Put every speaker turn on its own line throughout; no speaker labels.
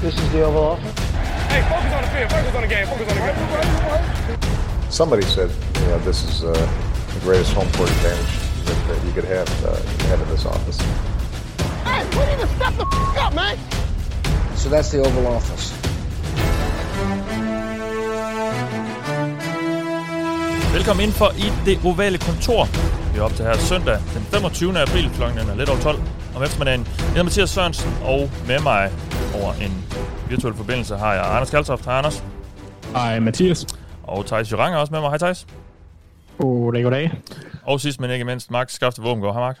This is the Oval Office.
Hey, focus on the field. Focus on the game. Focus on the game.
Somebody said, you know, this is uh, the greatest home court advantage that, that you could have, uh, have in this office.
Hey, we need to step the f- up, man.
So that's the Oval Office.
Velkommen ind for i det ovale kontor. Vi er op til her søndag den 25. april kl. er lidt over 12 om eftermiddagen. Jeg hedder Mathias Sørensen, og med mig over en virtuel forbindelse har jeg Anders Kaltoft. Hej Anders.
Hej Mathias.
Og Thijs Jurang er også med mig. Hej Thijs.
Goddag, goddag.
Og sidst men ikke mindst, Max Skafte Våbengård. Hej Mark.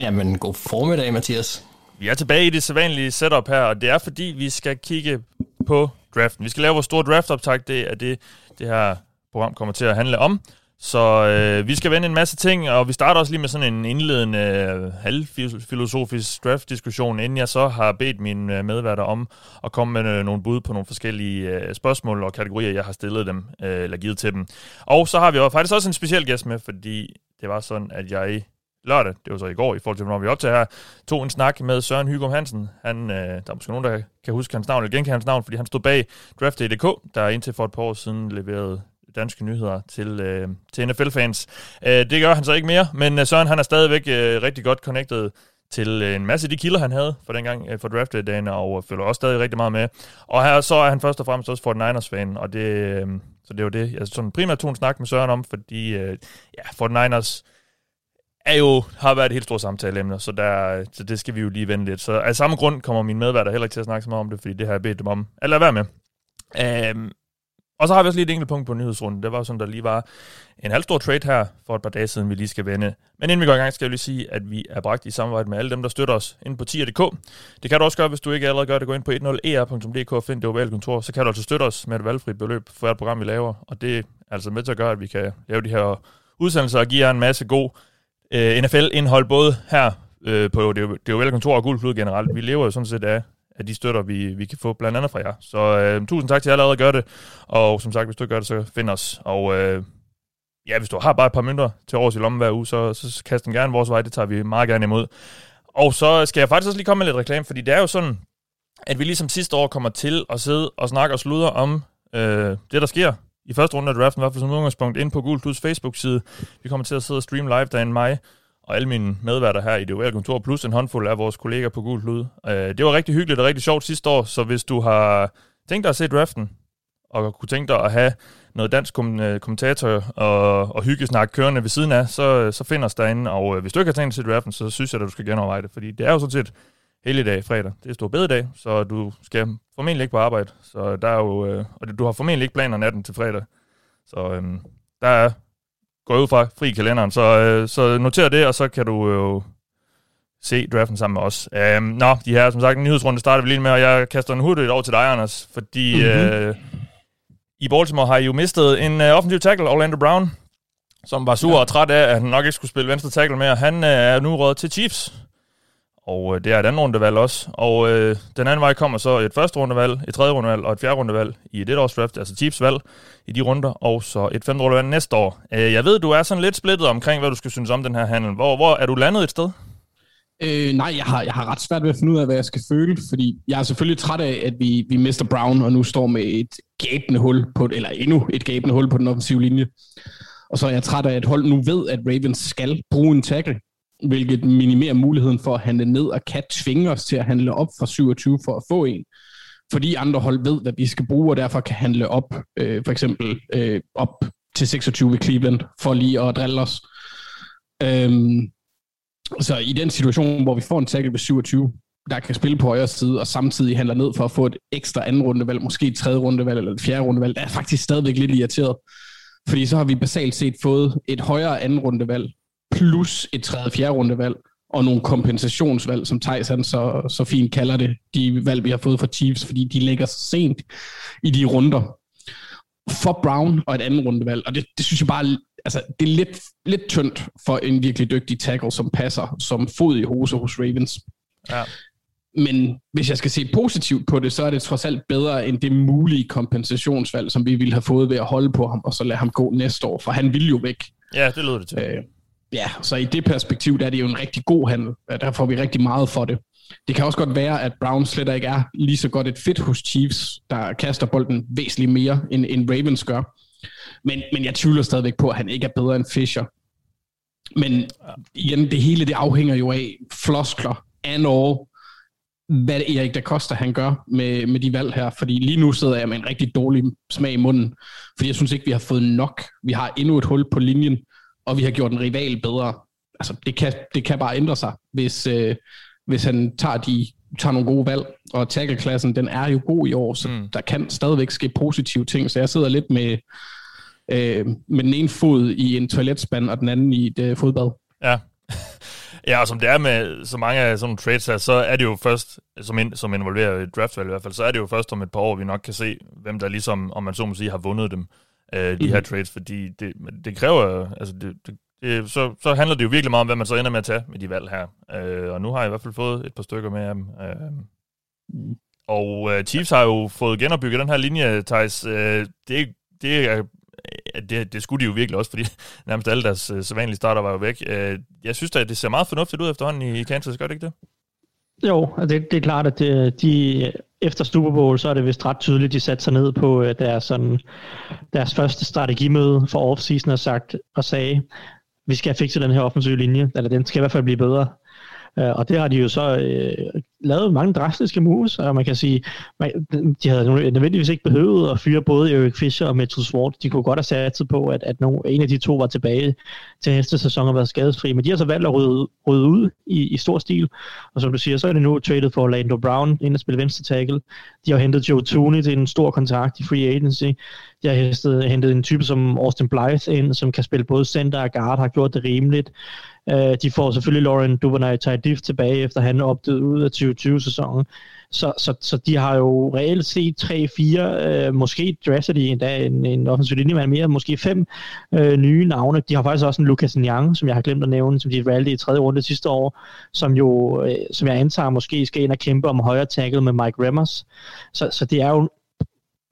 Jamen, god formiddag, Mathias.
Vi er tilbage i det sædvanlige setup her, og det er fordi, vi skal kigge på draften. Vi skal lave vores store draft-optag. Det er det, det her program kommer til at handle om. Så øh, vi skal vende en masse ting, og vi starter også lige med sådan en indledende øh, halvfilosofisk draft-diskussion, inden jeg så har bedt mine øh, medværter om at komme med øh, nogle bud på nogle forskellige øh, spørgsmål og kategorier, jeg har stillet dem, øh, eller givet til dem. Og så har vi jo faktisk også en speciel gæst med, fordi det var sådan, at jeg lørdag, det var så i går, i forhold til, når vi optager her, tog en snak med Søren Hygum Hansen. Han, øh, der er måske nogen, der kan huske hans navn, eller genkende hans navn, fordi han stod bag Draft.dk, der indtil for et par år siden leverede danske nyheder til, øh, til NFL-fans. Øh, det gør han så ikke mere, men øh, Søren han er stadigvæk øh, rigtig godt connected til øh, en masse af de kilder, han havde for dengang øh, for draft-dagen, og øh, følger også stadig rigtig meget med. Og her så er han først og fremmest også 49ers-fan, og det, øh, så det er jo det, jeg sådan primært tog en snak med Søren om, fordi øh, ja, 49ers er jo, har været et helt stort samtaleemne, så, der, så det skal vi jo lige vende lidt. Så af samme grund kommer min medværter heller ikke til at snakke så meget om det, fordi det har jeg bedt dem om at lade være med. Um, og så har vi også lige et enkelt punkt på nyhedsrunden. Det var sådan, der lige var en halv stor trade her for et par dage siden, vi lige skal vende. Men inden vi går i gang, skal jeg lige sige, at vi er bragt i samarbejde med alle dem, der støtter os inde på tier.dk. Det kan du også gøre, hvis du ikke allerede gør det. Gå ind på 10er.dk e og find det ovale kontor. Så kan du altså støtte os med et valgfrit beløb for hvert program, vi laver. Og det er altså med til at gøre, at vi kan lave de her udsendelser og give jer en masse god øh, NFL-indhold, både her øh, på det, det ovale kontor og Guld generelt. Vi lever jo sådan set af af de støtter, vi, vi kan få blandt andet fra jer. Så øh, tusind tak til jer, der allerede gør det. Og som sagt, hvis du ikke gør det, så find os. Og øh, ja, hvis du har bare et par mønter til års i lommen hver uge, så, så kast den gerne vores vej. Det tager vi meget gerne imod. Og så skal jeg faktisk også lige komme med lidt reklame, fordi det er jo sådan, at vi ligesom sidste år kommer til at sidde og snakke og sludre om øh, det, der sker i første runde af draften, i hvert fald som udgangspunkt, ind på Gul Facebook-side. Vi kommer til at sidde og streame live derinde mig, og alle mine medværter her i det ovale kontor, plus en håndfuld af vores kolleger på Gult Lyd. Øh, det var rigtig hyggeligt og rigtig sjovt sidste år, så hvis du har tænkt dig at se draften, og kunne tænke dig at have noget dansk kom- øh, kommentator og, og hyggesnak kørende ved siden af, så, så find os derinde. Og øh, hvis du ikke har tænkt dig at se draften, så synes jeg, at du skal genoverveje det, fordi det er jo sådan set hele dag fredag. Det er stor bededag, så du skal formentlig ikke på arbejde. Så der er jo, og du har formentlig ikke planer natten til fredag. Så øhm, der er går ud fra fri kalenderen. Så, øh, så noter det, og så kan du jo øh, se draften sammen med os. Um, nå, de her, som sagt, en nyhedsrunde starter vi lige med, og jeg kaster en hurtigt over til dig, Anders, fordi mm-hmm. øh, i Baltimore har I jo mistet en øh, offensiv tackle, Orlando Brown, som var sur ja. og træt af, at han nok ikke skulle spille venstre tackle mere. Han øh, er nu råd til Chiefs. Og øh, det er et andet rundevalg også. Og øh, den anden vej kommer så et første rundevalg, et tredje rundevalg og et fjerde rundevalg i et års draft, altså Chiefs valg i de runder, og så et femte rundevalg næste år. Øh, jeg ved, du er sådan lidt splittet omkring, hvad du skal synes om den her handel. Hvor, hvor er du landet et sted?
Øh, nej, jeg har, jeg har ret svært ved at finde ud af, hvad jeg skal føle, fordi jeg er selvfølgelig træt af, at vi, vi mister Brown, og nu står med et gabende hul, på, eller endnu et gabende hul på den offensive linje. Og så er jeg træt af, at hold nu ved, at Ravens skal bruge en tackle hvilket minimerer muligheden for at handle ned og kan tvinge os til at handle op fra 27 for at få en. Fordi andre hold ved, hvad vi skal bruge, og derfor kan handle op, øh, for eksempel øh, op til 26 ved Cleveland, for lige at drille os. Øhm, så i den situation, hvor vi får en tackle ved 27, der kan spille på højre side, og samtidig handler ned for at få et ekstra anden rundevalg, måske et tredje rundevalg eller et fjerde rundevalg, der er faktisk stadigvæk lidt irriteret. Fordi så har vi basalt set fået et højere anden rundevalg, plus et tredje fjerde rundevalg, og nogle kompensationsvalg, som Thijs han så, så fint kalder det, de valg, vi har fået fra Chiefs, fordi de ligger så sent i de runder for Brown og et andet rundevalg, og det, det synes jeg bare, altså, det er lidt, lidt tyndt for en virkelig dygtig tackle, som passer som fod i hose hos Ravens. Ja. Men hvis jeg skal se positivt på det, så er det trods alt bedre end det mulige kompensationsvalg, som vi ville have fået ved at holde på ham, og så lade ham gå næste år, for han vil jo væk.
Ja, det lyder det til.
Øh, ja, så i det perspektiv, der er det jo en rigtig god handel. Der får vi rigtig meget for det. det kan også godt være, at Brown slet ikke er lige så godt et fit hos Chiefs, der kaster bolden væsentligt mere, end, end Ravens gør. Men, men jeg tvivler stadigvæk på, at han ikke er bedre end Fisher. Men igen, det hele det afhænger jo af floskler and all, hvad Erik da Costa han gør med, med de valg her. Fordi lige nu sidder jeg med en rigtig dårlig smag i munden, fordi jeg synes ikke, vi har fået nok. Vi har endnu et hul på linjen, og vi har gjort en rival bedre. Altså, det kan, det kan bare ændre sig, hvis, øh, hvis han tager, de, tager nogle gode valg. Og tackle-klassen, den er jo god i år, så mm. der kan stadigvæk ske positive ting. Så jeg sidder lidt med, øh, med den ene fod i en toiletspand, og den anden i et øh, fodbad.
Ja. Ja, og som det er med så mange af sådan nogle trades her, så er det jo først, som, in, som involverer et draftvalg i hvert fald, så er det jo først om et par år, vi nok kan se, hvem der ligesom, om man så må sige, har vundet dem, øh, de mm. her trades, fordi det, det kræver, altså det, det, det, så, så handler det jo virkelig meget om, hvad man så ender med at tage med de valg her. Øh, og nu har jeg i hvert fald fået et par stykker med af dem. Øh, og øh, Chiefs har jo fået genopbygget den her linje, Thijs. Øh, det, det er det, det skulle de jo virkelig også, fordi nærmest alle deres uh, sædvanlige starter var jo væk. Uh, jeg synes da, at det ser meget fornuftigt ud efterhånden i, i Kansas, gør det ikke det?
Jo, altså det, det er klart, at det, de, efter Super Bowl, så er det vist ret tydeligt, de satte sig ned på øh, deres, sådan, deres første strategimøde for offseason og, sagt, og sagde, vi skal fikse den her offensive linje, eller den skal i hvert fald blive bedre. Øh, og det har de jo så øh, lavet mange drastiske moves, og man kan sige, man, de havde nødvendigvis ikke behøvet at fyre både Eric Fisher og Mitchell Swart. De kunne godt have sat på, at, at nogen, en af de to var tilbage til næste sæson og været skadesfri, men de har så valgt at rydde, rydde ud i, i stor stil. Og som du siger, så er det nu traded for Orlando Brown ind at spille venstre tackle. De har hentet Joe Tooney til en stor kontrakt i free agency. De har hentet, hentet en type som Austin Blythe ind, som kan spille både center og guard, har gjort det rimeligt. Uh, de får selvfølgelig Lauren Duvernay Tardif tilbage, efter han opdøde ud af 2020-sæsonen. Så, så, så de har jo reelt set 3-4, øh, måske drafter de endda en, en offensiv linjemand mere, måske fem øh, nye navne. De har faktisk også en Lucas Nyang, som jeg har glemt at nævne, som de valgte i tredje runde sidste år, som jo, øh, som jeg antager, måske skal ind og kæmpe om højre tackle med Mike Remmers. Så, så det er jo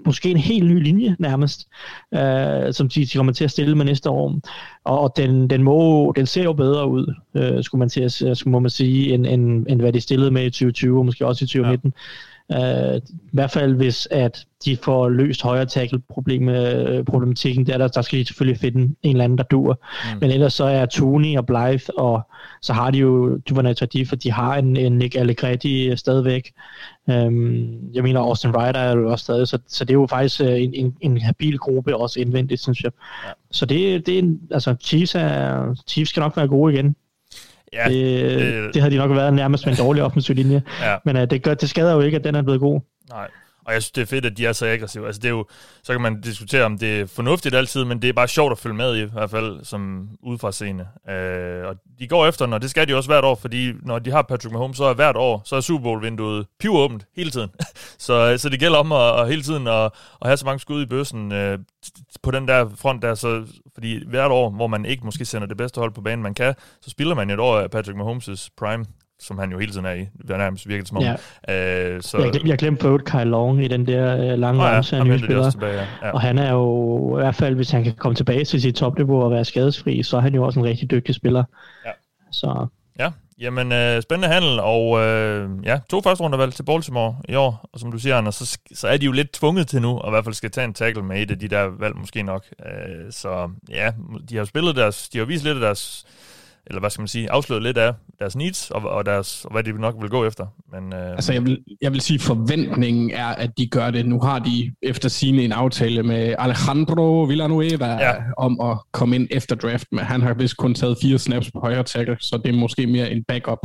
måske en helt ny linje nærmest, øh, som de, de kommer til at stille med næste år. Og, og den, den, må, den ser jo bedre ud, øh, skulle man til at, skulle må man sige, end, end, end hvad de stillede med i 2020, og måske også i 2019. Ja. Uh, I hvert fald hvis at de får løst højre tackle problem, uh, problematikken, der, der, der skal de selvfølgelig finde en eller anden, der dur. Mm. Men ellers så er Tony og Blythe, og så har de jo Duvernay Tardif, for de har en, en Nick Allegretti stadigvæk. Um, jeg mener, Austin Ryder er jo også stadig, så, så det er jo faktisk uh, en, en, en habil gruppe, også indvendigt, synes jeg. Ja. Så det, det er, altså, Chiefs, er, Chiefs skal nok være gode igen. Ja, det, det, det har de nok været nærmest med en dårlig offensiv linje. ja. Men uh, det, gør, det skader jo ikke, at den er blevet god.
Nej. Og jeg synes, det er fedt, at de er så aggressive. Altså, det er jo, så kan man diskutere, om det er fornuftigt altid, men det er bare sjovt at følge med i, i hvert fald som udefra scene. Øh, og de går efter, og det skal de også hvert år, fordi når de har Patrick Mahomes, så er hvert år, så er Super Bowl-vinduet åbent hele tiden. så, øh, så det gælder om at, at hele tiden at, at have så mange skud i bøssen øh, på den der front der, så, fordi hvert år, hvor man ikke måske sender det bedste hold på banen, man kan, så spiller man et år af Patrick Mahomes' prime som han jo hele tiden er i. Det er nærmest virkelig som om.
Ja. Øh, så... Jeg, glem, jeg glemte på Kyle Long i den der øh, lange oh, ja, ramse, han spiller. Tilbage, ja. Ja. Og han er jo, i hvert fald hvis han kan komme tilbage til sit topniveau og være skadesfri, så er han jo også en rigtig dygtig spiller. Ja. Så.
Ja, jamen øh, spændende handel, og øh, ja, to første rundervalg til Baltimore i år, og som du siger, Anders, så, så er de jo lidt tvunget til nu, og i hvert fald skal tage en tackle med et af de der valg måske nok. Øh, så ja, de har spillet deres, de har vist lidt af deres eller hvad skal man sige, afsløret lidt af deres needs, og, og, deres, og hvad de nok vil gå efter. Men, øh,
altså jeg vil, jeg vil sige, forventningen er, at de gør det. Nu har de efter sine en aftale med Alejandro Villanueva ja. om at komme ind efter draft, men han har vist kun taget fire snaps på højre tackle, så det er måske mere en backup.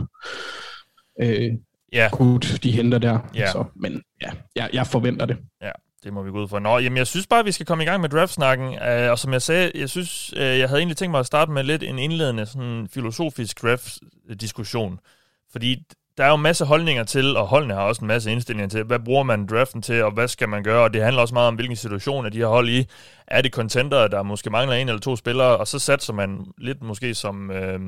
Øh, ja. Good, de henter der. Ja. Så, men ja, jeg, jeg forventer det.
Ja. Det må vi gå ud fra. Nå, jamen jeg synes bare, vi skal komme i gang med draftsnakken. Uh, og som jeg sagde, jeg synes, uh, jeg havde egentlig tænkt mig at starte med lidt en indledende sådan filosofisk draft-diskussion. Fordi der er jo en masse holdninger til, og holdene har også en masse indstillinger til, hvad bruger man draften til, og hvad skal man gøre, og det handler også meget om, hvilken situation de har hold i. Er det contender, der måske mangler en eller to spillere, og så satser man lidt måske som, øh,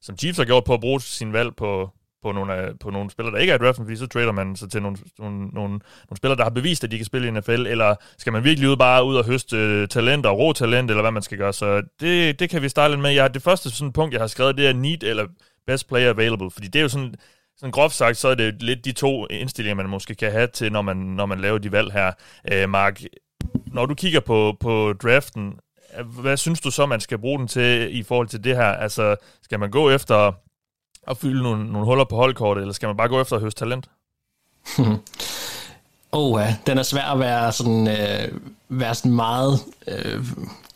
som Chiefs har gjort på at bruge sin valg på, på nogle, af, på nogle spillere, der ikke er i draften, fordi så trader man sig til nogle, nogle, nogle, nogle spillere, der har bevist, at de kan spille i NFL, eller skal man virkelig ud bare ud og høste uh, talent og rå talent, eller hvad man skal gøre. Så det, det kan vi starte med. Jeg, det første sådan punkt, jeg har skrevet, det er need eller best player available, fordi det er jo sådan, sådan groft sagt, så er det lidt de to indstillinger, man måske kan have til, når man, når man laver de valg her. Øh, Mark, når du kigger på, på draften, hvad synes du så, man skal bruge den til i forhold til det her? Altså, skal man gå efter at fylde nogle, nogle huller på holdkortet, eller skal man bare gå efter at høste talent?
Åh, oh, ja. den er svær at være sådan, øh, være sådan meget... Øh,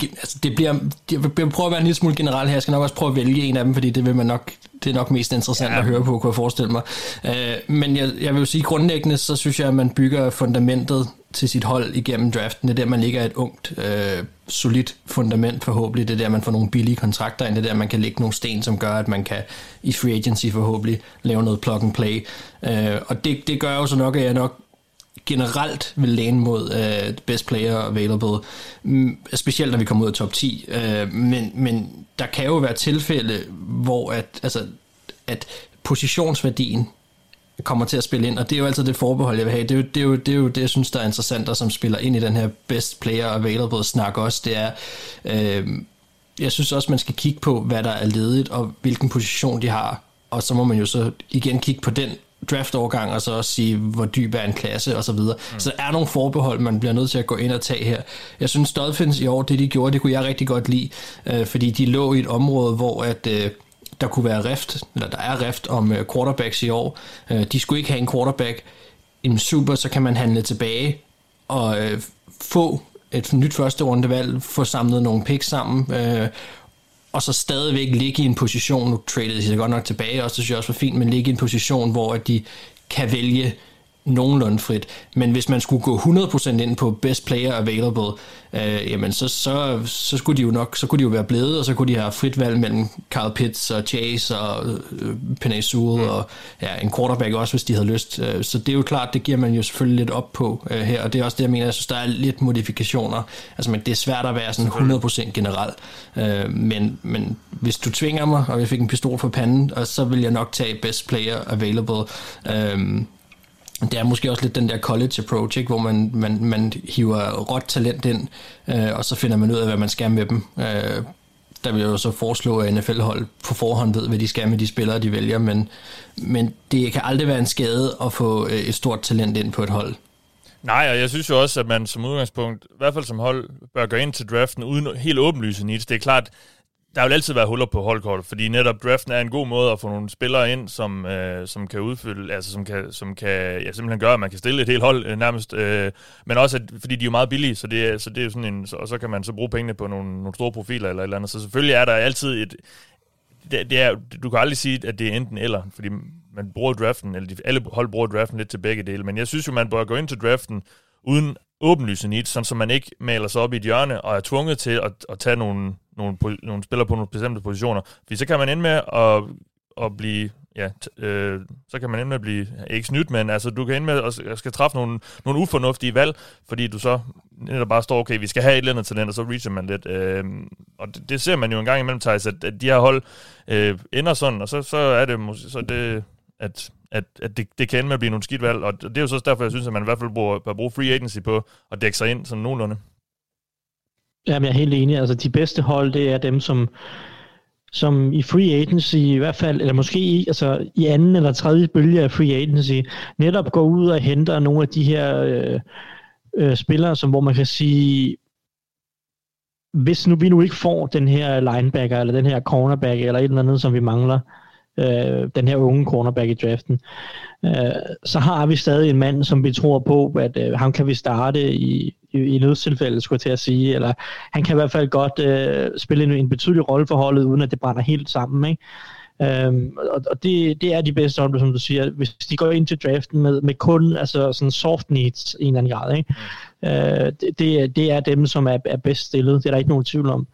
altså det bliver, jeg vil prøve at være en lille smule generelt her. Jeg skal nok også prøve at vælge en af dem, fordi det vil man nok det er nok mest interessant ja. at høre på, kunne jeg forestille mig. Øh, men jeg, jeg vil jo sige, grundlæggende, så synes jeg, at man bygger fundamentet til sit hold igennem draften. Det er der, man ligger et ungt, øh, solidt fundament forhåbentlig. Det er der, man får nogle billige kontrakter ind. Det er der, man kan lægge nogle sten, som gør, at man kan i free agency forhåbentlig lave noget plug and play. Øh, og det, det gør jo så nok, at jeg nok generelt vil læne mod øh, best player available, mm, specielt når vi kommer ud af top 10. Øh, men, men der kan jo være tilfælde, hvor at, altså, at positionsværdien kommer til at spille ind, og det er jo altid det forbehold, jeg vil have. Det er jo det, er jo, det, er jo det jeg synes, der er interessant, og som spiller ind i den her best player available snak også, det er, øh, jeg synes også, man skal kigge på, hvad der er ledigt, og hvilken position de har, og så må man jo så igen kigge på den draftovergang, og så også sige, hvor dyb er en klasse, og så videre. Mm. Så der er nogle forbehold, man bliver nødt til at gå ind og tage her. Jeg synes, Dolphins i år, det de gjorde, det kunne jeg rigtig godt lide, øh, fordi de lå i et område, hvor at, øh, der kunne være rift, eller der er rift om øh, quarterbacks i år. Øh, de skulle ikke have en quarterback. En super, så kan man handle tilbage og øh, få et nyt første rundevalg, få samlet nogle picks sammen, og så stadigvæk ligge i en position, nu tradede de godt nok tilbage, og så synes jeg også var fint, men ligge i en position, hvor de kan vælge nogenlunde frit. Men hvis man skulle gå 100% ind på best player available, øh, jamen så, så, så, skulle de jo nok, så kunne de jo være blevet, og så kunne de have frit valg mellem Carl Pitts og Chase og øh, Penny Sewell mm. og ja, en quarterback også, hvis de havde lyst. Øh, så det er jo klart, det giver man jo selvfølgelig lidt op på øh, her, og det er også det, jeg mener, jeg synes, der er lidt modifikationer. Altså, men det er svært at være sådan 100% generelt. Øh, men, men hvis du tvinger mig, og jeg fik en pistol for panden, og så vil jeg nok tage best player available. Øh, det er måske også lidt den der college approach, ikke? hvor man, man, man hiver råt talent ind, øh, og så finder man ud af, hvad man skal med dem. Øh, der vil jeg jo så foreslå, at NFL-hold på forhånd ved, hvad de skal med de spillere, de vælger, men, men det kan aldrig være en skade at få øh, et stort talent ind på et hold.
Nej, og jeg synes jo også, at man som udgangspunkt, i hvert fald som hold, bør gå ind til draften uden helt åbenlyse needs. Det er klart, der vil altid være huller på holdkortet, fordi netop draften er en god måde at få nogle spillere ind, som, øh, som kan udfylde, altså som kan, som kan ja, simpelthen gøre, at man kan stille et helt hold øh, nærmest, øh, men også, at, fordi de er jo meget billige, så det, så det er jo sådan en, så, og så kan man så bruge pengene på nogle, nogle store profiler eller et eller andet, så selvfølgelig er der altid et, det, det er, du kan aldrig sige, at det er enten eller, fordi man bruger draften, eller de, alle hold bruger draften lidt til begge dele, men jeg synes jo, man bør gå ind til draften uden åbenlyse needs, sådan så man ikke maler sig op i et hjørne og er tvunget til at, at tage nogle, nogle, nogle spillere på nogle bestemte positioner. Fordi så kan man ende med at, at blive ja, øh, så kan man ende med at blive, ikke snydt, men altså, du kan ende med at skal træffe nogle, nogle ufornuftige valg, fordi du så netop bare står, okay, vi skal have et eller andet talent, og så reacher man lidt. Øh, og det, det, ser man jo en gang imellem, Thijs, at, at de her hold øh, ender sådan, og så, så er det, så det at at, at det, det kan ende med at blive nogle skidt valg, og det er jo så derfor, jeg synes, at man i hvert fald bruger, bør bruge free agency på at dække sig ind sådan nogenlunde.
Jamen, jeg er helt enig. Altså, de bedste hold, det er dem, som, som i free agency i hvert fald, eller måske i, altså, i anden eller tredje bølge af free agency, netop går ud og henter nogle af de her øh, øh, spillere, som hvor man kan sige, hvis nu vi nu ikke får den her linebacker, eller den her cornerback, eller et eller andet, som vi mangler, øh, den her unge cornerback i draften, øh, så har vi stadig en mand, som vi tror på, at øh, ham kan vi starte i, i, i nødstilfælde, skulle jeg til at sige, eller han kan i hvert fald godt øh, spille en, en betydelig rolle for holdet, uden at det brænder helt sammen, ikke? Øhm, og og det, det er de bedste hold, som du siger. Hvis de går ind til draften med, med kun altså sådan soft needs i en eller anden grad, ikke? Mm. Øh, det, det, det er dem, som er, er bedst stillet. Det er der ikke nogen tvivl om.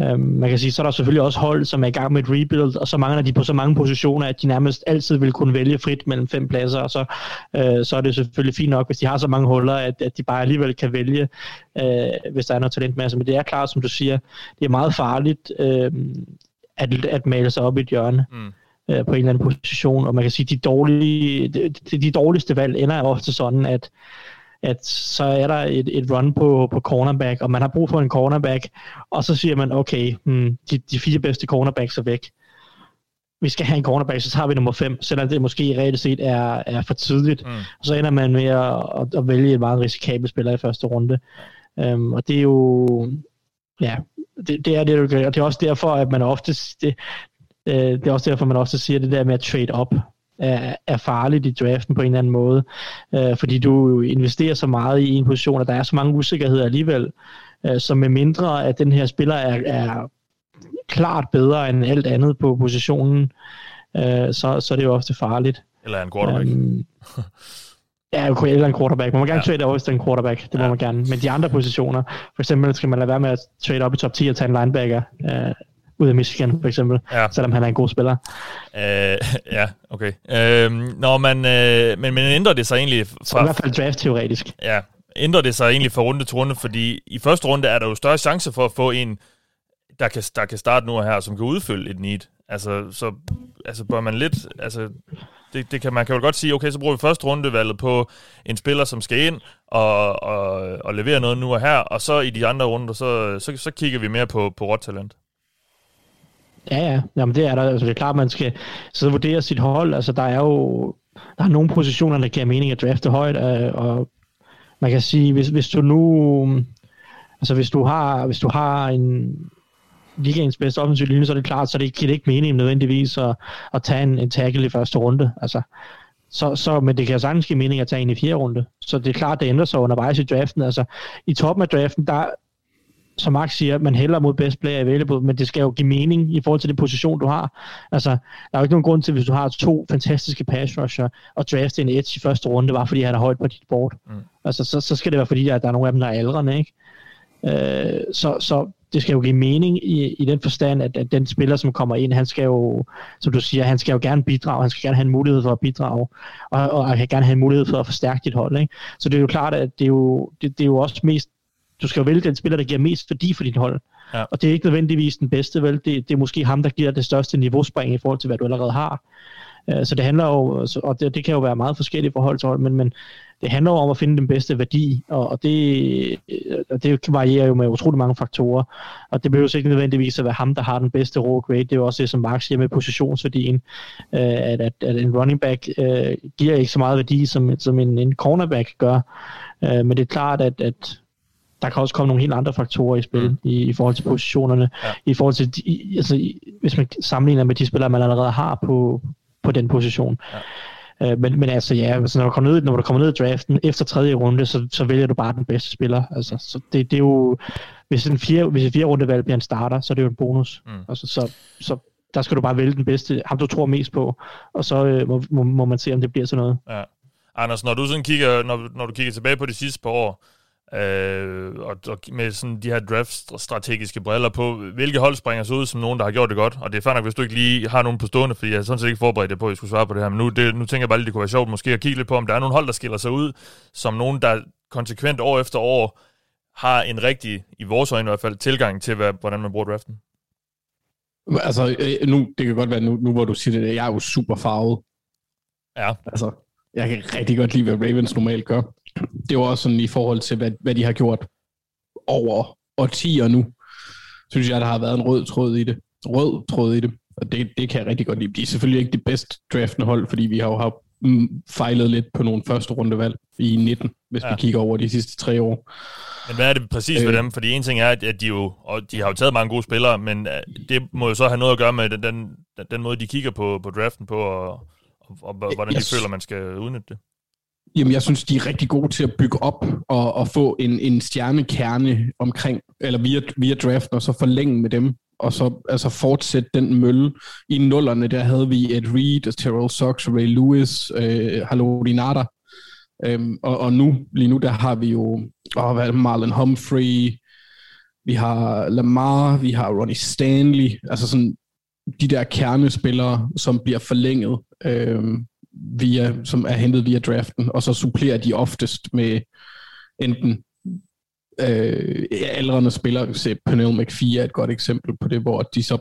Øhm, man kan sige, så er der selvfølgelig også hold, som er i gang med et rebuild, og så mangler de på så mange positioner, at de nærmest altid vil kunne vælge frit mellem fem pladser, og så, øh, så er det selvfølgelig fint nok, hvis de har så mange huller, at, at de bare alligevel kan vælge, øh, hvis der er noget talentmasse. Men det er klart, som du siger, det er meget farligt øh, at, at male sig op i et hjørne. Mm øh, på en eller anden position, og man kan sige, de dårlige, de, de dårligste valg ender ofte sådan, at at så er der et, et run på, på cornerback, og man har brug for en cornerback, og så siger man, okay, hmm, de, de fire bedste cornerbacks er væk. vi skal have en cornerback, så tager vi nummer 5, selvom det måske reelt set er, er for tidligt. Mm. Og så ender man med at, at, at vælge en meget risikabel spiller i første runde. Um, og det er jo, ja, det, det er det, og det er også derfor, at man ofte, det, øh, det er også derfor, man også siger det der med at trade up er, er farligt i draften på en eller anden måde, øh, fordi du investerer så meget i en position, og der er så mange usikkerheder alligevel, øh, så med mindre at den her spiller er, er klart bedre end alt andet på positionen, øh, så, så er det jo ofte farligt.
Eller en quarterback. Um,
ja, eller en quarterback. Man må gerne ja. trade over til en quarterback, det må ja. man gerne. Men de andre positioner, for eksempel skal man lade være med at trade op i top 10 og tage en linebacker, øh, ud af Michigan, for eksempel, ja. selvom han er en god spiller.
Øh, ja, okay. Øh, når man, øh, men, men ændrer det sig egentlig... Fra,
så i hvert fald draft-teoretisk.
Ja, ændrer det sig egentlig fra runde til runde, fordi i første runde er der jo større chance for at få en, der kan, der kan starte nu og her, som kan udfylde et need. Altså, så altså, bør man lidt... Altså, det, det kan, man kan jo godt sige, okay, så bruger vi første rundevalget på en spiller, som skal ind og, og, og levere noget nu og her, og så i de andre runder, så, så, så kigger vi mere på, på råt talent.
Ja, ja. Jamen, det er der. Altså, det er klart, man skal så vurdere sit hold. Altså, der er jo der er nogle positioner, der giver mening at drafte højt, øh, og man kan sige, hvis, hvis du nu altså hvis du har, hvis du har en ligaens bedste offensiv linje, så er det klart, så det giver det ikke mening nødvendigvis at, at tage en, en tackle i første runde. Altså, så, så, men det kan sagtens give mening at tage en i fjerde runde. Så det er klart, det ændrer sig undervejs i draften. Altså, I toppen af draften, der, som Max siger, man hælder mod best player available, men det skal jo give mening i forhold til den position, du har. Altså, der er jo ikke nogen grund til, hvis du har to fantastiske pass rusher, og drafte en edge i første runde, bare fordi han er højt på dit board. Mm. Altså, så, så skal det være fordi, at der er nogle af dem, der er ældre, ikke? Øh, så, så det skal jo give mening i, i den forstand, at, at den spiller, som kommer ind, han skal jo, som du siger, han skal jo gerne bidrage, han skal gerne have en mulighed for at bidrage, og, og han kan gerne have en mulighed for at forstærke dit hold. Ikke? Så det er jo klart, at det er jo, det, det er jo også mest du skal jo vælge den spiller, der giver mest værdi for dit hold. Ja. Og det er ikke nødvendigvis den bedste, vel? Det, det er måske ham, der giver det største niveauspring i forhold til, hvad du allerede har. Uh, så det handler jo, og det, det kan jo være meget forskelligt forhold til hold, men, men det handler jo om at finde den bedste værdi, og, og det, og det varierer jo med utrolig mange faktorer. Og det behøver ikke nødvendigvis at være ham, der har den bedste raw grade. Det er jo også det, som Mark siger med positionsværdien, uh, at, at, at en running back uh, giver ikke så meget værdi, som, som en, en cornerback gør. Uh, men det er klart, at, at der kan også komme nogle helt andre faktorer i spil mm. i, i forhold til positionerne, ja. i forhold til, i, altså, i, hvis man sammenligner med de spillere, man allerede har på, på den position. Ja. Uh, men, men altså ja, altså, når, du kommer ned, når du kommer ned i draften efter tredje runde, så, så vælger du bare den bedste spiller. Altså, så det, det er jo, hvis en fire, hvis en fire runde valg bliver en starter, så er det jo en bonus. Mm. Altså, så, så der skal du bare vælge den bedste, ham du tror mest på, og så øh, må, må, må man se, om det bliver sådan noget. Ja.
Anders, når du sådan kigger, når, når du kigger tilbage på de sidste par år, Øh, og, og med sådan de her draft-strategiske briller på, hvilke hold springer sig ud som nogen, der har gjort det godt. Og det er fair nok, hvis du ikke lige har nogen på stående, fordi jeg er sådan set ikke forberedt på, at jeg skulle svare på det her. Men nu, det, nu tænker jeg bare at det kunne være sjovt måske at kigge lidt på, om der er nogle hold, der skiller sig ud, som nogen, der konsekvent år efter år har en rigtig, i vores øjne i hvert fald, tilgang til, hvad, hvordan man bruger draften.
Altså, øh, nu, det kan godt være, nu, nu hvor du siger det, jeg er jo super farvet.
Ja.
Altså, jeg kan rigtig godt lide, hvad Ravens normalt gør. Det var også sådan i forhold til, hvad, hvad de har gjort over årtier nu. Synes jeg, der har været en rød tråd i det. Rød tråd i det. Og det, det kan jeg rigtig godt lide. De er selvfølgelig ikke det bedste draftende hold, fordi vi har jo haft mm, fejlet lidt på nogle første rundevalg i 19, hvis ja. vi kigger over de sidste tre år.
Men hvad er det præcis øh, ved dem? Fordi en ting er, at de jo, og de har jo taget mange gode spillere, men øh, det må jo så have noget at gøre med den, den, den måde, de kigger på, på draften på, og, og, og hvordan de føler, man skal udnytte det?
Jamen, jeg synes, de er rigtig gode til at bygge op og, og få en, en stjernekerne omkring, eller via, via draften, og så forlænge med dem, og så altså fortsætte den mølle. I nullerne, der havde vi Ed Reed, Terrell Sox, Ray Lewis, øh, Halodi Nada. Øhm, og, og nu, lige nu, der har vi jo åh, hvad det, Marlon Humphrey, vi har Lamar, vi har Ronnie Stanley, altså sådan de der kernespillere, som bliver forlænget, øh, via, som er hentet via draften, og så supplerer de oftest med enten øh, aldrende spillere. Se, Pernell McPhee er et godt eksempel på det, hvor de så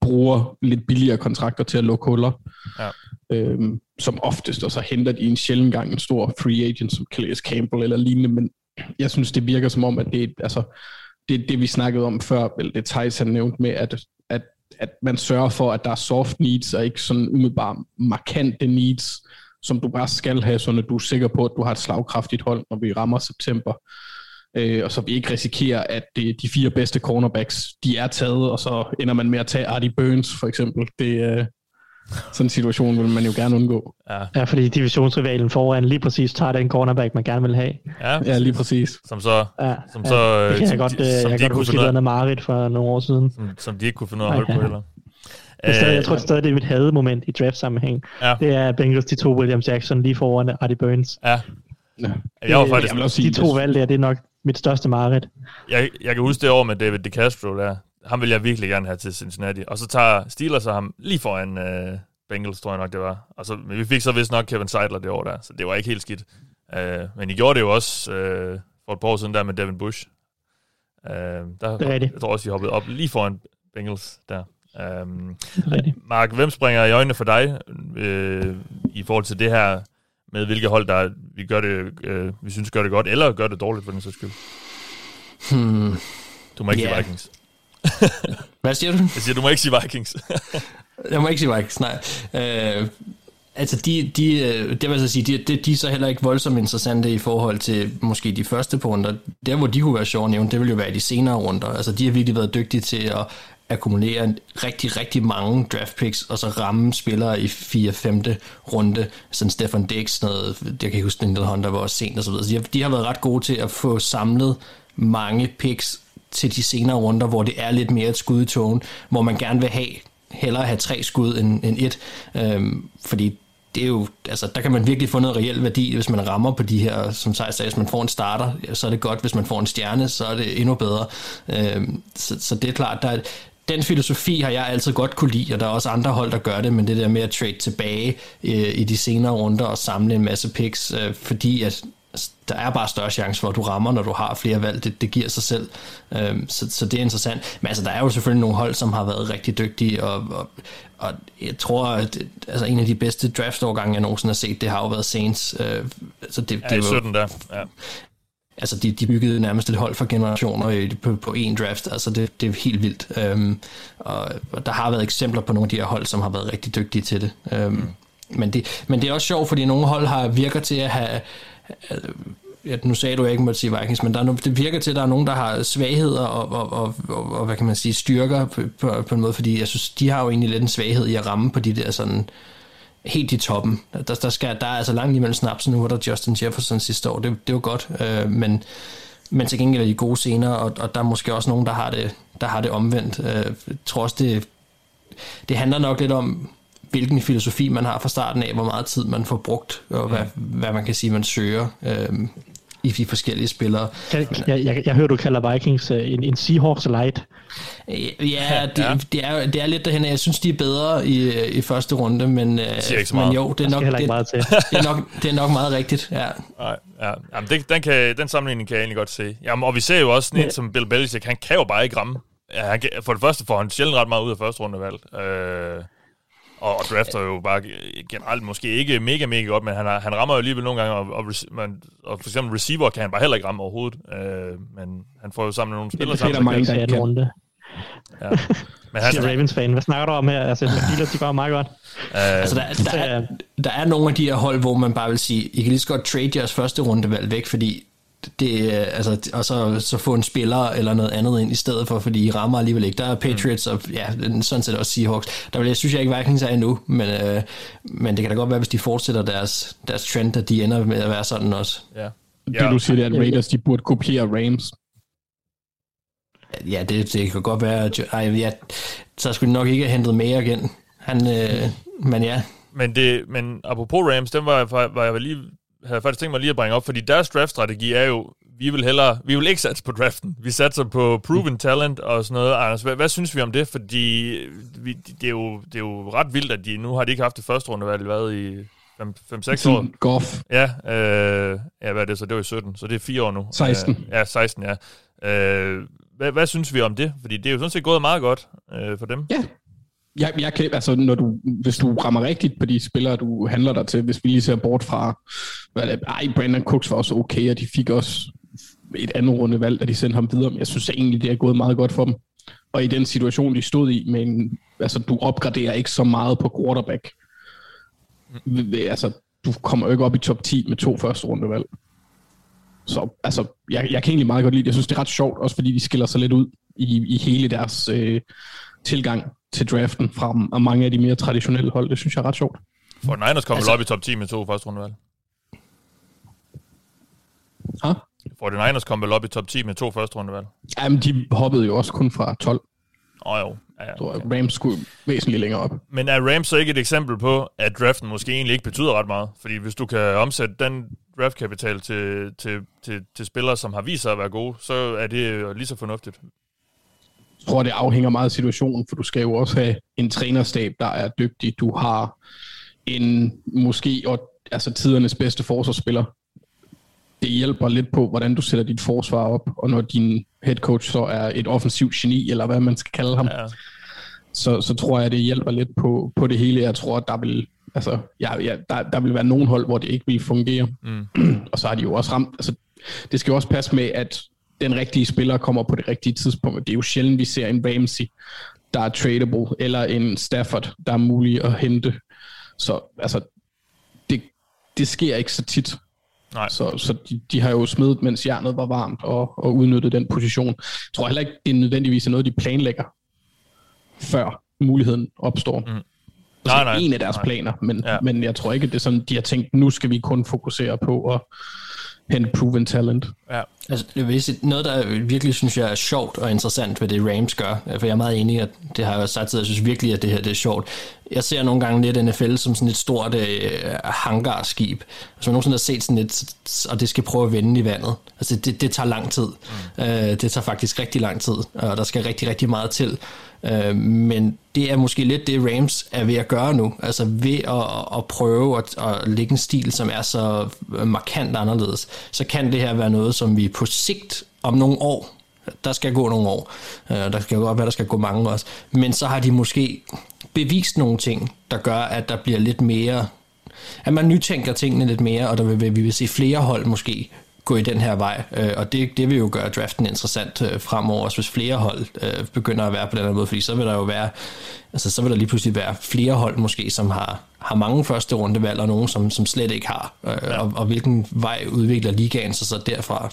bruger lidt billigere kontrakter til at lukke huller. Ja. Øhm, som oftest, og så henter de en sjældent gang en stor free agent, som Calais Campbell eller lignende, men jeg synes, det virker som om, at det, altså, det, det vi snakkede om før, eller det Thijs han nævnte med, at, at man sørger for, at der er soft needs, og ikke sådan umiddelbart markante needs, som du bare skal have, så du er sikker på, at du har et slagkraftigt hold, når vi rammer september. Øh, og så vi ikke risikerer, at det, de fire bedste cornerbacks, de er taget, og så ender man med at tage Artie Burns, for eksempel. Det, øh, sådan en situation vil man jo gerne undgå.
Ja,
Ja, fordi divisionsrivalen foran lige præcis tager den cornerback, man gerne vil have.
ja,
Ja, lige præcis.
som så,
Ja,
Som
ja,
så, øh,
det kan jeg
som
godt,
de-
øh,
som
jeg
de
kan godt
kunne
huske, det Marit for nogle år siden.
som, som de ikke kunne finde ud af at holde
Ja.
på heller.
Jeg, stadig, jeg tror
Øh,
stadig, det er mit hademoment i draft-sammenhæng.
Ja.
Det er Bengals, de to William Jackson lige foran Artie Burns.
Ja,
Ja.
jeg var
Det-
faktisk,
Jeg
De to valg der, det er nok mit største mareridt.
jeg, jeg kan huske det år med David DeCastro der. Ham vil jeg virkelig gerne have til Cincinnati. Og så tager Steelers så ham lige foran uh, Bengals, tror jeg nok det var. Og så, men vi fik så vist nok Kevin Seidler det år der, så det var ikke helt skidt. Uh, men I gjorde det jo også uh, for et par år siden der med Devin Bush. Uh, der,
Det er rigtigt.
Jeg tror også, I hoppede op lige foran Bengals der.
Det rigtigt.
Mark, hvem springer i øjnene for dig øh, i forhold til det her med hvilke hold, der vi gør det, øh, vi synes gør det godt, eller gør det dårligt for den sags skyld?
Hmm.
Du må ikke sige Vikings.
Hvad siger du?
Jeg siger, du må ikke sige Vikings.
Jeg må ikke sige Vikings, nej. Øh, altså, de, de, øh, det vil jeg så sige, de, de, de er så heller ikke voldsomt interessante i forhold til måske de første på runder. Der, hvor de kunne være sjove at nævne, det vil jo være de senere runder. Altså, de har virkelig været dygtige til at akkumulere en rigtig, rigtig mange draft picks, og så ramme spillere i 4. 5. runde, sådan Stefan Dix, noget, jeg kan ikke huske, den Hunter var også sent og så videre. Så de har, de har været ret gode til at få samlet mange picks til de senere runder, hvor det er lidt mere et skud i togen, hvor man gerne vil have hellere have tre skud end, end et, øhm, fordi det er jo, altså, der kan man virkelig få noget reelt værdi, hvis man rammer på de her, som sagt, sagde, hvis man får en starter, så er det godt, hvis man får en stjerne, så er det endnu bedre. Øhm, så, så det er klart, der er, den filosofi har jeg altid godt kunne lide, og der er også andre hold, der gør det, men det der med at trade tilbage øh, i de senere runder og samle en masse picks, øh, fordi at der er bare større chance for, at du rammer, når du har flere valg. Det, det giver sig selv. Øhm, så, så det er interessant. Men altså, der er jo selvfølgelig nogle hold, som har været rigtig dygtige, og, og, og jeg tror, at altså, en af de bedste draft-årgange, jeg nogensinde har set, det har jo været Saints. Øh, altså, det,
Ja,
det var,
17 der. Ja.
altså, de, de byggede nærmest et hold for generationer på, på én draft. Altså, det, det er helt vildt. Øhm, og, og der har været eksempler på nogle af de her hold, som har været rigtig dygtige til det. Øhm, mm. men det. Men det er også sjovt, fordi nogle hold har virker til at have ja, nu sagde du, at jeg ikke måtte sige Vikings, men der er, no- det virker til, at der er nogen, der har svagheder og, og, og, og, og hvad kan man sige, styrker på, på, på en måde, fordi jeg synes, de har jo egentlig lidt en svaghed i at ramme på de der sådan helt i toppen. Der, der, skal, der er altså langt imellem snapsen, nu var der Justin Jefferson sidste år, det, det var godt, øh, men, men til gengæld er de gode scener, og, og der er måske også nogen, der har det, der har det omvendt. Øh, jeg tror også, det, det handler nok lidt om, hvilken filosofi man har fra starten af, hvor meget tid man får brugt, og hvad, hvad man kan sige, man søger øh, i de forskellige spillere.
Jeg, jeg, jeg, jeg hører, du kalder Vikings øh, en, en Seahawks light.
Øh, Ja, det, det, er, det er lidt derhen, jeg synes, de er bedre i, i første runde, men, øh,
siger ikke så
men jo, det er, nok, det,
meget til.
det, er nok, det er nok meget rigtigt. Ja.
Nej, ja. Jamen, det, den, kan, den sammenligning kan jeg egentlig godt se. Jamen, og vi ser jo også sådan en som Bill Belichick, han kan jo bare ikke ramme. Ja, han kan, for det første får han sjældent ret meget ud af første rundevalg. Øh, og, og drafter jo bare generelt måske ikke mega, mega godt, men han, har, han rammer jo alligevel nogle gange, og, og, man, og for eksempel receiver kan han bare heller ikke ramme overhovedet. Øh, men han får jo sammen nogle spillere
det er der
sammen.
mange,
der
runde.
Ja. Men han,
Siger Ravens fan. Hvad snakker du om her? Altså, Steelers, de går meget godt.
øh,
Altså, der, der, er, der er nogle af de her hold, hvor man bare vil sige, I kan lige så godt trade jeres første rundevalg væk, fordi det, øh, altså, og så, så få en spiller eller noget andet ind i stedet for, fordi I rammer alligevel ikke. Der er Patriots og ja, sådan set også Seahawks. Der vil jeg synes jeg ikke Vikings er endnu, men, øh, men det kan da godt være, hvis de fortsætter deres, deres trend, at de ender med at være sådan også.
ja.
Det du siger, det er, at Raiders de burde kopiere Rams.
Ja, det, det kan godt være, at ej, ja, så skulle de nok ikke have hentet mere igen. Han, øh, men ja,
Men, det, men apropos Rams, den var, jeg fa- var jeg lige, havde faktisk tænkt mig lige at bringe op, fordi deres draftstrategi er jo, vi vil hellere, vi vil ikke satse på draften. Vi satser på proven talent og sådan noget. Anders, hvad, hvad synes vi om det? Fordi vi, det, er jo, det er jo ret vildt, at de nu har de ikke haft det første rundevalg, hvad i 5-6 år.
Goff.
Ja, øh, ja, hvad er det så? Det var i 17, så det er fire år nu.
16.
Øh, ja, 16, ja. Øh, hvad, hvad synes vi om det? Fordi det er jo sådan set gået meget godt øh, for dem.
Ja. Jeg, jeg kan, altså, når du, hvis du rammer rigtigt på de spillere, du handler dig til, hvis vi lige ser bort fra, hvad ej, Brandon Cooks var også okay, og de fik også et andet runde valg, da de sendte ham videre, men jeg synes egentlig, det er gået meget godt for dem. Og i den situation, de stod i, men altså, du opgraderer ikke så meget på quarterback. Altså, du kommer jo ikke op i top 10 med to første rundevalg. Så altså, jeg, jeg kan egentlig meget godt lide det. Jeg synes, det er ret sjovt, også fordi de skiller sig lidt ud i, i hele deres øh, tilgang til draften fra mange af de mere traditionelle hold. Det synes jeg er ret sjovt.
For Niners kommer altså, op i top 10 med to første rundevalg.
Ha?
For the Niners kom vel op i top 10 med to første rundevalg.
Jamen, de hoppede jo også kun fra 12.
Åh oh, jo. Ja, ja,
okay. Rams skulle væsentligt længere op.
Men er Rams så ikke et eksempel på, at draften måske egentlig ikke betyder ret meget? Fordi hvis du kan omsætte den draftkapital til, til, til, til spillere, som har vist sig at være gode, så er det lige så fornuftigt.
Jeg tror, det afhænger meget af situationen, for du skal jo også have en trænerstab, der er dygtig. Du har en måske og, altså tidernes bedste forsvarsspiller. Det hjælper lidt på, hvordan du sætter dit forsvar op, og når din head coach så er et offensivt geni, eller hvad man skal kalde ham, ja. så, så tror jeg, det hjælper lidt på, på det hele. Jeg tror, at der vil, altså, ja, ja, der, der vil være nogen hold, hvor det ikke vil fungere. Mm. og så har de jo også ramt, altså, det skal jo også passe med, at den rigtige spiller kommer på det rigtige tidspunkt. Det er jo sjældent, vi ser en Ramsey, der er tradable, eller en Stafford, der er mulig at hente. Så altså, det, det sker ikke så tit.
Nej.
Så, så de, de har jo smidt, mens jernet var varmt, og, og udnyttet den position. Jeg tror heller ikke, det er nødvendigvis noget, de planlægger, før muligheden opstår. Mm. Altså, nej, nej, en af deres nej. planer, men, ja. men jeg tror ikke, det er sådan, de har tænkt, nu skal vi kun fokusere på at hente proven talent.
Ja.
Altså, det noget, der virkelig synes jeg er sjovt og interessant ved det Rams gør, for jeg er meget enig, at det har jeg også sagt, at jeg synes virkelig, at det her det er sjovt. Jeg ser nogle gange lidt NFL som sådan et stort øh, hangarskib. Hvis man nogensinde har set sådan et, og det skal prøve at vende i vandet. Altså, det, det tager lang tid. Mm. Øh, det tager faktisk rigtig lang tid, og der skal rigtig, rigtig meget til. Øh, men det er måske lidt det, Rams er ved at gøre nu. Altså ved at, at prøve at, at lægge en stil, som er så markant anderledes, så kan det her være noget, som vi på sigt om nogle år, der skal gå nogle år, øh, der skal godt være, der skal gå mange også, men så har de måske bevist nogle ting, der gør, at der bliver lidt mere at man nytænker tingene lidt mere, og der vil, vi vil se flere hold måske gå i den her vej, øh, og det, det vil jo gøre draften interessant øh, fremover, også hvis flere hold øh, begynder at være på den her måde, fordi så vil der jo være, altså så vil der lige pludselig være flere hold måske, som har, har mange første rundevalg, og nogen, som, som slet ikke har, øh, ja. og, og hvilken vej udvikler ligaen sig så derfra?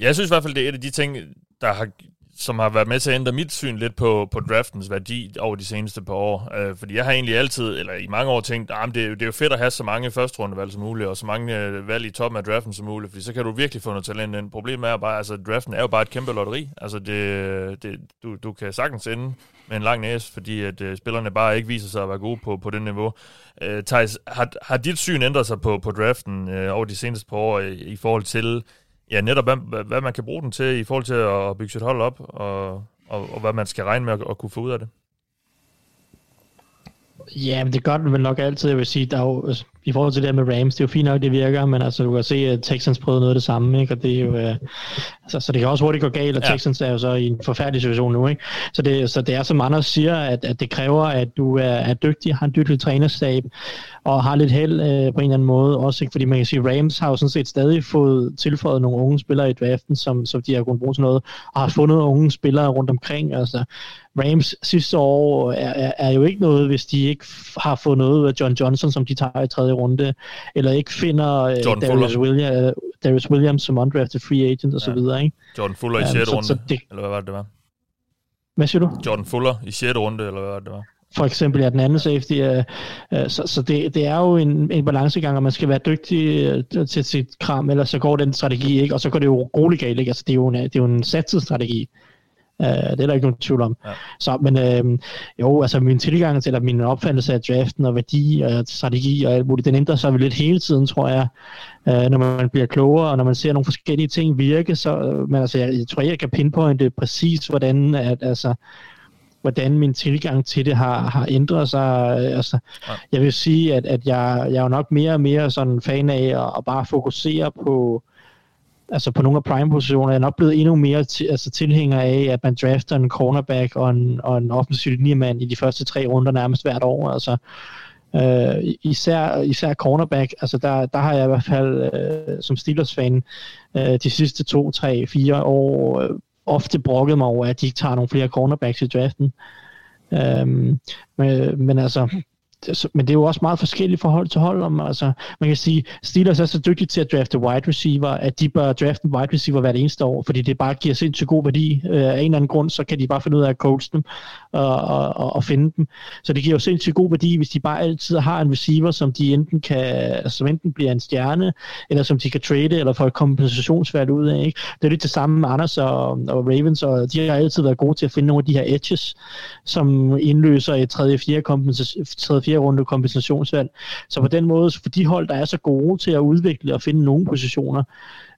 Jeg synes i hvert fald, det er et af de ting, der har som har været med til at ændre mit syn lidt på, på draftens værdi over de seneste par år. Øh, fordi jeg har egentlig altid, eller i mange år tænkt, ah, at det, det er jo fedt at have så mange første rundevalg som muligt, og så mange øh, valg i toppen af draften som muligt, fordi så kan du virkelig få noget talent ind. Problemet er bare, altså draften er jo bare et kæmpe lotteri. Altså det, det, du, du kan sagtens ende med en lang næse, fordi at øh, spillerne bare ikke viser sig at være gode på, på det niveau. Øh, Thijs, har, har dit syn ændret sig på, på draften øh, over de seneste par år i, i forhold til ja, netop hvad, hvad man kan bruge den til i forhold til at bygge sit hold op, og, og, og hvad man skal regne med at, at kunne få ud af det.
Ja, men det gør den vel nok altid. Jeg vil sige, der er jo, altså, i forhold til det med Rams, det er jo fint nok, det virker, men altså, du kan se, at Texans prøvede noget af det samme, ikke? og det er jo, øh, altså, så det kan også hurtigt gå galt, og ja. Texans er jo så i en forfærdelig situation nu, ikke? Så det, så det er, som Anders siger, at, at det kræver, at du er, er dygtig, har en dygtig trænerstab, og har lidt held øh, på en eller anden måde, også ikke? fordi man kan sige, Rams har jo sådan set stadig fået tilføjet nogle unge spillere i draften, som, som de har kunnet bruge til noget, og har fundet unge spillere rundt omkring, altså Rams sidste år er, er, er jo ikke noget, hvis de ikke har fået noget af John Johnson, som de tager i tredje runde, eller ikke finder uh, Darius, William, uh, Darius Williams som undrafted free agent og ja. så videre. Ikke?
Jordan Fuller i 6. Um, runde, så det, eller hvad var det, det var?
Hvad siger du?
Jordan Fuller i 6. runde, eller hvad var det, det var?
for eksempel er den anden safety. Uh, uh, så så det, det er jo en, en balancegang, og man skal være dygtig uh, til sit kram, ellers så går den strategi ikke, og så går det jo roligt galt. Ikke? Altså, det, er jo en, det er jo en satset strategi. Uh, det er der ikke nogen tvivl om. Ja. Så, men uh, jo, altså min tilgang til, eller min opfattelse af draften og værdi og strategi og alt muligt, den ændrer sig lidt hele tiden, tror jeg, uh, når man bliver klogere, og når man ser nogle forskellige ting virke, så, uh, men altså, jeg, jeg tror, jeg kan pinpointe præcis, hvordan, at, altså, hvordan min tilgang til det har, har ændret sig. Altså, ja. Jeg vil sige, at, at jeg, jeg er jo nok mere og mere sådan fan af at, at bare fokusere på, øh, altså på nogle af prime-positioner, er nok blevet endnu mere til, altså tilhænger af, at man drafter en cornerback og en, og en offensiv linjemand i de første tre runder nærmest hvert år. Altså, øh, især, især cornerback, altså der, der har jeg i hvert fald øh, som Steelers-fan øh, de sidste to, tre, fire år øh, ofte brokket mig over, at de ikke tager nogle flere cornerbacks i draften. Øh, men, men altså, Altså, men det er jo også meget forskelligt forhold til hold. Om, altså, man kan sige, Steelers er så dygtige til at drafte wide receiver, at de bør drafte en wide receiver hvert eneste år, fordi det bare giver sindssygt god værdi. Øh, af en eller anden grund, så kan de bare finde ud af at coach dem og, og, og finde dem. Så det giver jo sindssygt god værdi, hvis de bare altid har en receiver, som de enten kan, altså, som enten bliver en stjerne, eller som de kan trade, eller få et kompensationsværd ud af. Ikke? Det er lidt det samme med Anders og, og Ravens, og de har altid været gode til at finde nogle af de her edges, som indløser et tredje, fjerde, kompensation, tredje, fjerde runde kompensationsvalg. Så på den måde, for de hold, der er så gode til at udvikle og finde nogle positioner,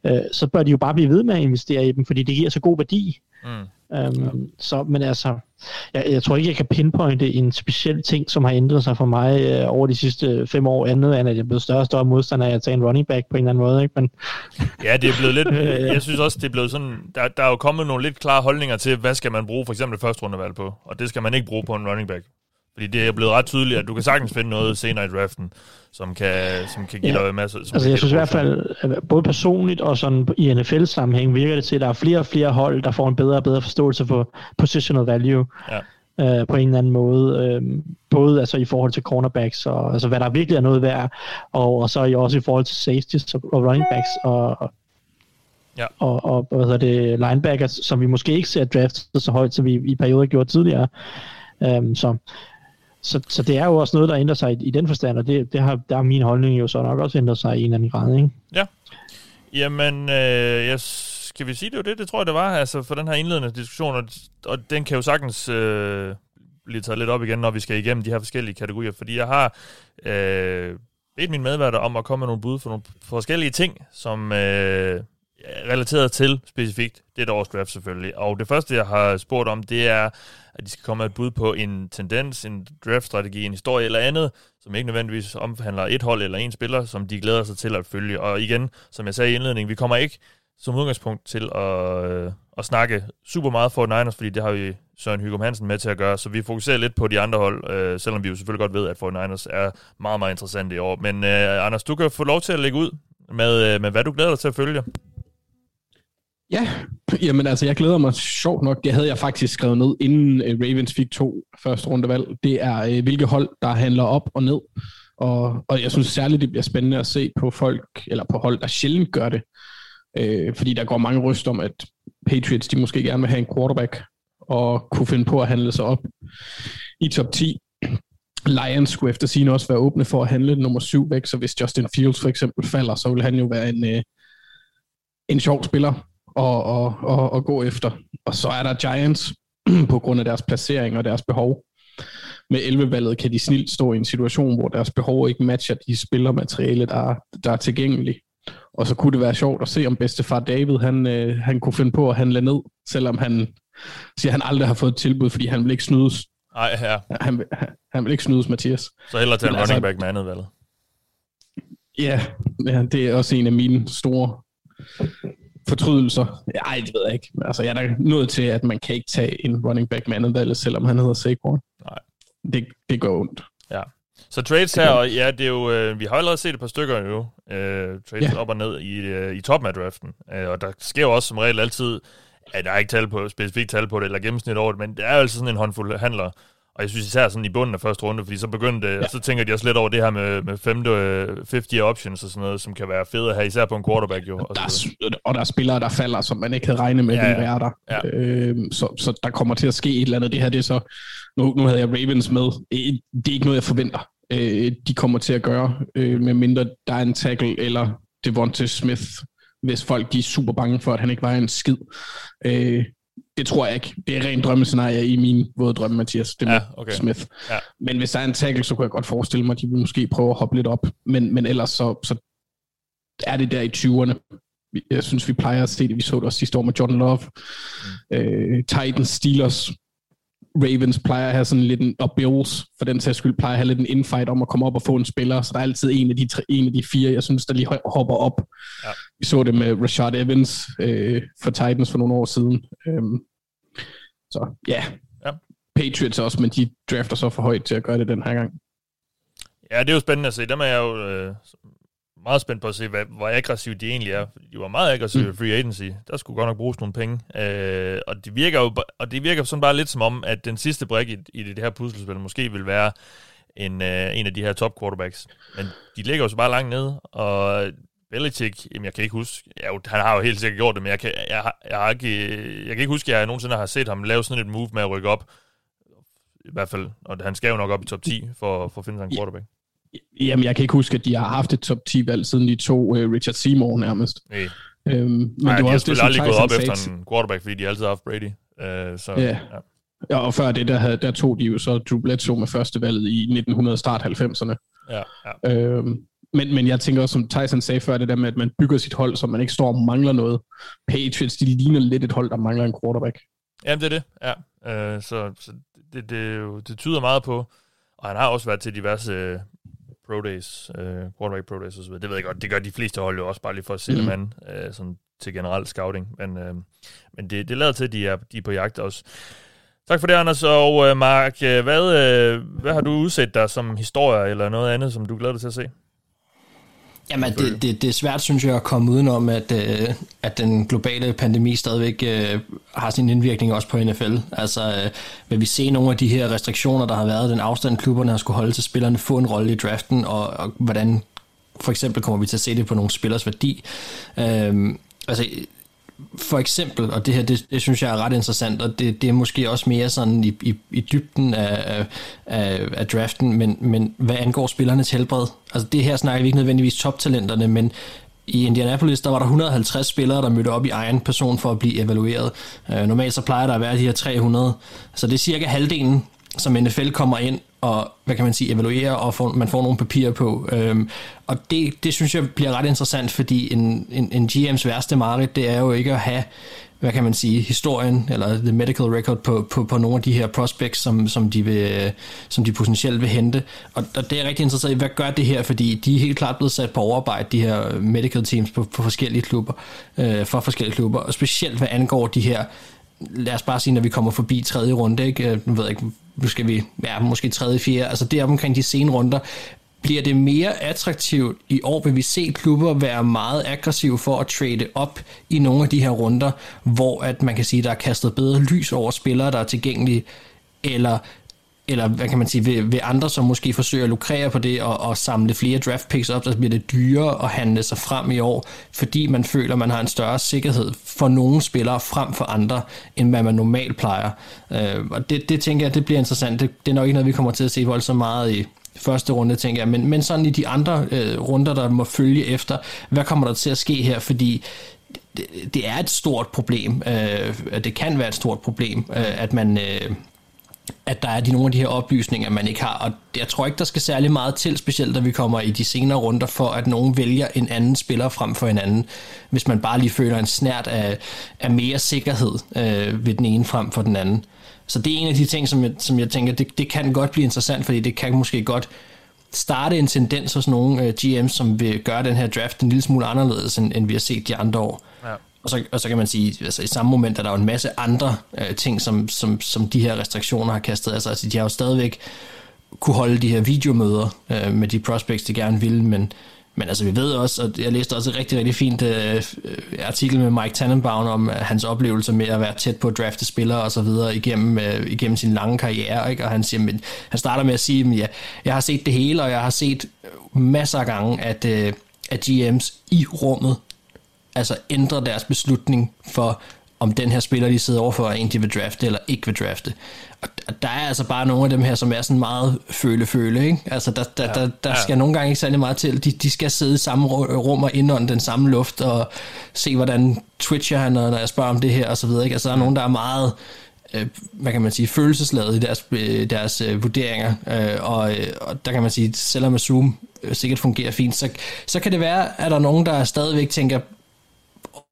øh, så bør de jo bare blive ved med at investere i dem, fordi det giver så god værdi. Mm. Øhm, ja. Så, men altså, jeg, jeg tror ikke, jeg kan pinpointe en speciel ting, som har ændret sig for mig øh, over de sidste fem år, andet end at jeg er blevet større og større modstander af at tage en running back på en eller anden måde. Ikke? Men,
ja, det er blevet lidt, jeg synes også, det er blevet sådan, der, der er jo kommet nogle lidt klare holdninger til, hvad skal man bruge for eksempel første rundevalg på, og det skal man ikke bruge på en running back. Fordi det er blevet ret tydeligt, at du kan sagtens finde noget senere i draften, som kan, som kan give ja. dig masser. Som
altså jeg synes i hvert fald, både personligt og sådan i NFL-sammenhæng, virker det til, at der er flere og flere hold, der får en bedre og bedre forståelse for positional value. Ja. Øh, på en eller anden måde. Øh, både altså i forhold til cornerbacks, og altså hvad der virkelig er noget værd, og, og så også i forhold til safeties og, og running backs, og, Ja. Og, og hvad hedder det, linebackers, som vi måske ikke ser draftet så højt, som vi i perioder gjort tidligere. Um, så så, så det er jo også noget, der ændrer sig i, i den forstand, og det, det har, der har min holdning jo så nok også ændret sig i en eller anden grad, ikke?
Ja. Jamen, øh, jeg, skal vi sige det var det? Det tror jeg, det var, altså for den her indledende diskussion, og, og den kan jo sagtens øh, blive taget lidt op igen, når vi skal igennem de her forskellige kategorier, fordi jeg har øh, bedt mine medværter om at komme med nogle bud for nogle forskellige ting, som øh, relateret til specifikt det års draft selvfølgelig. Og det første, jeg har spurgt om, det er, at de skal komme med et bud på en tendens, en draftstrategi, en historie eller andet, som ikke nødvendigvis omhandler et hold eller en spiller, som de glæder sig til at følge. Og igen, som jeg sagde i indledningen, vi kommer ikke som udgangspunkt til at, øh, at snakke super meget for Niners, fordi det har vi Søren Hygum Hansen med til at gøre, så vi fokuserer lidt på de andre hold, øh, selvom vi jo selvfølgelig godt ved, at 49ers er meget, meget interessante i år. Men øh, Anders, du kan få lov til at lægge ud med, øh, med, hvad du glæder dig til at følge.
Ja, jamen altså, jeg glæder mig sjovt nok. Det havde jeg faktisk skrevet ned, inden øh, Ravens fik to første rundevalg. Det er, øh, hvilke hold, der handler op og ned. Og, og jeg synes særligt, det bliver spændende at se på folk, eller på hold, der sjældent gør det. Øh, fordi der går mange ryst om, at Patriots, de måske gerne vil have en quarterback, og kunne finde på at handle sig op i top 10. Lions skulle efter sin også være åbne for at handle nummer 7 væk, så hvis Justin Fields for eksempel falder, så vil han jo være en, øh, en sjov spiller at, at, at, at gå efter. Og så er der Giants på grund af deres placering og deres behov. Med 11-valget kan de snilt stå i en situation, hvor deres behov ikke matcher de spillermateriale, der, der er tilgængelige. Og så kunne det være sjovt at se, om bedstefar David, han, øh, han kunne finde på at handle ned, selvom han siger, han aldrig har fået et tilbud, fordi han vil ikke snydes.
Nej, ja.
Han, han, han vil ikke snydes, Mathias.
Så hellere til en altså, running back med andet valget.
Ja, ja, det er også en af mine store fortrydelser? Ej, det ved jeg ikke. Altså, jeg er da nået til, at man kan ikke tage en running back med andet valg, selvom han hedder Saquon. Nej. Det, det går ondt.
Ja. Så trades her, og ja, det er jo, øh, vi har allerede set et par stykker nu, øh, trades ja. op og ned i, øh, i toppen af draften, øh, og der sker jo også som regel altid, at der er ikke tal på, specifikt tal på det, eller gennemsnit over det, men det er jo altså sådan en håndfuld handler, og jeg synes især sådan i bunden af første runde, fordi så begyndte, ja. så tænker de også lidt over det her med, med femte, 50 øh, options og sådan noget, som kan være fedt at have, især på en quarterback jo.
Og der er, og der er spillere, der falder, som man ikke havde regnet med, ja, ville være der. Ja. Øhm, så, så der kommer til at ske et eller andet. Det her, det er så, nu, nu havde jeg Ravens med. Det er ikke noget, jeg forventer. Øh, de kommer til at gøre, øh, med mindre der er en tackle eller Devontae Smith, hvis folk de er super bange for, at han ikke var en skid. Øh, det tror jeg ikke. Det er rent drømmescenarie i min våde drømme, Mathias. Det med ja, okay. Smith. Ja. Men hvis der er en tackle, så kunne jeg godt forestille mig, at de vil måske prøve at hoppe lidt op. Men, men ellers så, så er det der i 20'erne. Jeg synes, vi plejer at se det. Vi så det også sidste år med Jordan Love. Mm. Øh, Titans, Steelers, Ravens plejer at have sådan lidt en, og Bills for den sags skyld plejer at have lidt en infight om at komme op og få en spiller, så der er altid en af de, tre, en af de fire, jeg synes, der lige hopper op. Ja. Vi så det med Rashad Evans øh, for Titans for nogle år siden. Øhm, så ja. ja, Patriots også, men de drafter så for højt til at gøre det den her gang.
Ja, det er jo spændende at se. Dem er jeg jo øh, meget spændt på at se, hvad, hvor aggressive de egentlig er. De var meget aggressive
Mm.
free agency. Der skulle godt nok bruges nogle penge. Øh, og, det virker jo, og det virker sådan bare lidt som om, at den sidste brik i, i det her puslespil måske vil være en, øh, en af de her top quarterbacks. Men de ligger jo så bare langt nede, og Belichick, jamen jeg kan ikke huske, jo, han har jo helt sikkert gjort det, men jeg kan, jeg, jeg, har ikke, jeg kan ikke huske, at jeg nogensinde har set ham lave sådan et move med at rykke op. I hvert fald, og han skal jo nok op i top 10 for, for at finde sig en quarterback.
Jamen, jeg kan ikke huske, at de har haft et top 10-valg, siden de to uh, Richard Seymour nærmest.
Nej,
Øhm, men
Nej,
det
de
var
har
også det,
aldrig gået op
sagde
efter en quarterback, fordi de altid har haft Brady. Uh, så,
Ja.
ja.
Ja, og før det, der, havde, der tog de jo så Drew Bledsoe med første valget i 1900 start 90'erne.
Ja, ja.
Øhm, men, men jeg tænker også, som Tyson sagde før, det der med, at man bygger sit hold, så man ikke står og mangler noget. Patriots, de ligner lidt et hold, der mangler en quarterback.
Jamen, det er det, ja. Uh, så så det, det, det tyder meget på, og han har også været til diverse uh, pro days, uh, quarterback pro days osv. Det ved jeg godt, det gør de fleste hold jo også, bare lige for at se mm. Dem an, uh, sådan til generel scouting. Men, uh, men det, det lader til, at de er, de er på jagt også. Tak for det, Anders. Og uh, Mark, uh, hvad, uh, hvad har du udset dig som historie eller noget andet, som du glæder dig til at se?
Jamen, det, det, det er svært, synes jeg, at komme udenom, at, øh, at den globale pandemi stadigvæk øh, har sin indvirkning også på NFL. Altså, øh, vil vi se nogle af de her restriktioner, der har været, den afstand, klubberne har skulle holde til spillerne, få en rolle i draften, og, og hvordan for eksempel kommer vi til at se det på nogle spillers værdi. Øh, altså, for eksempel, og det her, det, det synes jeg er ret interessant, og det, det er måske også mere sådan i, i, i dybden af, af, af draften, men, men hvad angår spillernes helbred, altså det her snakker vi ikke nødvendigvis toptalenterne, men i Indianapolis, der var der 150 spillere, der mødte op i egen person for at blive evalueret. Øh, normalt så plejer der at være de her 300, så det er cirka halvdelen, som NFL kommer ind og, hvad kan man sige, evaluerer, og får, man får nogle papirer på. Øhm, og det, det synes jeg bliver ret interessant, fordi en, en, en GM's værste mareridt, det er jo ikke at have hvad kan man sige, historien eller the medical record på, på, på nogle af de her prospects, som, som, de, vil, som de potentielt vil hente. Og, og det er rigtig interessant i, hvad gør det her, fordi de er helt klart blevet sat på overarbejde, de her medical teams på, på forskellige klubber, øh, for forskellige klubber, og specielt hvad angår de her lad os bare sige, når vi kommer forbi tredje runde, ikke? Øh, nu ved jeg ikke, nu skal vi, ja, måske tredje, fjerde, altså deroppe omkring de sene runder, bliver det mere attraktivt i år, vil vi se klubber være meget aggressive for at trade op i nogle af de her runder, hvor at man kan sige, der er kastet bedre lys over spillere, der er tilgængelige, eller eller hvad kan man sige, ved, ved andre, som måske forsøger at lukrere på det og, og samle flere draft picks op, så bliver det dyrere at handle sig frem i år, fordi man føler, man har en større sikkerhed for nogle spillere frem for andre, end hvad man normalt plejer. Øh, og det, det tænker jeg, det bliver interessant. Det, det er nok ikke noget, vi kommer til at se voldsomt meget i første runde, tænker jeg. Men, men sådan i de andre øh, runder, der må følge efter, hvad kommer der til at ske her? Fordi det, det er et stort problem. Øh, det kan være et stort problem, øh, at man... Øh, at der er de, nogle af de her oplysninger, man ikke har. Og jeg tror ikke, der skal særlig meget til, specielt da vi kommer i de senere runder, for at nogen vælger en anden spiller frem for en anden, hvis man bare lige føler en snært af, af mere sikkerhed øh, ved den ene frem for den anden. Så det er en af de ting, som jeg, som jeg tænker, det, det kan godt blive interessant, fordi det kan måske godt starte en tendens hos nogle øh, GM's, som vil gøre den her draft en lille smule anderledes, end, end vi har set de andre år. Og så, og så kan man sige, altså i samme moment er der jo en masse andre øh, ting, som, som, som de her restriktioner har kastet. Altså, altså de har jo stadigvæk kunne holde de her videomøder øh, med de prospects, de gerne ville, men, men altså vi ved også, og jeg læste også et rigtig, rigtig fint øh, øh artikel med Mike Tannenbaum om øh, hans oplevelser med at være tæt på at drafte spillere og så videre igennem, øh, igennem sin lange karriere, ikke? og han, siger, men, han starter med at sige, at ja, jeg har set det hele, og jeg har set masser af gange, at, øh, at GM's i rummet altså ændre deres beslutning for, om den her spiller, de sidder overfor, er en, de vil drafte eller ikke vil drafte. Og der er altså bare nogle af dem her, som er sådan meget føle-føle, ikke? Altså, der, der, ja, der, der skal ja. nogle gange ikke særlig meget til. De, de skal sidde i samme rum og indånde den samme luft og se, hvordan twitcher han, når jeg spørger om det her, og så videre, ikke? Altså, der er nogen, der er meget øh, hvad kan man sige, følelsesladet i deres, øh, deres øh, vurderinger, øh, og, øh, og der kan man sige, selvom Zoom øh, sikkert fungerer fint, så, så kan det være, at der er nogen, der stadigvæk tænker,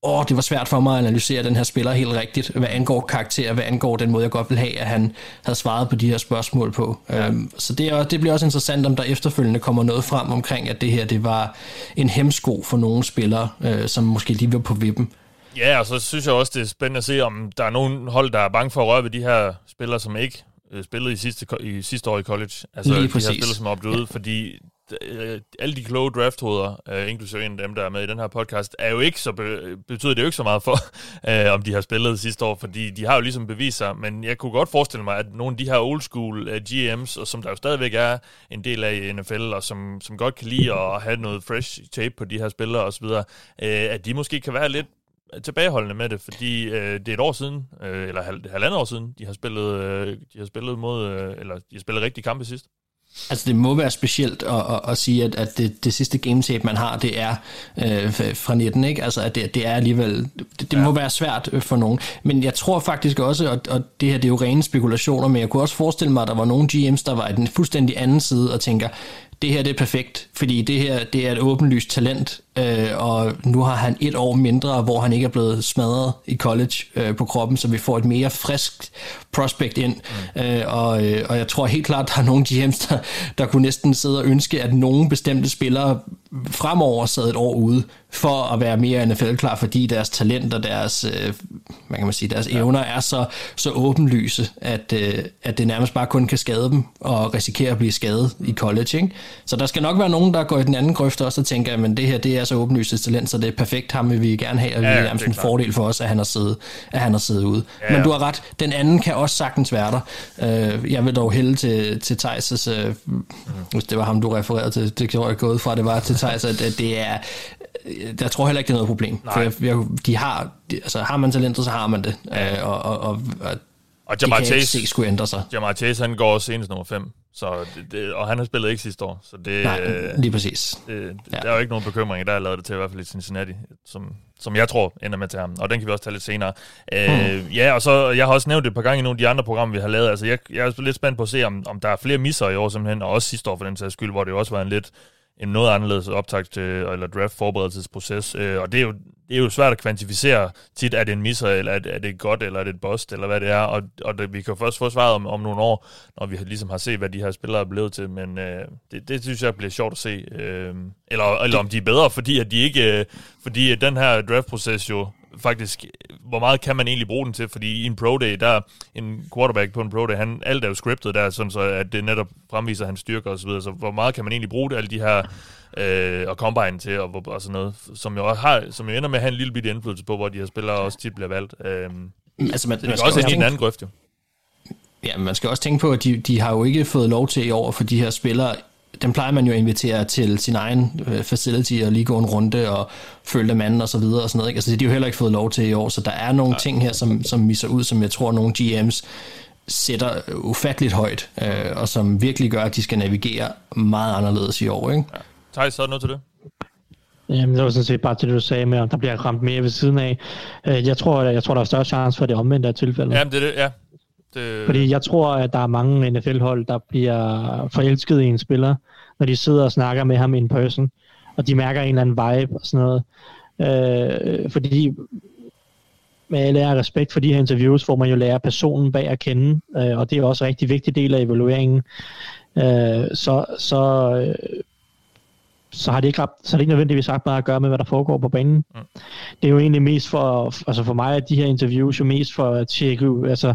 åh, det var svært for mig at analysere den her spiller helt rigtigt, hvad angår karakter, hvad angår den måde, jeg godt vil have, at han havde svaret på de her spørgsmål på. Ja. Um, så det, er, det bliver også interessant, om der efterfølgende kommer noget frem omkring, at det her det var en hemsko for nogle spillere, uh, som måske lige var på vippen.
Ja, og så synes jeg også, det er spændende at se, om der er nogen hold, der er bange for at røre ved de her spillere, som ikke øh, spillede i sidste, i sidste år i college. Altså
Lige
de
præcis.
her spillere, som er oplevet, ja. fordi øh, alle de kloge drafthoveder, øh, inklusive en af dem, der er med i den her podcast, er jo ikke så be- betyder det jo ikke så meget for, øh, om de har spillet sidste år, fordi de har jo ligesom bevist sig, men jeg kunne godt forestille mig, at nogle af de her old school øh, GM's, og som der jo stadigvæk er en del af i NFL, og som, som godt kan lide at have noget fresh tape på de her spillere osv., øh, at de måske kan være lidt tilbageholdende med det, fordi øh, det er et år siden, øh, eller halv, halvandet år siden, de har spillet, øh, de har spillet mod, øh, eller de har spillet rigtig kampe sidst.
Altså det må være specielt at, at, at sige, at, at det, det sidste game tape, man har, det er øh, fra 19, ikke? Altså at det, det er alligevel, det, det ja. må være svært øh, for nogen. Men jeg tror faktisk også, og, og det her det er jo rene spekulationer, men jeg kunne også forestille mig, at der var nogle GM's, der var i den fuldstændig anden side og tænker, det her det er perfekt, fordi det her det er et åbenlyst talent, øh, og nu har han et år mindre, hvor han ikke er blevet smadret i college øh, på kroppen, så vi får et mere friskt prospect ind. Mm. Øh, og, øh, og jeg tror helt klart, der er nogle GM's, der, der kunne næsten sidde og ønske, at nogle bestemte spillere fremover sad et år ude, for at være mere NFL-klar, fordi deres talent og deres, øh, hvad kan man sige, deres ja. evner er så, så åbenlyse, at, øh, at det nærmest bare kun kan skade dem og risikere at blive skadet i college. Ikke? Så der skal nok være nogen, der går i den anden grøft også og tænker, at det her det er så åbenlyst talent, så det er perfekt, ham vil vi gerne have, og ja, det er nærmest en fordel for os, at han har siddet, at han har siddet ude. Ja. Men du har ret, den anden kan også sagtens være der. Øh, jeg vil dog hælde til, til Thijs' øh, mm. hvis det var ham, du refererede til, det gjorde jeg gået fra, det var til Thijs, at, at det er jeg tror heller ikke, det er noget problem. Nej. For jeg, jeg, de har, de, altså, har man talentet, så har man det. Ja. Øh, og, og, og, og,
og Jamar
Chase, ikke skulle ændre sig.
Jamar Chase, han går senest nummer 5. Så det, det, og han har spillet ikke sidste år. Så det,
Nej, lige præcis.
Det, ja. Der er jo ikke nogen bekymring, der er lavet det til, i hvert fald i Cincinnati, som, som jeg tror ender med til ham. Og den kan vi også tage lidt senere. Mm. Øh, ja, og så, jeg har også nævnt det et par gange i nogle af de andre programmer, vi har lavet. Altså, jeg, jeg er lidt spændt på at se, om, om der er flere misser i år simpelthen, og også sidste år for den sags skyld, hvor det jo også var en lidt en noget anderledes optag til, eller draft forberedelsesproces. Øh, og det er, jo, det er jo svært at kvantificere tit, er det en misser, eller er det, er det godt, eller er det et bust, eller hvad det er. Og, og det, vi kan først få svaret om, om nogle år, når vi ligesom har set, hvad de her spillere er blevet til. Men øh, det, det synes jeg bliver sjovt at se. Øh, eller, eller om de er bedre, fordi at de ikke, øh, fordi at den her draftproces jo faktisk, hvor meget kan man egentlig bruge den til, fordi i en pro day, der en quarterback på en pro day, han, alt er jo scriptet der, sådan så at det netop fremviser hans styrker og så videre, så hvor meget kan man egentlig bruge det, alle de her øh, og combine til og, og sådan noget, som jo, har, som jo ender med at have en lille bitte indflydelse på, hvor de her spillere også tit bliver valgt. Øh, altså, man, man også, også ind i en anden grøft jo.
Ja, man skal også tænke på, at de, de har jo ikke fået lov til i år for de her spillere den plejer man jo at invitere til sin egen øh, facility og lige gå en runde og følge manden og så videre og sådan noget. Ikke? Altså det har de jo heller ikke fået lov til i år, så der er nogle ja. ting her, som, som misser ud, som jeg tror, nogle GM's sætter ufatteligt højt, øh, og som virkelig gør, at de skal navigere meget anderledes i år. Ikke? Ja.
Thijs, så er noget til det?
Jamen, det var sådan set bare til det, du sagde med, om der bliver ramt mere ved siden af. Øh, jeg tror, jeg tror der er større chance for det omvendte af tilfældet.
Jamen, det er det, ja.
Det... Fordi jeg tror, at der er mange NFL-hold, der bliver forelsket i en spiller, når de sidder og snakker med ham in person, og de mærker en eller anden vibe og sådan noget. Øh, fordi med alle respekt for de her interviews, får man jo lære personen bag at kende, øh, og det er også en rigtig vigtig del af evalueringen. Øh, så så, øh, så har det ikke, så har det ikke nødvendigvis ret meget at gøre med, hvad der foregår på banen. Mm. Det er jo egentlig mest for, altså for mig, at de her interviews jo mest for at tjekke, altså